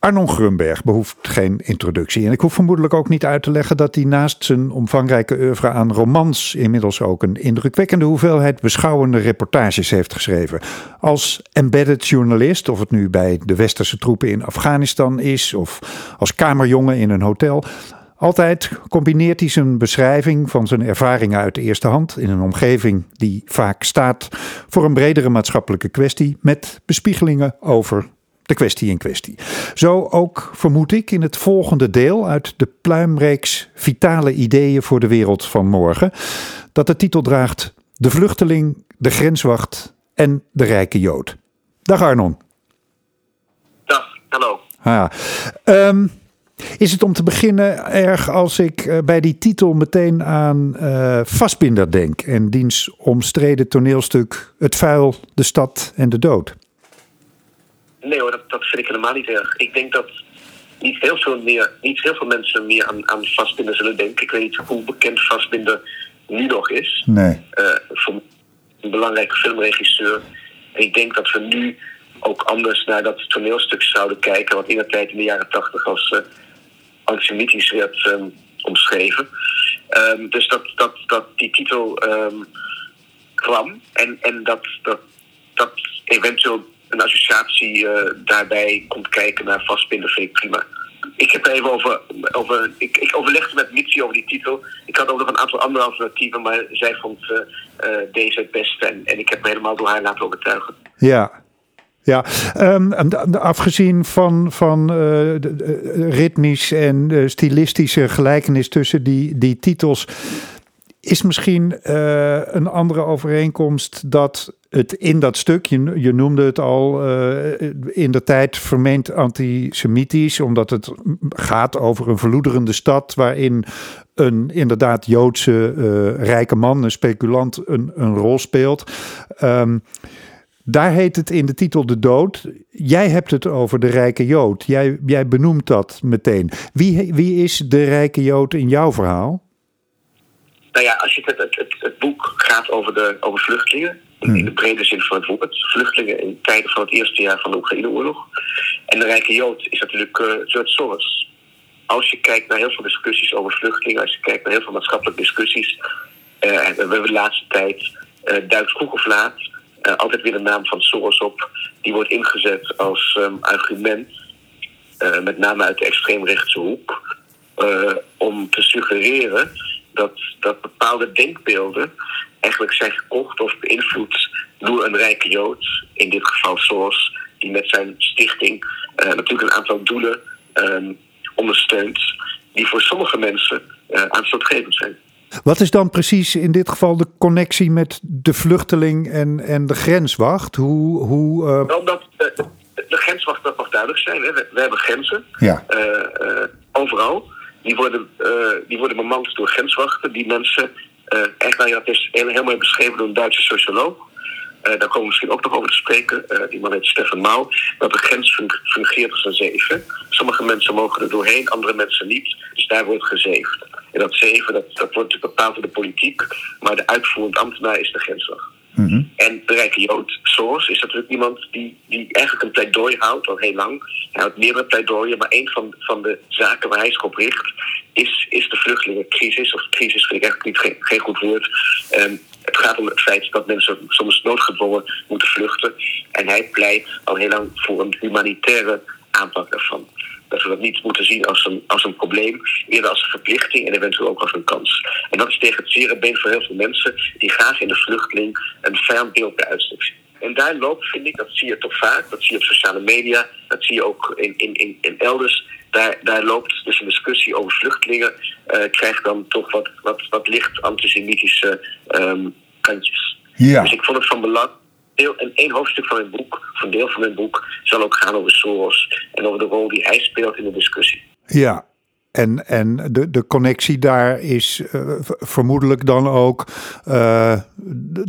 Arnon Grunberg behoeft geen introductie. En ik hoef vermoedelijk ook niet uit te leggen dat hij naast zijn omvangrijke oeuvre aan romans inmiddels ook een indrukwekkende hoeveelheid beschouwende reportages heeft geschreven. Als embedded journalist, of het nu bij de westerse troepen in Afghanistan is, of als kamerjongen in een hotel. Altijd combineert hij zijn beschrijving van zijn ervaringen uit de eerste hand in een omgeving die vaak staat voor een bredere maatschappelijke kwestie met bespiegelingen over de kwestie in kwestie. Zo ook vermoed ik in het volgende deel uit de pluimreeks Vitale ideeën voor de wereld van morgen, dat de titel draagt De vluchteling, de grenswacht en de rijke Jood. Dag Arnon. Dag, hallo. Ha. Um, is het om te beginnen erg als ik uh, bij die titel meteen aan uh, Vastbinder denk en diens omstreden toneelstuk Het vuil, de stad en de dood? Nee hoor, dat, dat vind ik helemaal niet erg. Ik denk dat niet heel veel, meer, niet heel veel mensen meer aan, aan vastbinden zullen denken. Ik weet niet hoe bekend vastbinden nu nog is. Nee. Uh, voor een belangrijke filmregisseur. En ik denk dat we nu ook anders naar dat toneelstuk zouden kijken, wat in de tijd in de jaren tachtig als uh, antisemitisch werd um, omschreven. Um, dus dat, dat, dat die titel um, kwam en, en dat, dat, dat eventueel een associatie uh, daarbij komt kijken naar vastbinden, vind ik prima. Ik heb even over, over ik, ik overlegde met Mitsi over die titel. Ik had ook nog een aantal andere alternatieven, maar zij vond uh, uh, deze het beste en, en ik heb me helemaal door haar laten overtuigen. Ja, ja, um, afgezien van, van uh, ritmisch en stilistische gelijkenis tussen die, die titels, is misschien uh, een andere overeenkomst dat het in dat stuk, je, noemde het al, uh, in de tijd vermeend antisemitisch, omdat het gaat over een verloederende stad waarin een inderdaad Joodse uh, rijke man, een speculant, een, een rol speelt. Um, daar heet het in de titel De Dood. Jij hebt het over de rijke Jood. Jij, jij benoemt dat meteen. Wie, wie is de rijke Jood in jouw verhaal? Nou ja, als je het, het, het, het boek gaat over, de, over vluchtelingen, in, in de brede zin van het woord, vluchtelingen in tijden van het eerste jaar van de Oekraïne-oorlog. En de rijke Jood is natuurlijk uh, George Soros. Als je kijkt naar heel veel discussies over vluchtelingen, als je kijkt naar heel veel maatschappelijke discussies, uh, we hebben de laatste tijd, uh, duikt vroeg of laat, uh, altijd weer de naam van Soros op. Die wordt ingezet als um, argument, met name uit de extreemrechtse hoek, om te suggereren dat, dat bepaalde denkbeelden eigenlijk zijn gekocht of beïnvloed door een rijke Jood, in dit geval Soros, die met zijn stichting natuurlijk een aantal doelen um, ondersteunt, die voor sommige mensen aanstootgevend zijn. Wat is dan precies in dit geval de connectie met de vluchteling en, en de grenswacht? Hoe, hoe, uh... Wel, dat, de, de grenswacht, dat mag duidelijk zijn. Hè. We, we, hebben grenzen, ja. uh, uh, overal. Die worden, die worden bemand door grenswachten. Die mensen, nou ja, het is mooi beschreven door een Duitse socioloog. daar komen we misschien ook nog over te spreken. die man heet Stefan Mauw. Dat de grens fungeert als een zeven. Sommige mensen mogen er doorheen, andere mensen niet. Dus daar wordt gezeefd. En dat zeven, dat, dat wordt bepaald door de politiek, maar de uitvoerend ambtenaar is de grenswacht. En de rijke Jood, Soros, is natuurlijk iemand die, die eigenlijk een pleidooi houdt al heel lang. Hij houdt meerdere pleidooien, maar een van, van de zaken waar hij zich op richt is, is de vluchtelingencrisis. Of crisis vind ik eigenlijk niet geen, goed woord. Ehm, het gaat om het feit dat mensen soms noodgedwongen moeten vluchten. En hij pleit al heel lang voor een humanitaire aanpak daarvan. Dat we dat niet moeten zien als een, als een probleem, eerder als een verplichting en eventueel ook als een kans. En dat is tegen het zere been voor heel veel mensen die graag in de vluchteling een ferm beeld bij uitstek zien. En daar loopt, vind ik, dat zie je toch vaak, dat zie je op sociale media, dat zie je ook in, in, in, in elders. Daar, daar loopt dus een discussie over vluchtelingen, uh, krijgt dan toch wat, wat, wat licht antisemitische um, kantjes. Ja. Dus ik vond het van belang deel, en één hoofdstuk van mijn boek, of een deel van mijn boek, zal ook gaan over Soros en over de rol die hij speelt in de discussie. Ja, en, en de, de connectie daar is uh, vermoedelijk dan ook uh,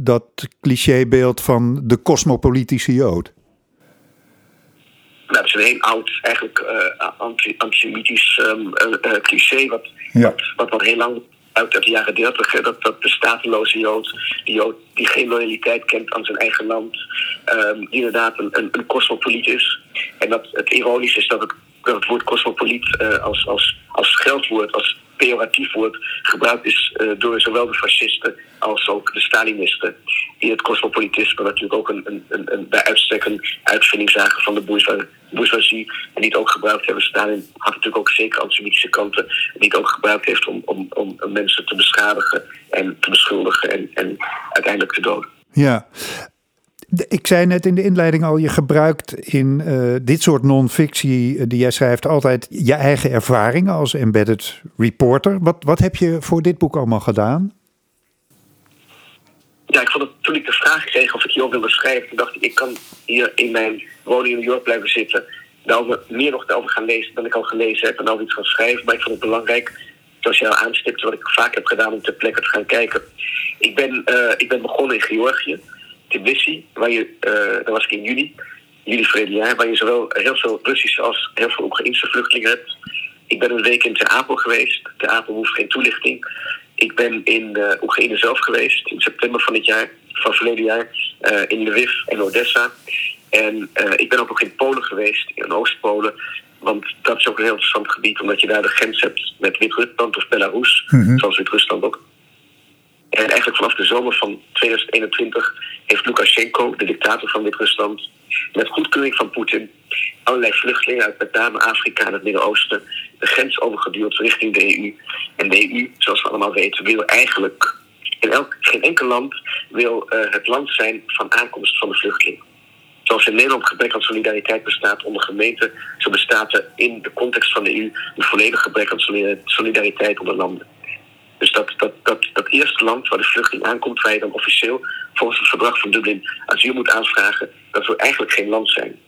dat clichébeeld van de cosmopolitische Jood. Nou, dat is een heel oud, eigenlijk uh, antisemitisch um, cliché, wat, ja. wat, wat, wat heel lang uit de jaren 30, dat, dat de stateloze Jood, die Jood die geen loyaliteit kent aan zijn eigen land, die inderdaad een, een, een is. En dat het ironisch is dat het, het woord cosmopoliet uh, als, als, als scheldwoord, als pejoratief woord gebruikt is uh, door zowel de fascisten als ook de Stalinisten. Die het cosmopolitisme natuurlijk ook een, een, een, een bij uitstek een uitvinding zagen van de bourgeoisie. En die het ook gebruikt hebben. Stalin had natuurlijk ook zeker antisemitische kanten. Die het ook gebruikt heeft om, om, om mensen te beschadigen en te beschuldigen en, en uiteindelijk te doden. Ja. Ik zei net in de inleiding al, je gebruikt in uh, dit soort non-fictie die jij schrijft altijd je eigen ervaringen als embedded reporter. Wat, wat heb je voor dit boek allemaal gedaan? Ja, ik vond het toen ik de vraag kreeg of ik hierover wilde schrijven, dacht ik, ik kan hier in mijn woning in New York blijven zitten. Daarover, meer nog over gaan lezen dan ik al gelezen heb en over iets gaan schrijven. Maar ik vond het belangrijk, zoals je al aanstipte, wat ik vaak heb gedaan om ter plekke te gaan kijken. Ik ben, uh, ik ben begonnen in Georgië. Tbilisi, waar je, uh, daar was ik in juli, juli verleden jaar, waar je zowel heel veel Russische als heel veel Oekraïnse vluchtelingen hebt. Ik ben een week in Ter Apel geweest. Ter Apel hoeft geen toelichting. Ik ben in uh, Oekraïne zelf geweest, in september van dit jaar, van verleden jaar, uh, in Lviv en Odessa. En ik ben ook nog in Polen geweest, in Oost-Polen. Want dat is ook een heel interessant gebied, omdat je daar de grens hebt met Wit-Rusland of Belarus, Mhm. zoals Wit-Rusland ook. En eigenlijk vanaf de zomer van 2021 heeft Lukashenko, de dictator van Wit-Rusland, met goedkeuring van Poetin allerlei vluchtelingen uit met name Afrika en het Midden-Oosten de grens overgeduwd richting de EU. En de EU, zoals we allemaal weten, wil eigenlijk in elk, geen enkel land wil uh, het land zijn van aankomst van de vluchteling. Zoals in Nederland gebrek aan solidariteit bestaat onder gemeenten, zo bestaat er in de context van de EU een volledig gebrek aan solidariteit onder landen. Dus dat, dat, dat, dat eerste land waar de vluchteling aankomt, waar je dan officieel volgens het verdrag van Dublin asiel moet aanvragen, dat wil eigenlijk geen land zijn.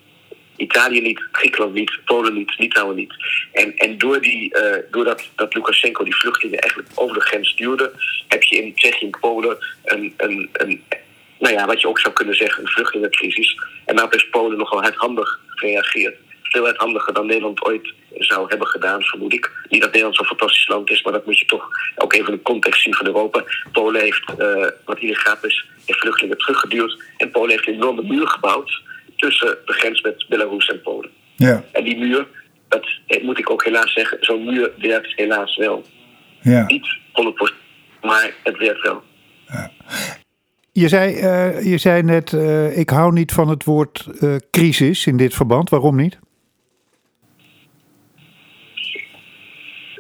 Italië niet, Griekenland niet, Polen niet, Litouwen niet. En, en door die, uh, doordat dat Lukashenko die vluchtelingen eigenlijk over de grens stuurde, heb je in Tsjechië en Polen een, een, een, nou ja, wat je ook zou kunnen zeggen, een vluchtelingencrisis. En daarop is Polen nogal hardhandig gereageerd. Veel hardhandiger dan Nederland ooit zou hebben gedaan, vermoed ik. Niet dat Nederland zo'n fantastisch land is, maar dat moet je toch ook even in de context zien van Europa. Polen heeft, uh, wat hier gaat is, heeft vluchtelingen teruggeduwd. En Polen heeft een enorme muur gebouwd tussen de grens met Belarus en Polen. Ja. En die muur, dat moet ik ook helaas zeggen, zo'n muur werkt helaas wel. Ja. Niet 100%, maar het werkt wel. Ja. Je zei, uh, je zei net, uh, ik hou niet van het woord uh, crisis in dit verband. Waarom niet?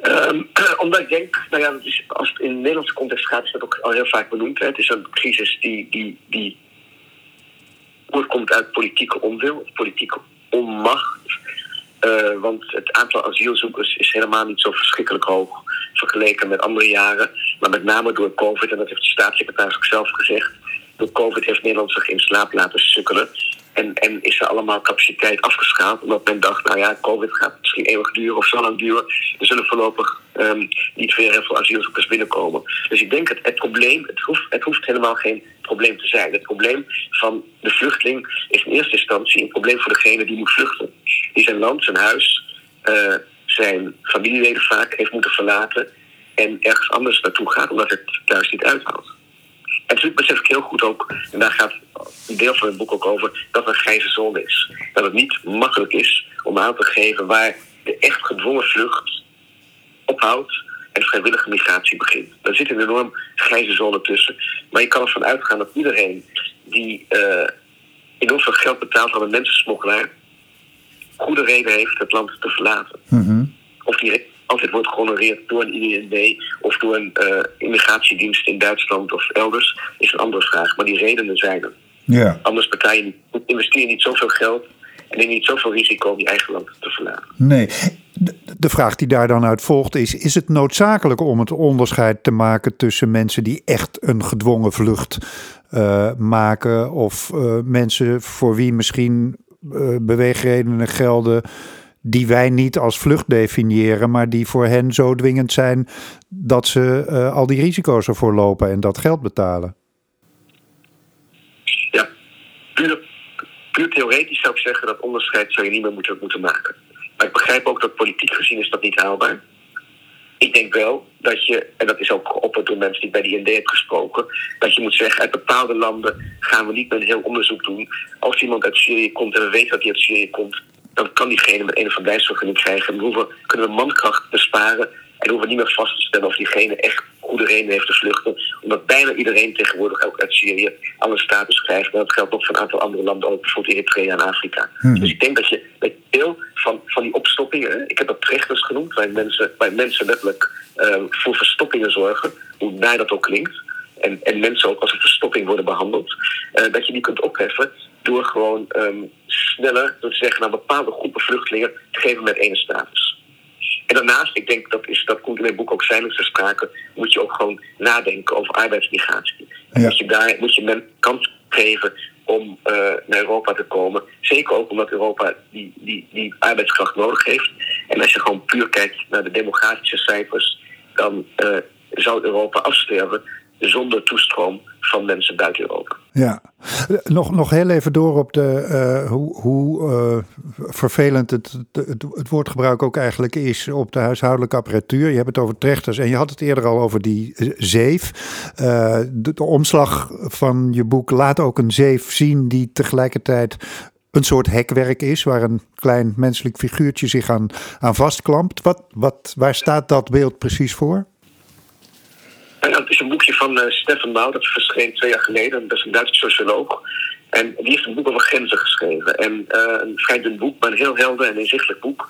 Um, omdat ik denk, nou ja, is, als het in de Nederlandse context gaat, is dat ook al heel vaak benoemd. Het is een crisis die, die, die voortkomt uit politieke onwil, politieke onmacht. Uh, want het aantal asielzoekers is helemaal niet zo verschrikkelijk hoog vergeleken met andere jaren. Maar met name door COVID, en dat heeft de staatssecretaris ook zelf gezegd. Door COVID heeft Nederland zich in slaap laten sukkelen. En, en is er allemaal capaciteit afgeschaald. Omdat men dacht, nou ja, COVID gaat misschien eeuwig duren of zo lang duren. Er zullen voorlopig um, niet weer heel veel asielzoekers binnenkomen. Dus ik denk het, het probleem, het hoeft, het hoeft helemaal geen probleem te zijn. Het probleem van de vluchteling is in eerste instantie een probleem voor degene die moet vluchten. Die zijn land, zijn huis, uh, zijn familieleden vaak heeft moeten verlaten. En ergens anders naartoe gaat omdat het thuis niet uithoudt. Natuurlijk besef ik heel goed ook, en daar gaat een deel van het boek ook over, dat er een grijze zone is. Dat het niet makkelijk is om aan te geven waar de echt gedwongen vlucht ophoudt en vrijwillige migratie begint. Daar zit een enorm grijze zone tussen. Maar je kan ervan uitgaan dat iedereen die uh, enorm veel geld betaalt aan een mensensmokkelaar, goede reden heeft het land te verlaten. Of die altijd wordt gehonoreerd door een IND of door een uh, immigratiedienst in Duitsland of elders, is een andere vraag. Maar die redenen zijn er. Ja. Anders niet, investeer je niet zoveel geld en neem niet zoveel risico om je eigen land te verlaten. Nee. De, de vraag die daar dan uit volgt is: is het noodzakelijk om het onderscheid te maken tussen mensen die echt een gedwongen vlucht uh, maken of uh, mensen voor wie misschien beweegredenen gelden die wij niet als vlucht definiëren, maar die voor hen zo dwingend zijn dat ze uh, al die risico's ervoor lopen en dat geld betalen. Ja, puur, theoretisch zou ik zeggen dat onderscheid zou je niet meer moeten, moeten maken. Maar ik begrijp ook dat politiek gezien is dat niet haalbaar. Ik denk wel dat je, en dat is ook geopperd door mensen die bij die ND hebben gesproken, dat je moet zeggen, uit bepaalde landen gaan we niet meer een heel onderzoek doen. Als iemand uit Syrië komt en we weten dat hij uit Syrië komt, dan kan diegene met een of verblijfsvergunning krijgen. We hoeven, kunnen we mankracht besparen en hoeven niet meer vast te stellen of diegene echt goede reden heeft te vluchten. Omdat bijna iedereen tegenwoordig ook uit Syrië alle status krijgt. En dat geldt ook voor een aantal andere landen, ook bijvoorbeeld Eritrea en Afrika. Hmm. Dus ik denk dat je met deel van, van die opstoppingen, ik heb dat trechters genoemd, waar mensen, waar mensen letterlijk uh, voor verstoppingen zorgen, hoe naar dat ook klinkt. En, en mensen ook als een verstopping worden behandeld, uh, dat je die kunt opheffen door gewoon um, sneller, te zeggen, naar bepaalde groepen vluchtelingen te geven met ene status. En daarnaast, ik denk dat, is, dat komt in mijn boek ook zijn ter sprake, moet je ook gewoon nadenken over arbeidsmigratie. Ja. Moet je daar moet je men kans geven om uh, naar Europa te komen. Zeker ook omdat Europa die, die, die arbeidskracht nodig heeft. En als je gewoon puur kijkt naar de demografische cijfers, dan uh, zou Europa afsterven zonder toestroom van mensen buiten Europa. Ja, nog, nog heel even door op de, uh, hoe, hoe uh, vervelend het, het, het, woordgebruik ook eigenlijk is op de huishoudelijke apparatuur. Je hebt het over trechters en je had het eerder al over die zeef. Uh, de, de, omslag van je boek laat ook een zeef zien die tegelijkertijd een soort hekwerk is, waar een klein menselijk figuurtje zich aan, aan vastklampt. Wat, wat, waar staat dat beeld precies voor? En dat is een boekje van uh, Stefan Mouw, dat verscheen twee jaar geleden. Dat is een Duitse socioloog. En die heeft een boek over grenzen geschreven. En uh, een vrij dun boek, maar een heel helder en inzichtelijk boek.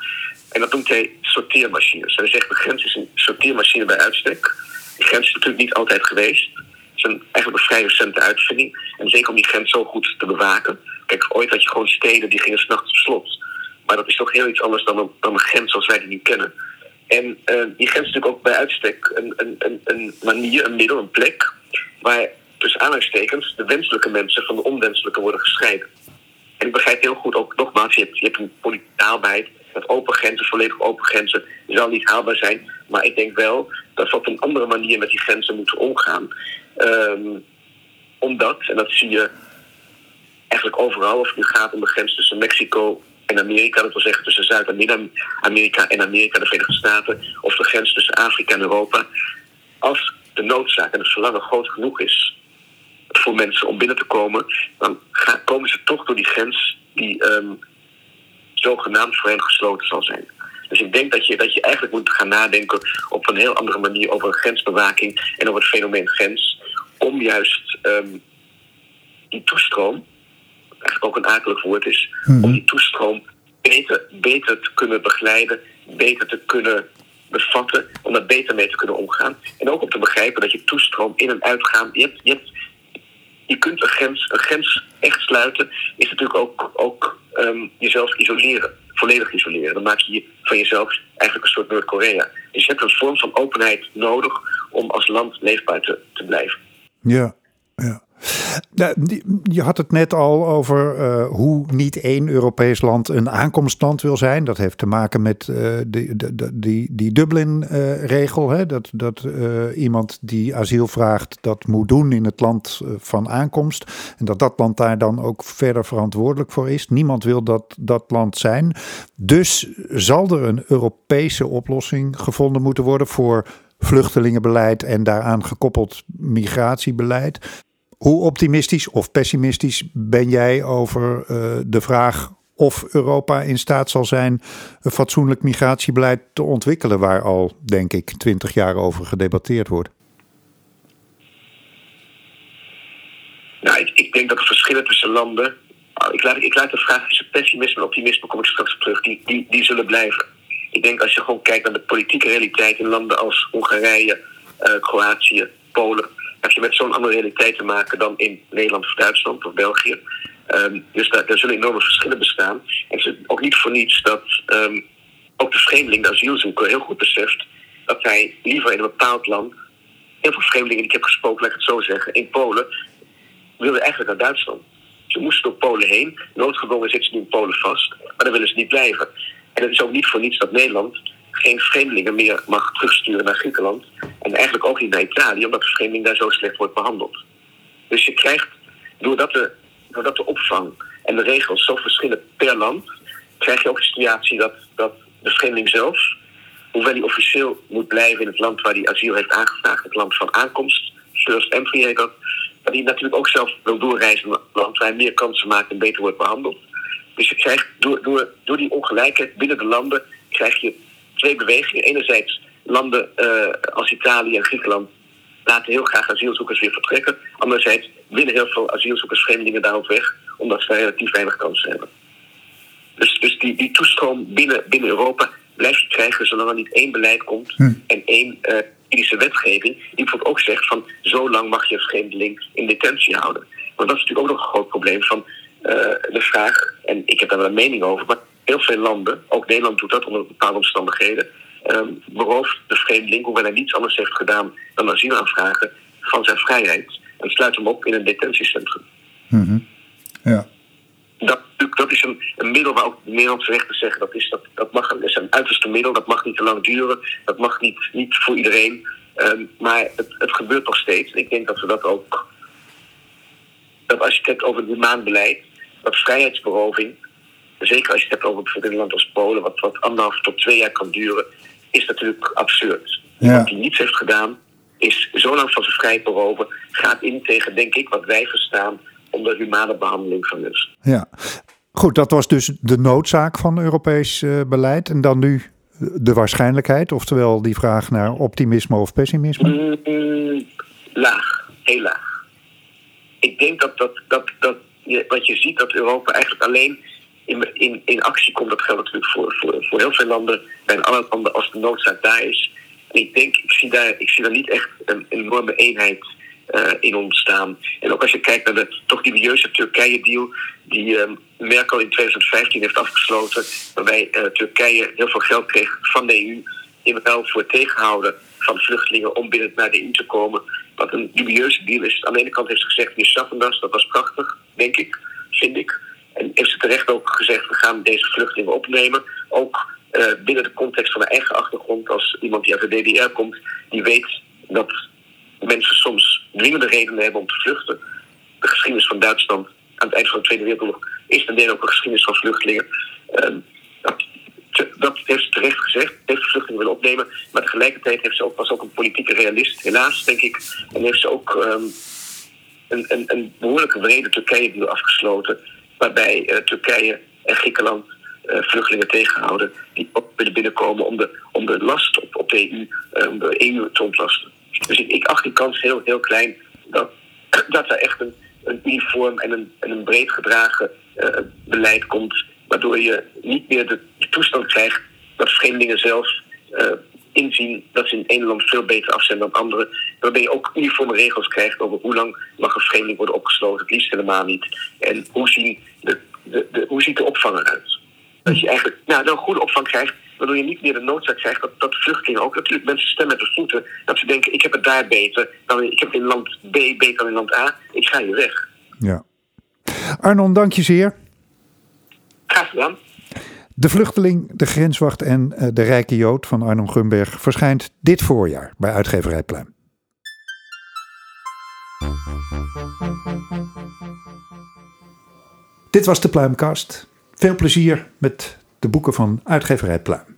En dat noemt hij sorteermachines. Hij zegt, de grens is een sorteermachine bij uitstek. Die grens is natuurlijk niet altijd geweest. Het is een, eigenlijk een vrij recente uitvinding. En zeker om die grens zo goed te bewaken. Kijk, ooit had je gewoon steden die gingen s'nachts op slot. Maar dat is toch heel iets anders dan een, dan een grens zoals wij die nu kennen. En uh, die grens is natuurlijk ook bij uitstek een, een, een, een manier, een middel, een plek... waar tussen aanhalingstekens de wenselijke mensen van de onwenselijke worden gescheiden. En ik begrijp heel goed ook, nogmaals, je hebt, je hebt een politieke haalbaarheid... dat open grenzen, volledig open grenzen, zal niet haalbaar zijn. Maar ik denk wel dat we op een andere manier met die grenzen moeten omgaan. Um, omdat, en dat zie je eigenlijk overal, of het nu gaat om de grens tussen Mexico en Amerika, dat wil zeggen tussen Zuid- en Midden-Amerika en Amerika, de Verenigde Staten, of de grens tussen Afrika en Europa. Als de noodzaak en het verlangen groot genoeg is voor mensen om binnen te komen, dan gaan, komen ze toch door die grens die um, zogenaamd voor hen gesloten zal zijn. Dus ik denk dat je, dat je eigenlijk moet gaan nadenken op een heel andere manier over grensbewaking en over het fenomeen grens, om juist um, die toestroom, eigenlijk ook een akelig woord is, mm-hmm. om die toestroom beter, beter te kunnen begeleiden, beter te kunnen bevatten, om daar beter mee te kunnen omgaan. En ook om te begrijpen dat je toestroom in en uitgaan, je, hebt, je, hebt, je kunt een grens, een grens echt sluiten, is natuurlijk ook, ook um, jezelf isoleren, volledig isoleren. Dan maak je van jezelf eigenlijk een soort Noord-Korea. Dus je hebt een vorm van openheid nodig om als land leefbaar te, te blijven. Ja, ja. Je had het net al over uh, hoe niet één Europees land een aankomstland wil zijn. Dat heeft te maken met uh, die, die, Dublin-regel. Dat dat iemand die asiel vraagt dat moet doen in het land van aankomst. En dat dat land daar dan ook verder verantwoordelijk voor is. Niemand wil dat dat land zijn. Dus zal er een Europese oplossing gevonden moeten worden voor vluchtelingenbeleid en daaraan gekoppeld migratiebeleid. Hoe optimistisch of pessimistisch ben jij over uh, de vraag of Europa in staat zal zijn een fatsoenlijk migratiebeleid te ontwikkelen, waar al, denk ik, twintig jaar over gedebatteerd wordt? Nou, ik, denk dat de verschillen tussen landen. Ik laat, ik laat de vraag tussen pessimisme en optimisme, kom ik straks terug, die, die, die zullen blijven. Ik denk als je gewoon kijkt naar de politieke realiteit in landen als Hongarije, uh, Kroatië, Polen, heb je met zo'n andere realiteit te maken dan in Nederland of Duitsland of België. Um, dus daar, zullen enorme verschillen bestaan. En het is ook niet voor niets dat um, ook de vreemdeling, de asielzoeker, heel goed beseft dat hij liever in een bepaald land. Heel veel vreemdelingen die ik heb gesproken, laat ik het zo zeggen, in Polen, wilden eigenlijk naar Duitsland. Ze moesten door Polen heen. Noodgedwongen zitten ze nu in Polen vast. Maar dan willen ze niet blijven. En het is ook niet voor niets dat Nederland geen vreemdelingen meer mag terugsturen naar Griekenland. En eigenlijk ook niet naar Italië, omdat de vreemdeling daar zo slecht wordt behandeld. Dus je krijgt, doordat de, doordat de opvang en de regels zo verschillen per land, krijg je ook de situatie dat, dat de vreemdeling zelf, hoewel hij officieel moet blijven in het land waar hij asiel heeft aangevraagd, het land van aankomst, first entry heet dat, dat hij natuurlijk ook zelf wil doorreizen naar een land waar hij meer kansen maakt en beter wordt behandeld. Dus je krijgt door, door, door die ongelijkheid binnen de landen krijg je twee bewegingen. Enerzijds landen uh, als Italië en Griekenland laten heel graag asielzoekers weer vertrekken. Anderzijds willen heel veel asielzoekers vreemdelingen daarop weg, omdat ze relatief weinig kansen hebben. Dus, dus die, die toestroom binnen, binnen Europa blijf je krijgen zolang er niet één beleid komt hm. en één uh, Indische wetgeving die bijvoorbeeld ook zegt van zo lang mag je een vreemdeling in detentie houden. Want dat is natuurlijk ook nog een groot probleem van uh, de vraag, en ik heb daar wel een mening over, maar heel veel landen, ook Nederland doet dat onder bepaalde omstandigheden, um, berooft de vreemdeling, hoewel hij niets anders heeft gedaan dan asiel aanvragen, van zijn vrijheid. En sluit hem op in een detentiecentrum. Mm -hmm. Ja. Dat, dat is een, een, middel waar ook de Nederlandse rechters zeggen dat is, dat, dat mag is een uiterste middel, dat mag niet te lang duren, dat mag niet, niet voor iedereen. Um, maar het, het gebeurt nog steeds. Ik denk dat we dat ook. Dat als je het hebt over het maandbeleid, dat vrijheidsberoving zeker als je het hebt over bijvoorbeeld een land als Polen, wat, wat anderhalf tot twee jaar kan duren, is natuurlijk absurd. Ja. Wat hij niets heeft gedaan, is zo lang van zijn vrijheid beroven, gaat in tegen, denk ik, wat wij verstaan onder humane behandeling van mensen. Ja, goed, dat was dus de noodzaak van Europees uh, beleid. En dan nu de waarschijnlijkheid, oftewel die vraag naar optimisme of pessimisme? Mm, laag, heel laag. Ik denk dat, dat, dat, dat je, wat je ziet, dat Europa eigenlijk alleen in, in, actie komt. Dat geldt natuurlijk voor, voor, heel veel landen, bij alle landen als de noodzaak daar is. En ik denk, ik zie daar, ik zie daar niet echt een, enorme eenheid uh, in ontstaan. En ook als je kijkt naar de toch dubieuze Turkije-deal, die uh, Merkel in 2015 heeft afgesloten, waarbij uh, Turkije heel veel geld kreeg van de EU in ruil voor tegenhouden van vluchtelingen om binnen naar de EU te komen. Wat een dubieuze deal is. Aan de ene kant heeft ze gezegd, we schaffen dat, dat was prachtig, denk ik, vind ik. En heeft ze terecht ook gezegd, we gaan deze vluchtelingen opnemen. Ook uh, binnen de context van de eigen achtergrond, als iemand die uit de DDR komt, die weet dat mensen soms dwingende redenen hebben om te vluchten. De geschiedenis van Duitsland aan het eind van de Tweede Wereldoorlog is ten dele ook een geschiedenis van vluchtelingen. Uh, dat, heeft ze terecht gezegd, heeft de vluchtelingen willen opnemen. Maar tegelijkertijd heeft ze ook, was ook een politieke realist, helaas denk ik. En heeft ze ook um, een, een, een behoorlijke brede Turkije-deal afgesloten waarbij uh, Turkije en Griekenland uh, vluchtelingen tegenhouden die ook willen binnenkomen om de, om de last op, op de EU, uh, om de EU te ontlasten. Dus ik, ik acht die kans heel, heel klein dat, dat er echt een, een uniform en een, en een breed gedragen beleid komt, waardoor je niet meer de, de toestand krijgt dat vreemdelingen zelf inzien dat ze in één land veel beter af zijn dan anderen. Waarbij je ook uniforme regels krijgt over hoe lang mag een vreemdeling worden opgesloten. Het liefst helemaal niet. En hoe, zien de, de, de, hoe ziet de opvang eruit? Dat je eigenlijk nou, een goede opvang krijgt, waardoor je niet meer de noodzaak krijgt dat, dat vluchtelingen ook natuurlijk mensen stemmen met de voeten. Dat ze denken, ik heb het daar beter, dan, ik heb het in land B beter dan in land A, ik ga hier weg. Ja. Arnon, dank je zeer. Graag gedaan. De Vluchteling, De Grenswacht en uh, De Rijke Jood van Arnon Gumberg verschijnt dit voorjaar bij uitgeverij Pluim. Dit was de Pluimkast. Veel plezier met de boeken van uitgeverij Pluim.